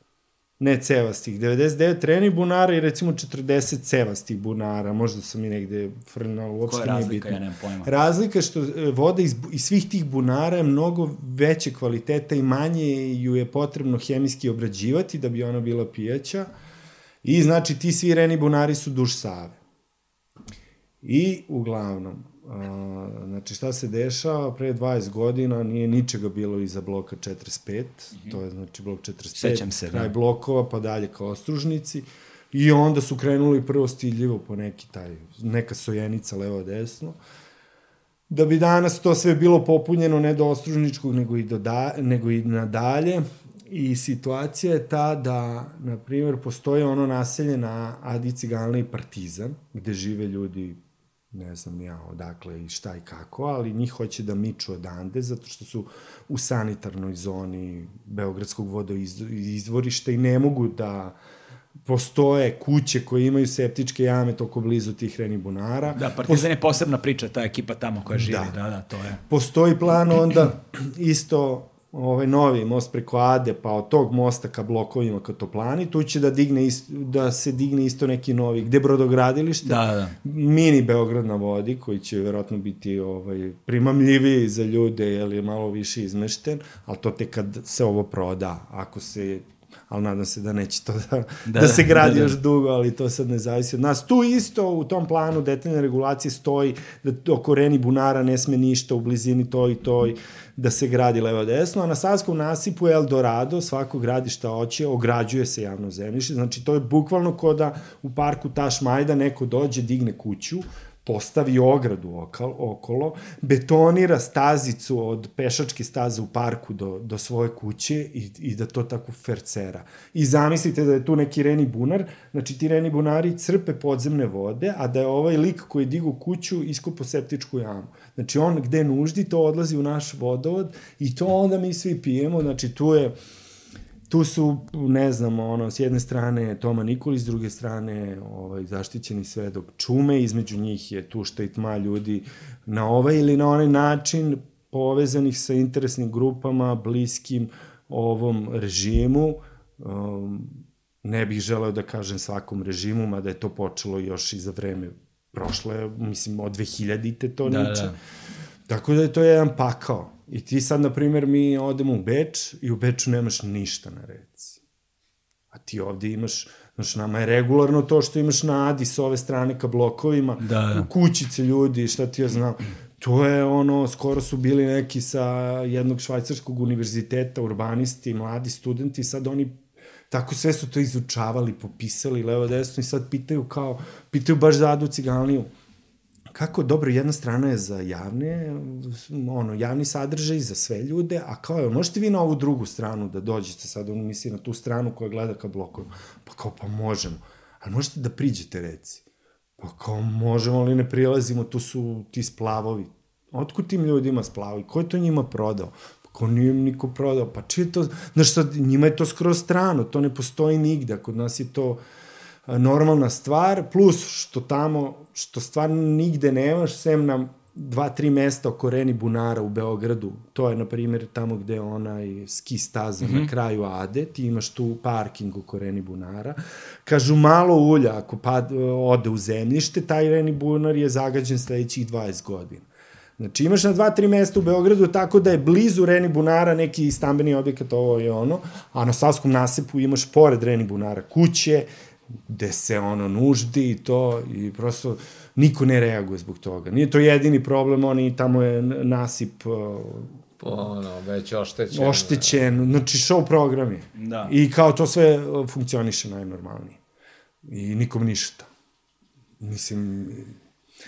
ne cevastih, 99 treni bunara i recimo 40 cevastih bunara, možda sam i negde frnao, uopšte Koja je nije razlika, bitno. ja nemam pojma. Razlika je što e, voda iz, iz svih tih bunara je mnogo veće kvaliteta i manje ju je potrebno hemijski obrađivati da bi ona bila pijaća. I znači ti svi reni bunari su duž Save. I uglavnom, a, znači šta se dešava, pre 20 godina nije ničega bilo iza bloka 45, to je znači blok 45, Sećam se, kraj da. blokova pa dalje ka Ostružnici. I onda su krenuli prvo stiljivo po neki taj, neka sojenica levo-desno da bi danas to sve bilo popunjeno ne do Ostružničkog, nego i, do da, nego i nadalje. I situacija je ta da, na primjer, postoje ono naselje na Adi Ciganli i Partizan, gde žive ljudi, ne znam ja odakle i šta i kako, ali njih hoće da miču odande, zato što su u sanitarnoj zoni Beogradskog vodoizvorišta i ne mogu da postoje kuće koje imaju septičke jame toko blizu tih reni bunara. Da, Partizan je posebna priča, ta ekipa tamo koja živi, da, Da. da, to je. Postoji plan onda isto ovaj novi most preko Ade, pa od tog mosta ka blokovima ka Toplani, tu će da, digne isto, da se digne isto neki novi, gde brodogradilište, Da, da. mini Beograd na vodi, koji će verovatno biti ovaj, primamljiviji za ljude, jer je malo više izmešten, ali to tek kad se ovo proda. Ako se ali nadam se da neće to da, da, Da, da se gradi da, da. još dugo, ali to sad ne zavisi od nas. Tu isto u tom planu detaljne regulacije stoji da oko Reni Bunara ne sme ništa u blizini to i to i da se gradi levo desno, a na Savskom nasipu je Eldorado, svako gradi šta hoće, ograđuje se javno zemljište, znači to je bukvalno ko da u parku Taš Majda neko dođe, digne kuću, postavi ogradu okal, okolo, betonira stazicu od pešačke staze u parku do, do svoje kuće i, i da to tako fercera. I zamislite da je tu neki reni bunar, znači ti reni bunari crpe podzemne vode, a da je ovaj lik koji digu kuću iskupo septičku jamu. Znači on gde nuždi, to odlazi u naš vodovod i to onda mi svi pijemo, znači tu je tu su, ne znam, ono, s jedne strane Toma Nikolić, s druge strane ovaj, zaštićeni svedok Čume, između njih je tu šta i tma ljudi na ovaj ili na onaj način povezanih sa interesnim grupama, bliskim ovom režimu. Um, ne bih želeo da kažem svakom režimu, mada je to počelo još i za vreme prošle, mislim, od 2000-te to Da, niče. da. Tako da je to jedan pakao. I ti sad, na primjer, mi odemo u Beč i u Beču nemaš ništa na reci. A ti ovde imaš, znaš, nama je regularno to što imaš na Adi s ove strane ka blokovima, Da, da. u kućice ljudi, šta ti ja znam. To je ono, skoro su bili neki sa jednog švajcarskog univerziteta, urbanisti, mladi studenti, sad oni tako sve su to izučavali, popisali levo desno i sad pitaju kao, pitaju baš za Adu Ciganliju kako dobro jedna strana je za javne ono javni sadržaj za sve ljude a kao je možete vi na ovu drugu stranu da dođete sad on misli na tu stranu koja gleda ka blokovima? Pa kao pa možemo. Ali možete da priđete reci? Pa kao možemo ali ne prilazimo tu su ti splavovi. Otkud tim ljudima splavovi ko je to njima prodao? Pa kao nije niko prodao. Pa čije to znaš sad njima je to skroz strano to ne postoji nigde kod nas je to normalna stvar, plus što tamo, što stvarno nigde nemaš, sem na dva, tri mesta oko Reni Bunara u Beogradu, to je, na primjer, tamo gde je onaj ski staza mm -hmm. na kraju Ade, ti imaš tu parking oko Reni Bunara, kažu malo ulja, ako pad, ode u zemljište, taj Reni Bunar je zagađen sledećih 20 godina. Znači imaš na dva, tri mesta u Beogradu tako da je blizu Reni Bunara neki stambeni objekat ovo i ono, a na Savskom nasepu imaš pored Reni Bunara kuće, gde se ono nuždi i to i prosto niko ne reaguje zbog toga. Nije to jedini problem, oni tamo je nasip uh, Ono, već oštećen. oštećen, znači show program je. Da. I kao to sve funkcioniše najnormalnije. I nikom ništa. Mislim,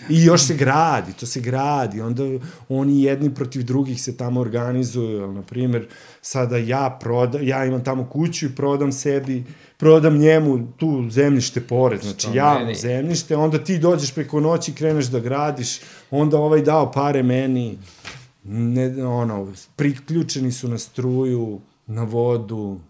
I još se gradi, to se gradi, onda oni jedni protiv drugih se tamo organizuju, na primjer, sada ja prodam, ja imam tamo kuću i prodam sebi, prodam njemu tu zemljište pored, znači Što meni? zemljište, onda ti dođeš preko noći kreneš da gradiš, onda ovaj dao pare meni, ne, ono, priključeni su na struju, na vodu,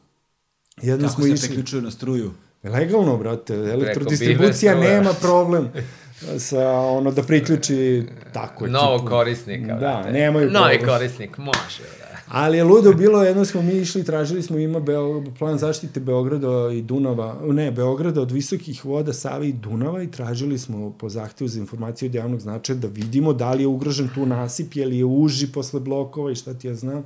jedno Kako smo se išli... priključuju na struju? Legalno, brate, elektrodistribucija nema problem sa ono da priključi tako Novog ekipu. korisnika, Da, brate. nemaju Novi problem. korisnik, može, da. Ali je ludo bilo, jedno smo mi išli, tražili smo ima Beo, plan zaštite Beograda i Dunava, ne, Beograda od visokih voda Save i Dunava i tražili smo po zahtevu za informaciju od javnog značaja da vidimo da li je ugrožen tu nasip, je li je uži posle blokova i šta ti ja znam.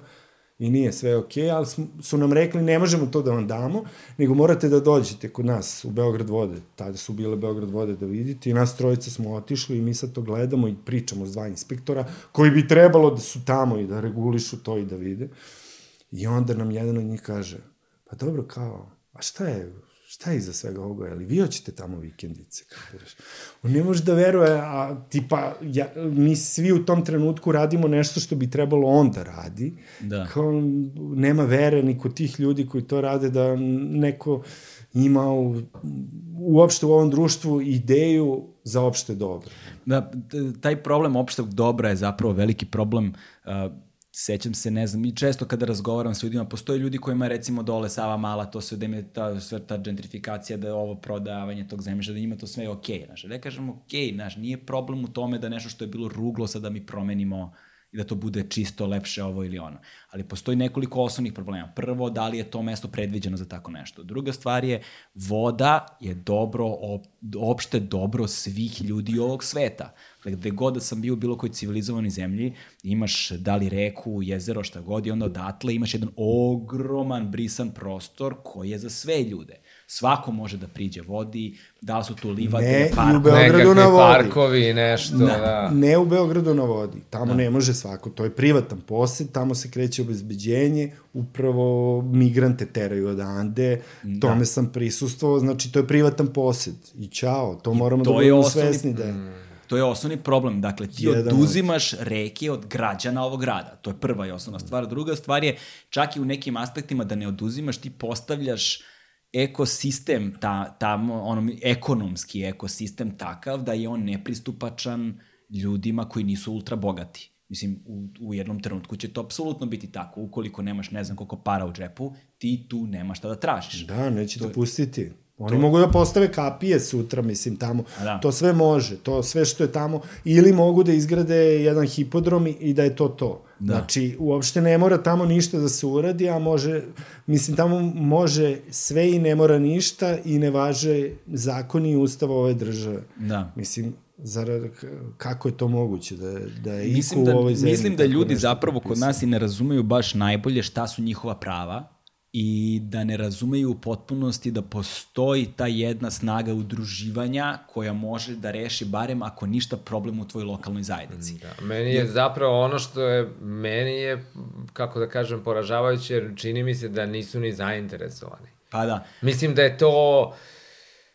I nije sve okay, ali su nam rekli ne možemo to da vam damo, nego morate da dođete kod nas u Beograd vode. Tada su bile Beograd vode da vidite i nas trojica smo otišli i mi sad to gledamo i pričamo s dva inspektora koji bi trebalo da su tamo i da regulišu to i da vide. I onda nam jedan od njih kaže, pa dobro kao, a šta je, šta je iza svega ovoga, je li vi hoćete tamo vikendice, kapiraš? On ne može da veruje, a tipa, ja, mi svi u tom trenutku radimo nešto što bi trebalo on da radi, Da. kao nema vere ni kod tih ljudi koji to rade da neko ima u, uopšte u ovom društvu ideju za opšte dobro. Da, taj problem opšteg dobra je zapravo veliki problem uh, sećam se, ne znam, i često kada razgovaram s ljudima, postoje ljudi kojima recimo dole Sava Mala, to sve da im je ta, sve ta gentrifikacija, da je ovo prodavanje tog zemljišta, da njima to sve je okej, znaš. Da kažem okej, znaš, nije problem u tome da nešto što je bilo ruglo sada mi promenimo i da to bude čisto, lepše ovo ili ono. Ali postoji nekoliko osnovnih problema. Prvo, da li je to mesto predviđeno za tako nešto. Druga stvar je, voda je dobro, op, opšte dobro svih ljudi ovog sveta. Dakle, gde god da sam bio u bilo kojoj civilizovanoj zemlji, imaš da li reku, jezero, šta god i onda odatle imaš jedan ogroman brisan prostor koji je za sve ljude. Svako može da priđe vodi, da li su tu livade, Ne, i u parkovi. Beogradu na vodi. parkovi, nešto, da. Ne u Beogradu na vodi, tamo ne može svako, to je privatan posed, tamo se kreće obezbeđenje, upravo migrante teraju odande, tome sam prisustvovao, znači to je privatan posed i ćao, to moramo da to je budemo osnovni- svesni da je. To je osnovni problem. Dakle, ti Jedan od- oduzimaš reke od građana ovog grada. To je prva i osnovna stvar. Druga stvar je, čak i u nekim aspektima da ne oduzimaš, ti postavljaš ekosistem, ta, tamo, ono, ekonomski ekosistem takav da je on nepristupačan ljudima koji nisu ultra bogati. Mislim, u, u jednom trenutku će to apsolutno biti tako. Ukoliko nemaš ne znam koliko para u džepu, ti tu nemaš šta da tražiš. Da, neće te pustiti. Oni mogu da postave kapije sutra, mislim, tamo. Da. To sve može, to sve što je tamo. Ili mogu da izgrade jedan hipodrom i- i da je to to. Da. Znači, uopšte ne mora tamo ništa da se uradi, a može, mislim, tamo može sve i ne mora ništa i ne važe zakoni i ustava ove države. Da. Mislim, zar, kako je to moguće da, da je Mislim iko da, u ovoj zemlji mislim da ljudi zapravo kod nas i ne razumeju baš najbolje šta su njihova prava i da ne razumeju u potpunosti da postoji ta jedna snaga udruživanja koja može da reši barem ako ništa problem u tvojoj lokalnoj zajednici. Da, meni je zapravo ono što je, meni je, kako da kažem, poražavajuće, jer čini mi se da nisu ni zainteresovani. Pa da, Mislim da je to,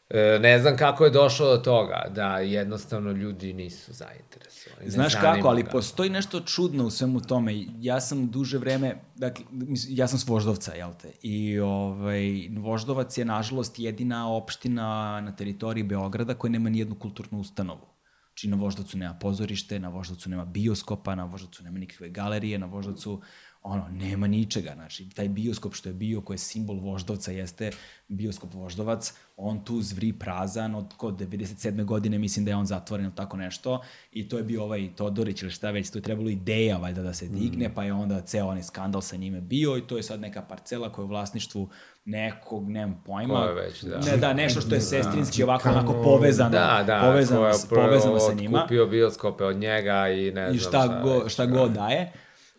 e, ne znam kako je došlo do toga, da jednostavno ljudi nisu zainteresovani. Ne Znaš kako, ali ga. postoji nešto čudno u svemu tome. Ja sam duže vreme, dakle, ja sam s Voždovca, jel te? I ovaj, Voždovac je, nažalost, jedina opština na teritoriji Beograda koja nema nijednu kulturnu ustanovu. Znači, na Voždovcu nema pozorište, na Voždovcu nema bioskopa, na Voždovcu nema nikakve galerije, na Voždovcu ono, nema ničega. Znači, taj bioskop što je bio, koji je simbol Voždovca, jeste bioskop Voždovac, on tu zvri prazan od kod 97. godine, mislim da je on zatvoren ili tako nešto, i to je bio ovaj Todorić ili šta već, to je trebalo ideja valjda da se digne, mm. pa je onda ceo onaj skandal sa njime bio i to je sad neka parcela koja je u vlasništvu nekog, nemam pojma. Ko je već, da. Ne, da, nešto što je sestrinski ovako onako povezano, Da, da, povezano, je povezano sa njima Kupio bioskope od njega i ne znam i šta, go, šta da. god daje.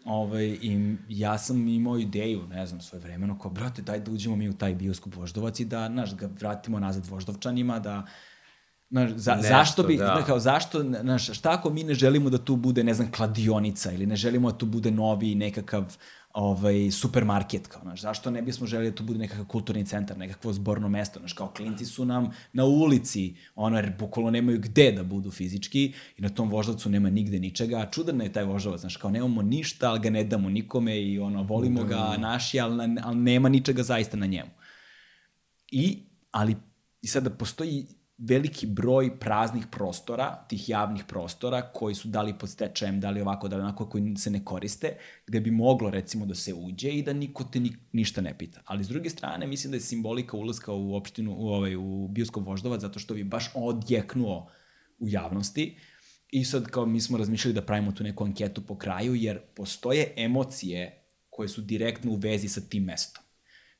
Ovaj, I ja sam imao ideju, ne znam, svoje vremeno, kao, brate, daj da uđemo mi u taj bioskop Voždovac i da, znaš, ga vratimo nazad Voždovčanima, da, Znaš, za, Nešto, zašto bi, da. da. kao, zašto, znaš, šta ako mi ne želimo da tu bude, ne znam, kladionica ili ne želimo da tu bude novi nekakav ovaj, supermarket, kao, znaš, zašto ne bismo želeli da tu bude nekakav kulturni centar, nekakvo zborno mesto, znaš, kao klinci su nam na ulici, ono, jer bukvalno nemaju gde da budu fizički i na tom voždovcu nema nigde ničega, a čudan je taj voždovac, znaš, kao nemamo ništa, ali ga ne damo nikome i ono, volimo da. ga naši, ali, na, ali nema ničega zaista na njemu. I, ali, i sada postoji veliki broj praznih prostora, tih javnih prostora, koji su da li pod stečajem, da li ovako, da li onako, koji se ne koriste, gde bi moglo, recimo, da se uđe i da niko te ni, ništa ne pita. Ali, s druge strane, mislim da je simbolika ulaska u opštinu, u, ovaj, u bioskop Voždovac, zato što bi baš odjeknuo u javnosti, I sad kao mi smo razmišljali da pravimo tu neku anketu po kraju, jer postoje emocije koje su direktno u vezi sa tim mestom.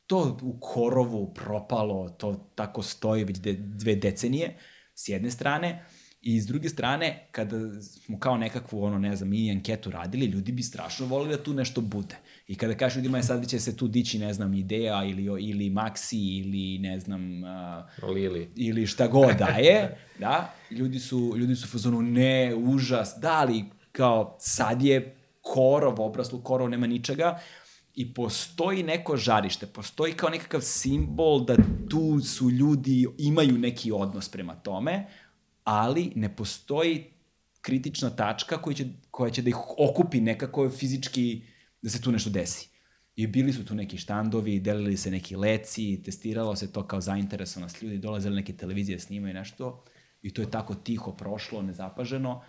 To u korovu propalo, to tako stoji već de, dve decenije, s jedne strane, i s druge strane, kada smo kao nekakvu, ono, ne znam, mini anketu radili, ljudi bi strašno volili da tu nešto bude. I kada kažeš ljudima, je sad će se tu dići, ne znam, ideja ili, ili Maxi ili, ne znam, uh, Lili. ili šta god da je, da, ljudi su, ljudi su fazonu, ne, užas, da, ali kao sad je korov, obraslu korov, nema ničega, i postoji neko žarište, postoji kao nekakav simbol da tu su ljudi, imaju neki odnos prema tome, ali ne postoji kritična tačka koja će, koja će da ih okupi nekako fizički da se tu nešto desi. I bili su tu neki štandovi, delili se neki leci, testiralo se to kao zainteresovanost ljudi, dolazili neke televizije snimaju nešto i to je tako tiho prošlo, nezapaženo.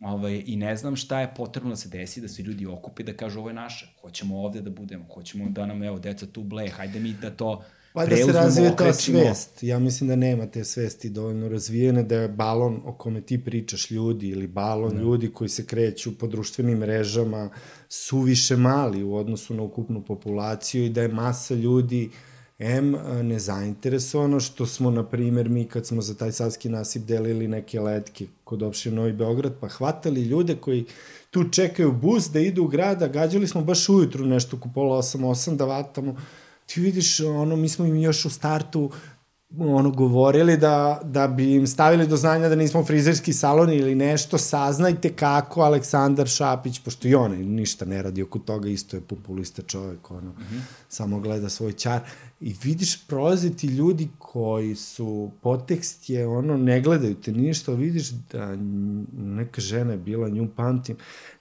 Ovaj, I ne znam šta je potrebno da se desi, da se ljudi okupe i da kažu ovo je naše, hoćemo ovde da budemo, hoćemo da nam, evo, deca tu ble, hajde mi da to Pa da se razvije ta svest. Ja mislim da nema te svesti dovoljno razvijene, da je balon o kome ti pričaš ljudi ili balon Da. ljudi koji se kreću po društvenim mrežama suviše mali u odnosu na ukupnu populaciju i da je masa ljudi M nezainteresovano što smo, na primer, mi kad smo za taj savski nasip delili neke letke kod opštine Novi Beograd, pa hvatali ljude koji tu čekaju bus da idu u grad, a gađali smo baš ujutru nešto oko pola 8-8 da vatamo. Ti vidiš, ono, mi smo im još u startu ono govorili da, da bi im stavili do znanja da nismo frizerski salon ili nešto, saznajte kako Aleksandar Šapić, pošto i on ništa ne radi oko toga, isto je populista čovek, ono, mm -hmm. samo gleda svoj čar. I vidiš prolaziti ljudi koji su, potekst je ono, ne gledaju te ništa, vidiš da neka žena je bila, nju pamtim,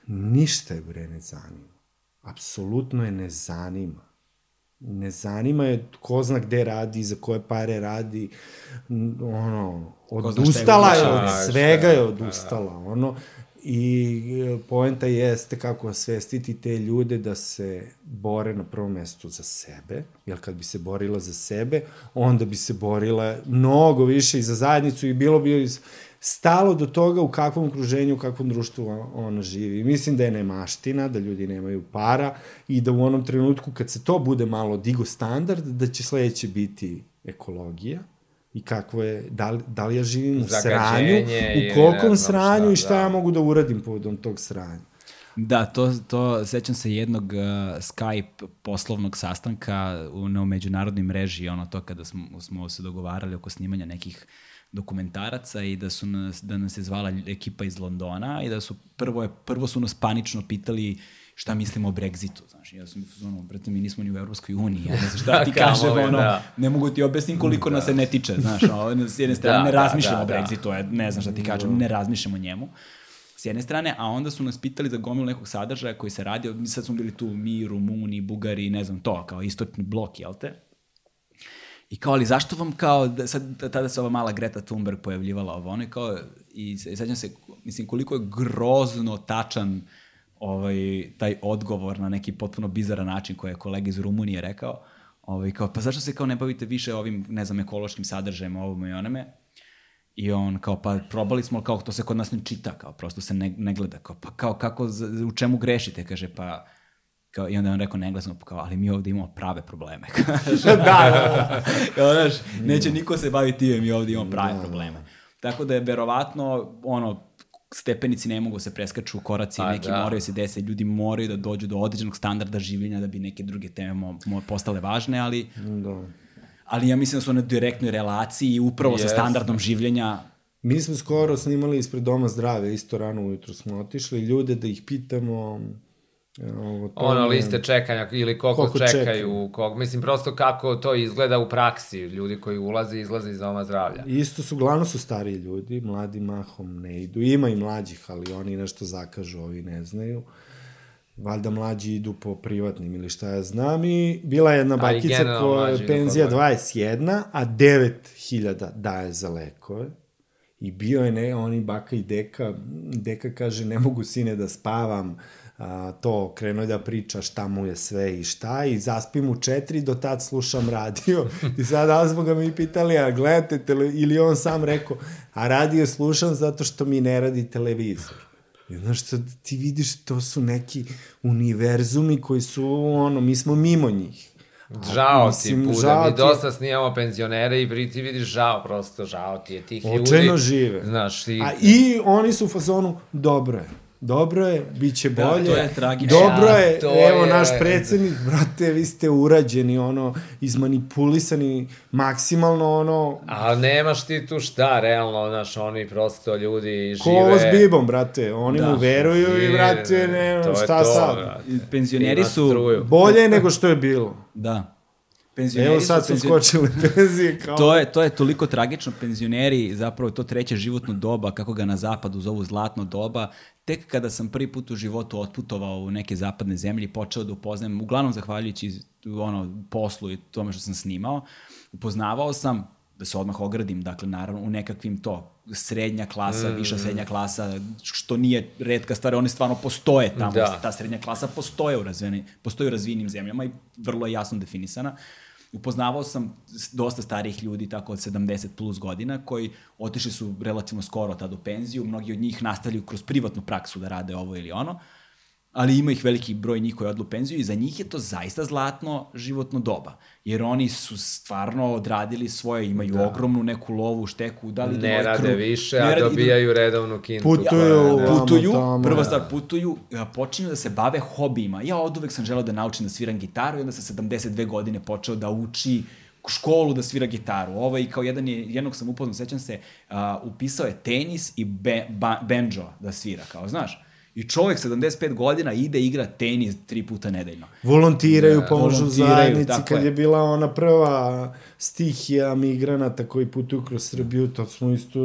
ništa je bre ne zanima. Apsolutno je ne zanima ne zanima je ko zna gde radi, za koje pare radi, ono, odustala je od svega je odustala, ono, i e, poenta jeste kako osvestiti te ljude da se bore na prvom mestu za sebe, jer kad bi se borila za sebe, onda bi se borila mnogo više i za zajednicu i bilo bi stalo do toga u kakvom okruženju, u kakvom društvu ona živi. Mislim da je nemaština, da ljudi nemaju para i da u onom trenutku kad se to bude malo digo standard, da će sledeće biti ekologija i kakvo je, da li, da li ja živim u sranju, u kolkom sranju šta, i šta da. ja mogu da uradim povodom tog sranja. Da, to, to sećam se jednog uh, Skype poslovnog sastanka u, na međunarodnoj mreži, ono to kada smo, smo se dogovarali oko snimanja nekih uh, dokumentaraca i da su nas, da nas je zvala ekipa iz Londona i da su prvo, je, prvo su nas panično pitali šta mislimo o Brexitu, znaš, ja sam ono, brate, mi nismo ni u Evropskoj uniji, ja ne znam šta ti kažem, ono, da. ne mogu ti objasnim koliko da. nas se ne tiče, znaš, ono, s jedne strane da, ne da, razmišljamo da, da, o Brexitu, da. ne znam šta ti kažem, ne razmišljamo o njemu, s jedne strane, a onda su nas pitali za gomilu nekog sadržaja koji se radi, mi sad smo bili tu mi, Rumuni, Bugari, ne znam to, kao istočni blok, jel te? I kao, ali zašto vam kao, da, sad, tada se ova mala Greta Thunberg pojavljivala ovo, ono i kao, i sećam se, mislim, koliko je grozno tačan ovaj, taj odgovor na neki potpuno bizaran način koji je kolega iz Rumunije rekao, ovaj, kao, pa zašto se kao ne bavite više ovim, ne znam, ekološkim sadržajem, ovom i onome, I on kao, pa probali smo, kao to se kod nas ne čita, kao prosto se ne, ne gleda, kao, pa kao, kako, u čemu grešite, kaže, pa Kao, I onda je on rekao neglasno, kao, ali mi ovde imamo prave probleme. da, da, da. kao, znaš, neće niko se baviti time, mi ovde imamo prave da, probleme. Tako da je verovatno, ono, stepenici ne mogu se preskaču, koraci pa, neki da. moraju se desiti, ljudi moraju da dođu do određenog standarda življenja da bi neke druge teme mo, mo, postale važne, ali da. ali ja mislim da su na direktnoj relaciji upravo yes. sa standardom življenja Mi smo skoro snimali ispred Doma zdrave, isto rano ujutru smo otišli, ljude da ih pitamo Ovo, to ono, liste čekanja ili koliko, koliko čekaju, koliko, mislim prosto kako to izgleda u praksi, ljudi koji ulaze i izlaze iz doma zdravlja. Isto su, glavno su stariji ljudi, mladi mahom ne idu, ima i mlađih, ali oni nešto zakažu, ovi ne znaju. Valjda mlađi idu po privatnim ili šta ja znam i bila je jedna bakica koja je penzija 21, a 9000 daje za lekove. I bio je ne, oni baka i deka, deka kaže ne mogu sine da spavam, a, to krenuo da priča šta mu je sve i šta i zaspim u četiri, do tad slušam radio i sad da smo ga mi pitali, a gledate tele, ili on sam rekao, a radio slušam zato što mi ne radi televizor. I znaš što ti vidiš, to su neki univerzumi koji su, ono, mi smo mimo njih. Žao ti, Buda, mi dosta snijamo penzionere i ti vidiš žao, prosto žao ti je tih ljudi. Očeno žive. Znaš, ti... A i oni su u fazonu, dobro je, dobro je, bit će bolje. Da, to je tragično. Dobro ja, je, evo je... naš predsednik, brate, vi ste urađeni, ono, izmanipulisani maksimalno, ono... A nemaš ti tu šta, realno, znaš, oni prosto ljudi žive... Kolo s bibom, brate, oni da, mu veruju i, brate, ne, šta to, sad. Brate. Penzioneri su... Bolje nego što je bilo. Da. Penzioneri Evo sad su skočili penzije kao... to, je, to je toliko tragično. Penzioneri, zapravo to treće životno doba, kako ga na zapadu zovu zlatno doba, tek kada sam prvi put u životu otputovao u neke zapadne zemlje i počeo da upoznajem, uglavnom zahvaljujući ono, poslu i tome što sam snimao, upoznavao sam, da se odmah ogradim, dakle, naravno, u nekakvim to, srednja klasa, mm. viša srednja klasa, što nije redka stvar, one stvarno postoje tamo, da. ta srednja klasa postoje u, razvijeni, postoje u razvijenim zemljama i vrlo je jasno definisana. Uh, upoznavao sam dosta starijih ljudi, tako od 70 plus godina, koji otišli su relativno skoro tad u penziju, mnogi od njih nastavljaju kroz privatnu praksu da rade ovo ili ono. Ali ima ih veliki broj njih koji odlu penziju i za njih je to zaista zlatno životno doba. Jer oni su stvarno odradili svoje, imaju da. ogromnu neku lovu, šteku, da li ne rade krv, više, ne a dobijaju idu, redovnu kintu. Putuju, ja, putuju, tamo, prva stvar, putuju, počinju da se bave hobijima. Ja od uvek sam želeo da naučim da sviram gitaru i onda sa 72 godine počeo da uči školu da svira gitaru. Ovaj, kao jedan je, jednog sam upoznao, sećam se, uh, upisao je tenis i be, ba, banjo da svira, kao, znaš. I čovjek 75 godina ide igra tenis tri puta nedeljno. Volontiraju, da, pomožu zajednici. Kad je. je bila ona prva stihija migranata koji putuju kroz Srbiju, to smo isto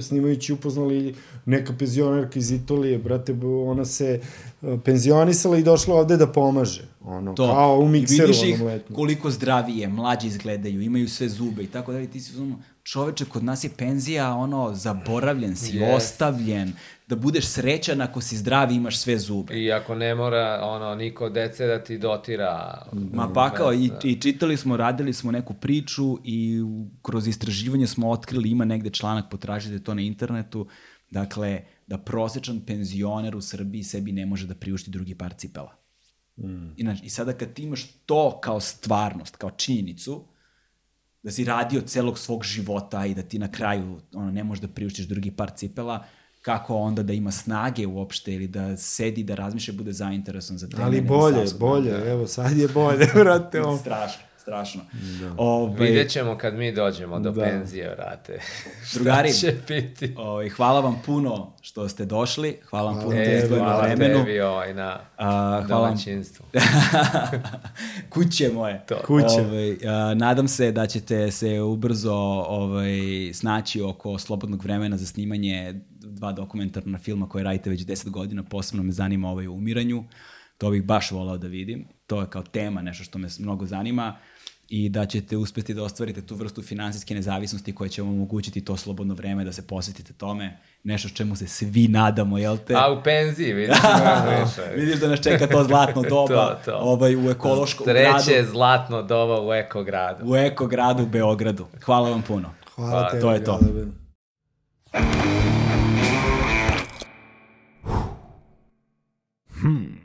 snimajući upoznali neka penzionerka iz Italije, brate, ona se e, penzionisala i došla ovde da pomaže. Ono, to. kao u mikseru. I vidiš ih koliko zdravije, mlađi izgledaju, imaju sve zube i tako dalje. Ti si ono, čoveče, kod nas je penzija, ono, zaboravljen si, yes. ostavljen, da budeš srećan ako si zdrav i imaš sve zube. I ako ne mora, ono, niko dece da ti dotira. Ma pa kao, i, i čitali smo, radili smo neku priču i kroz istraživanje smo otkrili, ima negde članak, potražite to na internetu, dakle, da prosečan penzioner u Srbiji sebi ne može da priušti drugi par cipela. Mm. Inači, I sada kad ti imaš to kao stvarnost, kao činjenicu, da si radio celog svog života i da ti na kraju ono, ne možeš da priuštiš drugi par cipela, kako onda da ima snage uopšte ili da sedi, da razmišlja, bude zainteresovan za teme. Ali bolje, bolje, da... evo sad je bolje, vrate. Strašno strašno. Da. Ove, Vidjet ćemo kad mi dođemo do da. penzije, vrate. Drugari, će biti? Ove, hvala vam puno što ste došli. Hvala vam puno e, na hvala vremenu. tebi ovaj na a, hvala domaćinstvu. Kuće moje. To. Kuće. Ove, a, nadam se da ćete se ubrzo ovaj, snaći oko slobodnog vremena za snimanje dva dokumentarna filma koje radite već 10 godina. Posebno me zanima ovaj umiranju. To bih baš volao da vidim. To je kao tema, nešto što me mnogo zanima i da ćete uspeti da ostvarite tu vrstu finansijske nezavisnosti koja će vam omogućiti to slobodno vreme da se posvetite tome, nešto čemu se svi nadamo, jel te? A u penziji, vidiš. vidiš da nas čeka to zlatno doba to, to. Ovaj, u ekološkom Treće gradu. Treće zlatno doba u ekogradu. U ekogradu u Beogradu. Hvala vam puno. Hvala, Hvala te. To je to. Hmm.